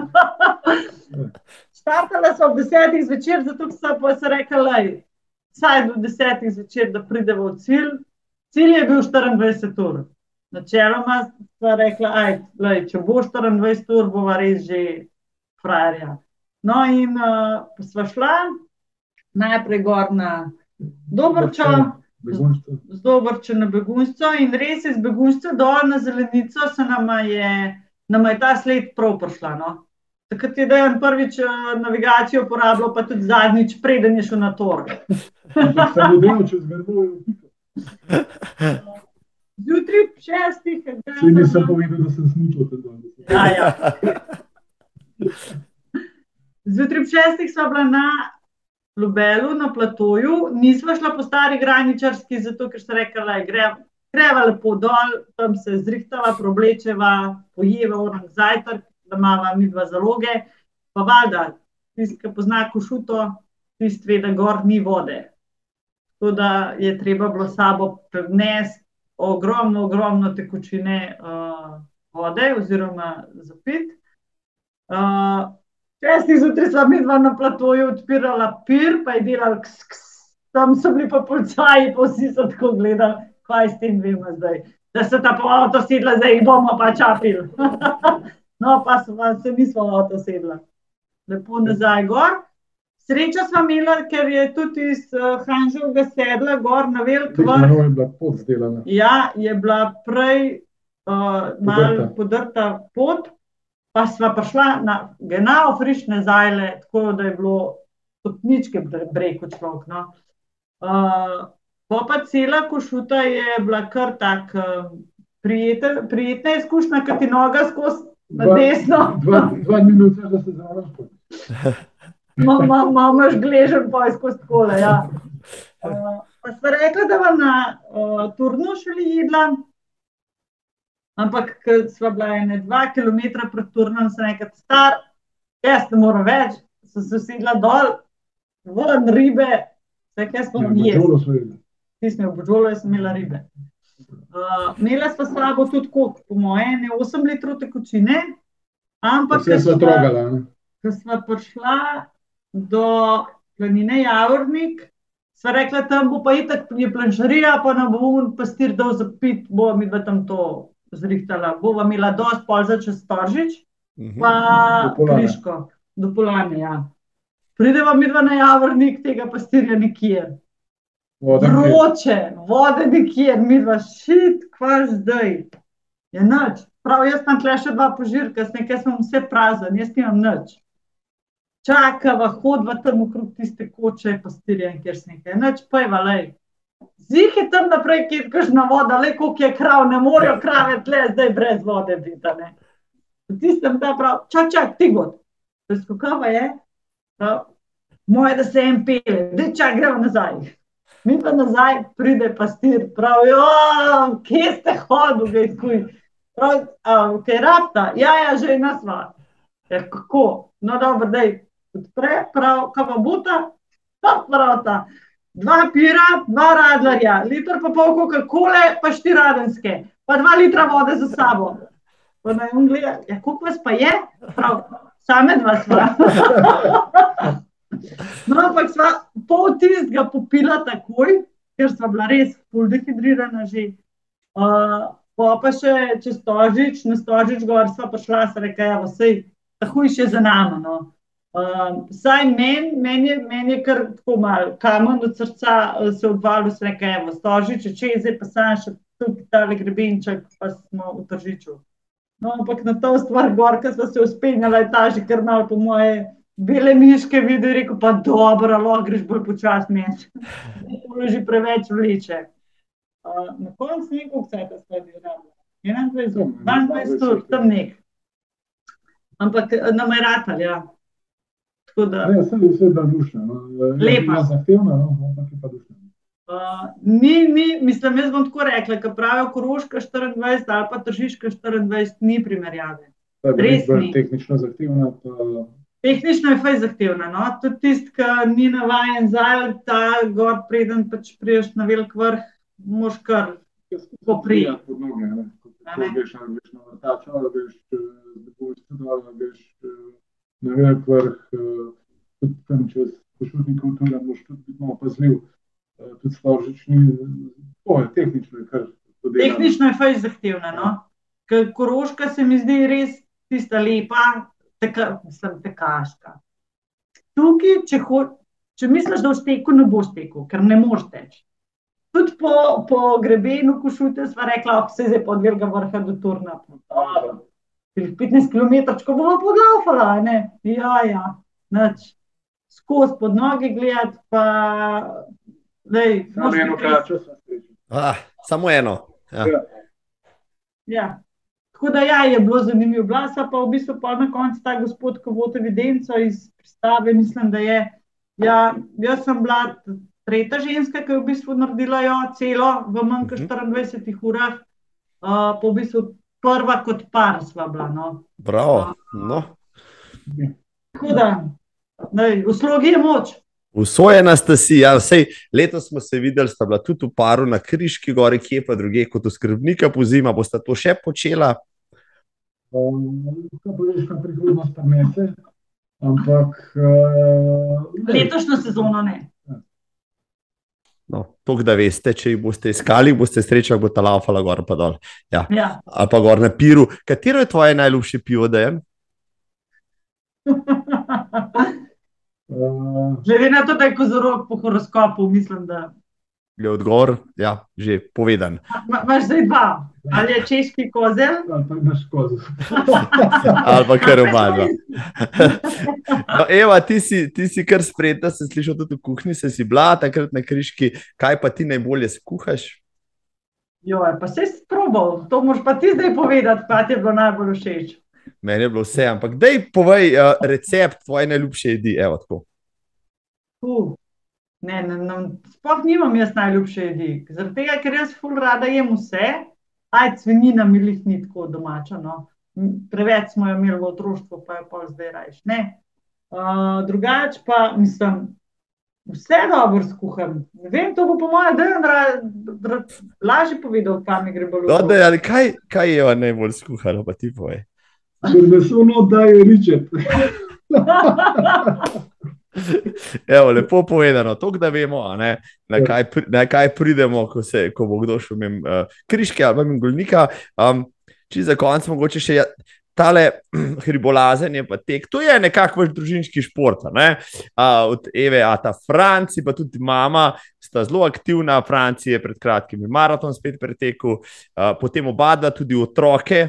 Speaker 1: Startala smo ob desetih zvečer, zato so pa se rekli, saj do desetih zvečer, da pridemo v cilj. Cilj je bil 24 ur. Načeloma sta rekla, aj, če bo 24 ur, bova res že frajerja. No in uh, sva šla najprej gor na Dobrča, z Dobrča na begunstvo in res iz begunstva dol na zelenico se nama je, nama je ta sled prav prišla. No? Takrat je Dejan prvič navigacijo uporabljal, pa tudi zadnjič, preden je šel na tor.
Speaker 2: Samo delal čez grbo in
Speaker 1: upito. Zjutraj ob šestih.
Speaker 2: Sej nisem povedal, da sem smučal tako.
Speaker 1: Ja, ja. Zjutraj ob šestih sva bila na Lubelu na platoju, nismo šla po stari graničarski, zato ker so rekli, da gre, greva lepo dol, tam se zrihtava, problečeva, pojeva orang zajtrk, da imamo mi dva zaloge. Pa valjda, tisti, ki pozna košuto, tisti ve, da gor ni vode. Tako da je treba bilo sabo prenesti ogromno, ogromno tekočine uh, vode oziroma zapit. Uh, Šestih zjutraj smo mi dva na platoju odpirala pir, pa je delal ks, ks. Tam so bili pa policaji, pa vsi so tako gledali, kaj s tem vemo zdaj. Da se ta po avto sedla, zdaj jih bomo pa čapili. no, pa smo, se nismo v avto sedla. Lepo nazaj gor. Sreča smo imeli, ker je tudi iz uh, Hanžovega sedla gor na velik
Speaker 2: vrh. Je bila pot zdelana.
Speaker 1: Ja, je bila prej uh, malo podrta pot pa smo prišla na genau frišne zajle, tako da je bilo stopničke breko človek. No. Uh, pa cela košuta je bila kar tak uh, prijeten, prijetna izkušnja, ker ti noga skozi na desno.
Speaker 2: Dva, dva minuta, da se zavraš.
Speaker 1: Imamo že gležen pojs skozi kole. Ja. Uh, pa smo rekli, da vam na uh, turnu šli jedla. Ampak, ker smo bila ena, dva km pred turnom, sem nekaj star, jaz ne morem več, sem se sedla dol, vrn ribe, vse kaj smo mi jedli. Ti smo v Božolu, jaz sem imela ribe. Uh, imela smo slabo tudi, kot po moje, 8 litrov tekočine. Ampak,
Speaker 2: ker smo trogala.
Speaker 1: Ko smo prišla do planine Javornik, sva rekla, tam bo pa itak je planšarija, pa nam bo un pastir dal za pit, bo mi v tam to zrihtala. Bova imela dosti pol za čez Toržič, mhm. pa Kriško, do Polane. Ja. Prideva mi dva na javornik tega pastirja nikjer. Vroče, vode nikjer, mi dva šit, kva zdaj. Je noč. Prav, jaz sem tle še dva požirka, s nekaj smo vse prazen, jaz nimam noč. Čakava, hodva tam okrog tiste koče, pastirja kjer s nekaj. Noč pa je valej. Zih je tam naprej, ki je kažna voda, le koliko je krav, ne morejo krave tle, zdaj brez vode biti. Tistem da prav, čak, čak, ti god. Skokava je, prav, moje, da se en pele, da čak gremo nazaj. Mi pa nazaj pride pastir, pravijo, kje ste hodili, kuj. Prav, kaj je rabta? Ja, ja, že ena sva. Ja, kako? No, dobro, da je odpre, prav, kava buta, pa pravta. Dva pira, dva radlarja, liter pa pol Coca-Cola, pa štiri radenske, pa dva litra vode za sabo. Pa naj on gleda, ja, koliko vas pa je? Prav, same dva sva. No, ampak sva pol tistega popila takoj, ker sva bila res pol dehidrirana že. Uh, pa pa še čez Tožič, na Tožič gor sva prišla, se reka, ja, vse, tako je še za nami. No. Uh, saj meni men je, men je kar tako malo, kamen od srca se odvalil, se reka, evo, Tožič, če je zdaj pa sam še tukaj tale grebenček, pa smo v Tržiču. No, ampak na to stvar gor, ko smo se uspenjali, je ta že kar malo po moje bele miške videl, rekel pa dobro, lahko greš bolj počasno. To je že preveč vleče. Uh, na koncu nekaj vse ta stvari rabila. 21, 22, tam nek. Ampak nam je ratal, ja. Da.
Speaker 2: Ne, vse je vse da dušno. No.
Speaker 1: Lepa.
Speaker 2: Zahtevno, no, ampak je pa dušno.
Speaker 1: Uh, ni, ni, mislim, jaz bom tako rekla, ko pravijo Koroška 24 ali pa Tržiška 24, ni primerjave. Res ni.
Speaker 2: Tehnično zahtevna, pa
Speaker 1: Tehnično je faj zahtevna. No? Tudi tisti, ki ni navaden za ta gor, preden pač priješ na velik vrh, moš kar poprijeti.
Speaker 2: Če greš na vrtač, ali greš dol, greš na velik vrh, tudi tam čez pošutni kulturi, moš tudi biti malo pazljiv. Tudi storožični, to je tehnično. Je kar,
Speaker 1: tehnično je faj zahtevna. No? Koroška se mi zdi res tista lepa, teka, mislim, tekaška. Tukaj, če, ho, če misliš, da v steku ne boš tekel, ker ne moreš teči. Tudi po, po grebenu, ko šute, smo rekli, da se zdaj pod velikega vrha do Turna. 15 km, ko bomo podlaufala, ne? Ja, ja, nič. Skozi pod noge gledati, pa. Lej,
Speaker 2: samo eno kračo sem srečen.
Speaker 3: Ah, samo eno. Ja.
Speaker 2: Ja.
Speaker 1: Ja. Tako da ja, je bilo zanimivo. Bila pa v bistvu pa na koncu ta gospod, ko vodi evidenco iz pristave, mislim, da je. Ja, jaz sem bila tretja ženska, ki je v bistvu naredila jo celo v manj kot 24 urah, uh, pa v bistvu prva kot par sva bila. No.
Speaker 3: Bravo. No.
Speaker 1: Tako da, daj, v slogi je moč.
Speaker 3: Usvojena ste si, ja, vsej, letos smo se videli, sta bila tudi v paru na Kriški gori, kje pa druge kot skrbnika po zima. Boste to še počela?
Speaker 2: Kaj bo veš, kaj prihodnost prinese, ampak. Uh,
Speaker 1: Letošnjo sezono ne.
Speaker 3: No, to, da veste, če jih boste iskali, boste srečali, bo ta laufala gor pa dol. Ja.
Speaker 1: Ja.
Speaker 3: Ali pa gor na piru. Katero je tvoje najljubše pivo, da je?
Speaker 1: Glede na to, da je kozorog po horoskopu, mislim, da.
Speaker 3: Je odgovor, ja, že povedan.
Speaker 1: Ma, imaš zdaj dva, ali je češki kozel?
Speaker 2: Ali pa imaš kozel.
Speaker 3: ali pa kar oba. No, Eva, ti si, ti si kar spretna, sem slišal tudi v kuhinji, se si bila takrat na križki. Kaj pa ti najbolje skuhaš?
Speaker 1: Jo, pa se si probal, to moš pa ti zdaj povedati, kaj ti je bilo najbolj všeč.
Speaker 3: Meni je bilo vse, ampak dej povej uh, recept tvoje najljubše jedi. Evo, tako.
Speaker 1: Uh, ne, ne, ne, sploh nimam jaz najljubše jedi. Zaradi tega, ker jaz ful rada jem vse, aj cvenina mi jih ni tako domača. No. Preveč smo jo imeli v otroštvu, pa je pa zdaj rajš. Uh, drugač pa mislim, vse dobro skuham. Ne vem, to bo po mojem, da je lažje povedal, kam mi gre bolj.
Speaker 3: No, da, kaj, kaj je najbolj skuhano, pa ti povej.
Speaker 2: Ker me so no, da je ričet.
Speaker 3: Evo, lepo povedano, to, da vemo, ne, na, kaj, na kaj pridemo, ko, se, ko bo kdo šel mimo uh, križke ali mimo golnika. Um, če za konec mogoče še tale hribolazenje, pa tek, to je nekako vaš družinski šport. Ne? Uh, od Eve, a ta Franci, pa tudi mama, sta zelo aktivna. Franci je pred kratkim maraton spet pretekel, uh, potem oba dva tudi otroke.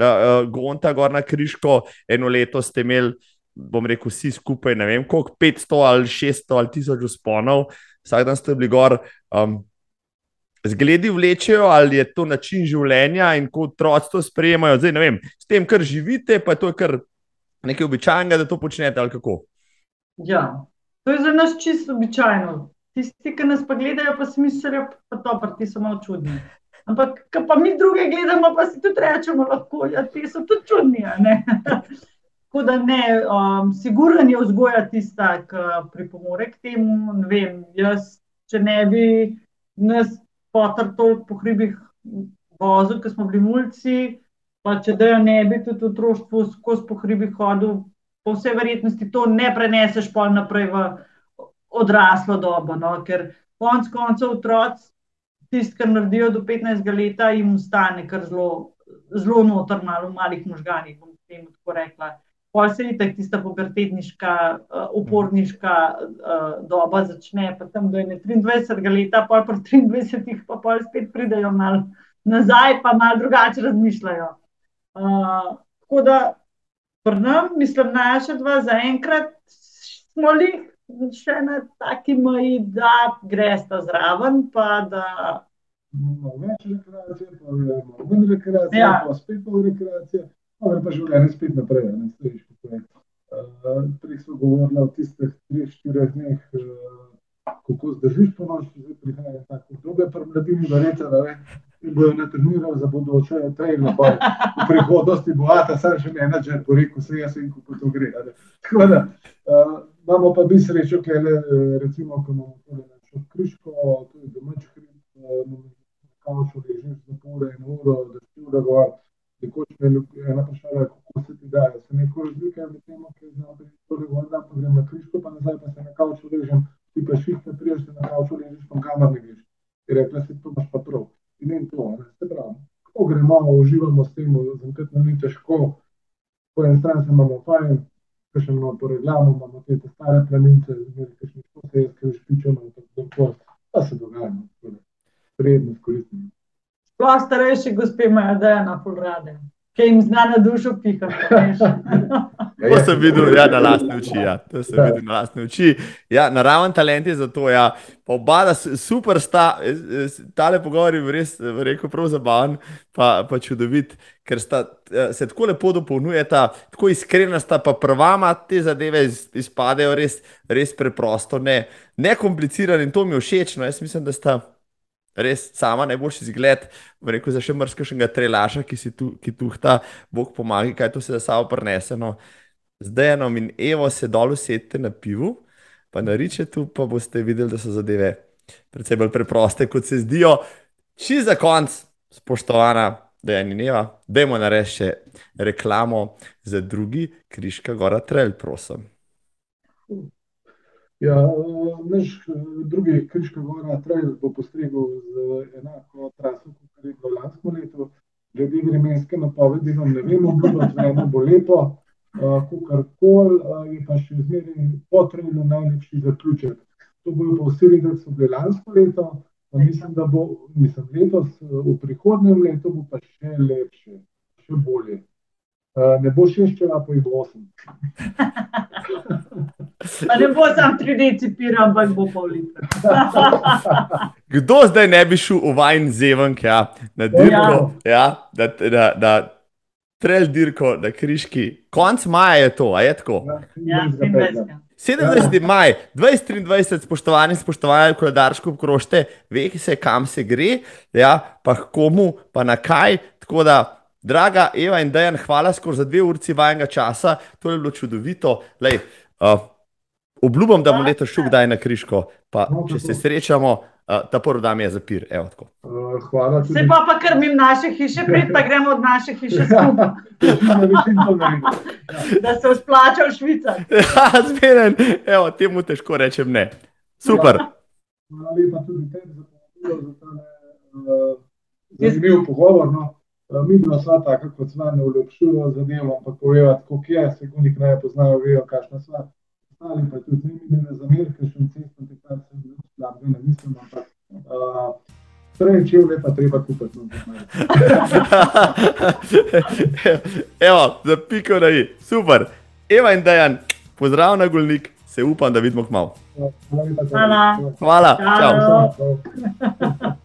Speaker 3: Uh, uh, Gonta, gor na Križko, eno leto ste imeli, bom rekel, vsi skupaj, ne vem, koliko 500 ali 600 ali 1000 usponov, vsak dan ste bili gor. Um, zgledi vlečejo, ali je to način življenja in kot otroci to sprejemajo, zdaj ne vem, s tem, kar živite, pa je to kar nekaj običajnega, da to počnete ali kako.
Speaker 1: Ja, to je za nas čisto običajno. tisti, ki nas pa gledajo, pa si mislijo, da so ti samo malo čudni. Ampak, ko pa mi druge gledamo, pa si tudi rečemo, lahko, ja, ti so tudi čudni. Tako da ne, um, sigurno je vzgoja tista, ki pripomore k temu. Vem, jaz, če ne bi nas potrto po hribih vozil, ker smo bili mulci, pa če da ne bi tudi v otroštvu skozi po hribih hodil, po vsej verjetnosti to ne preneseš pa naprej v odraslo dobo. No? Ker konc koncev otroci, tisti, ki naredijo do 15 let, jim ostane kar zelo, zelo notrno, v malih možganjih, bom temu tako rekla. Pol se je tako tista pubertetniška, uh, uporniška uh, doba začne, pa tam do 23 let, pa po 23, pa pa spet pridejo malo nazaj, pa malo drugače razmišljajo. Uh, tako da, prnem, mislim, naša dva zaenkrat smo li še na taki meji, da greš ta zraven, pa da.
Speaker 2: Imamo več rekreacije, pa imamo manj rekreacije, ja. pa spet pol rekreacije. No, pa življenje spet naprej, ne stojiš kot je. Uh, prej smo govorili o tistih 3-4 dneh, uh, kako zdržiš po noči, zdaj prihaja tako obdobje, pa mladini verjete, da ne, in bojo natrenirali za bodoče trajne boje. V prihodnosti bo ata, sam še menedžer, bo rekel, se jaz in kako to gre. Tako da, uh, imamo pa bi srečo, ker le, recimo, ko imamo tole našo kriško, to je domač hrib, uh, kauču ležiš za pol in uro, da si ura gor. Nekoč me je ena vprašala, kako se ti da. Se neko razlika med tem, ki znam priti tole gor, da pa grem na križko, pa nazaj pa se na kauču ležem, ti pa ših ne priješ, se na kauču ležiš, pa kamar ne greš. In rekla si, to imaš pa prav. In in to, ne, se pravi. Ko gremo, uživamo s tem, zankrat nam ni težko, po eni strani se imamo fajn, ker še imamo poreglamo, imamo te stare planince, ki nekaj se je, ki už pičemo, tako da pa se dogajamo. Prednost koristimo.
Speaker 1: Sploh starejši gospe imajo, da je na pol rade, ki jim zna na dušo pihati.
Speaker 3: To sem videl ja, na lastne oči. Ja. To sem videl na lastne oči. Ja, naraven talent je za to. Ja. Oba, da super sta, tale pogovor je res, rekel, prav zabaven, pa, pa čudovit, ker sta, se tako lepo dopolnjujeta, tako iskrena sta, pa prvama te zadeve izpadejo res, res preprosto, ne, ne komplicirane in to mi je všeč. No. Jaz mislim, da sta res sama najboljši zgled, rekel za še mrzkega trelaša, ki si tu, ki tuhta, Bog pomaga, kaj to se za sabo prenese. No. Zdaj eno in Evo se dol usedite na pivu, pa na riče tu, pa boste videli, da so zadeve precej bolj preproste, kot se zdijo. Či za konc, spoštovana, da je Nina, dajmo narediti še reklamo za drugi Križka Gora Trail, prosim.
Speaker 2: Ja, naš drugi Kriška gora trail bo postregel z enako traso, kot je bilo lansko leto. Glede vremenske napovedi vam ne vemo, obljubati vreme bo lepo, kukar kol je pa še zmeraj potrebno najlepši zaključek. To bojo pa vsi videti, so bile lansko leto, mislim, da bo, mislim, letos, v prihodnjem letu pa še lepše, še bolje. Ne bo šest, če pa jih bo osem.
Speaker 1: Ne bo sam 3D cipiral, ampak bo pol litra.
Speaker 3: Kdo zdaj ne bi šel v vajn zevenk, ja, na dirko, ja. Ja, da, da, da trel dirko, da križki. Konc maja je to, a je tako?
Speaker 1: Ja,
Speaker 3: 27. maj 2023, spoštovani, spoštovani, koledarsko obkrožite, ve, se, kam se gre, ja, pa komu, pa na kaj. Tako da, draga Eva in Dejan, hvala skoraj za dve urci vajenega časa, to je bilo čudovito. Lej, uh, Obljubim, da bom letos šel kdaj na križko, pa če se srečamo, uh, ta prvi dan je zapir. Evo,
Speaker 2: uh, hvala.
Speaker 1: Se pa, pa krmim naše hiše, pred pa gremo od naše hiše skupaj. da se usplača v Švica.
Speaker 3: Ja, zmeren, evo, temu težko rečem ne. Super.
Speaker 2: Hvala lepa tudi tebi za pogovor, za ta zanimiv pogovor. No. Mi smo sva taka, kot sva ne ulepšujo zadevo, ampak povedati, koliko je, se gunik ne poznajo, vejo, kakšna sva ali pa tudi ne imeli na zamer, ker še cestom te kar se zelo slabo ne mislim, ampak uh, prej če vle pa treba kupiti. No,
Speaker 3: Evo, za piko na i, super. Eva in Dejan, pozdrav na Golnik, se upam, da vidimo k malu.
Speaker 2: Hvala.
Speaker 1: Hvala.
Speaker 3: Hvala.
Speaker 1: Hvala.
Speaker 3: Čau.
Speaker 1: Čau.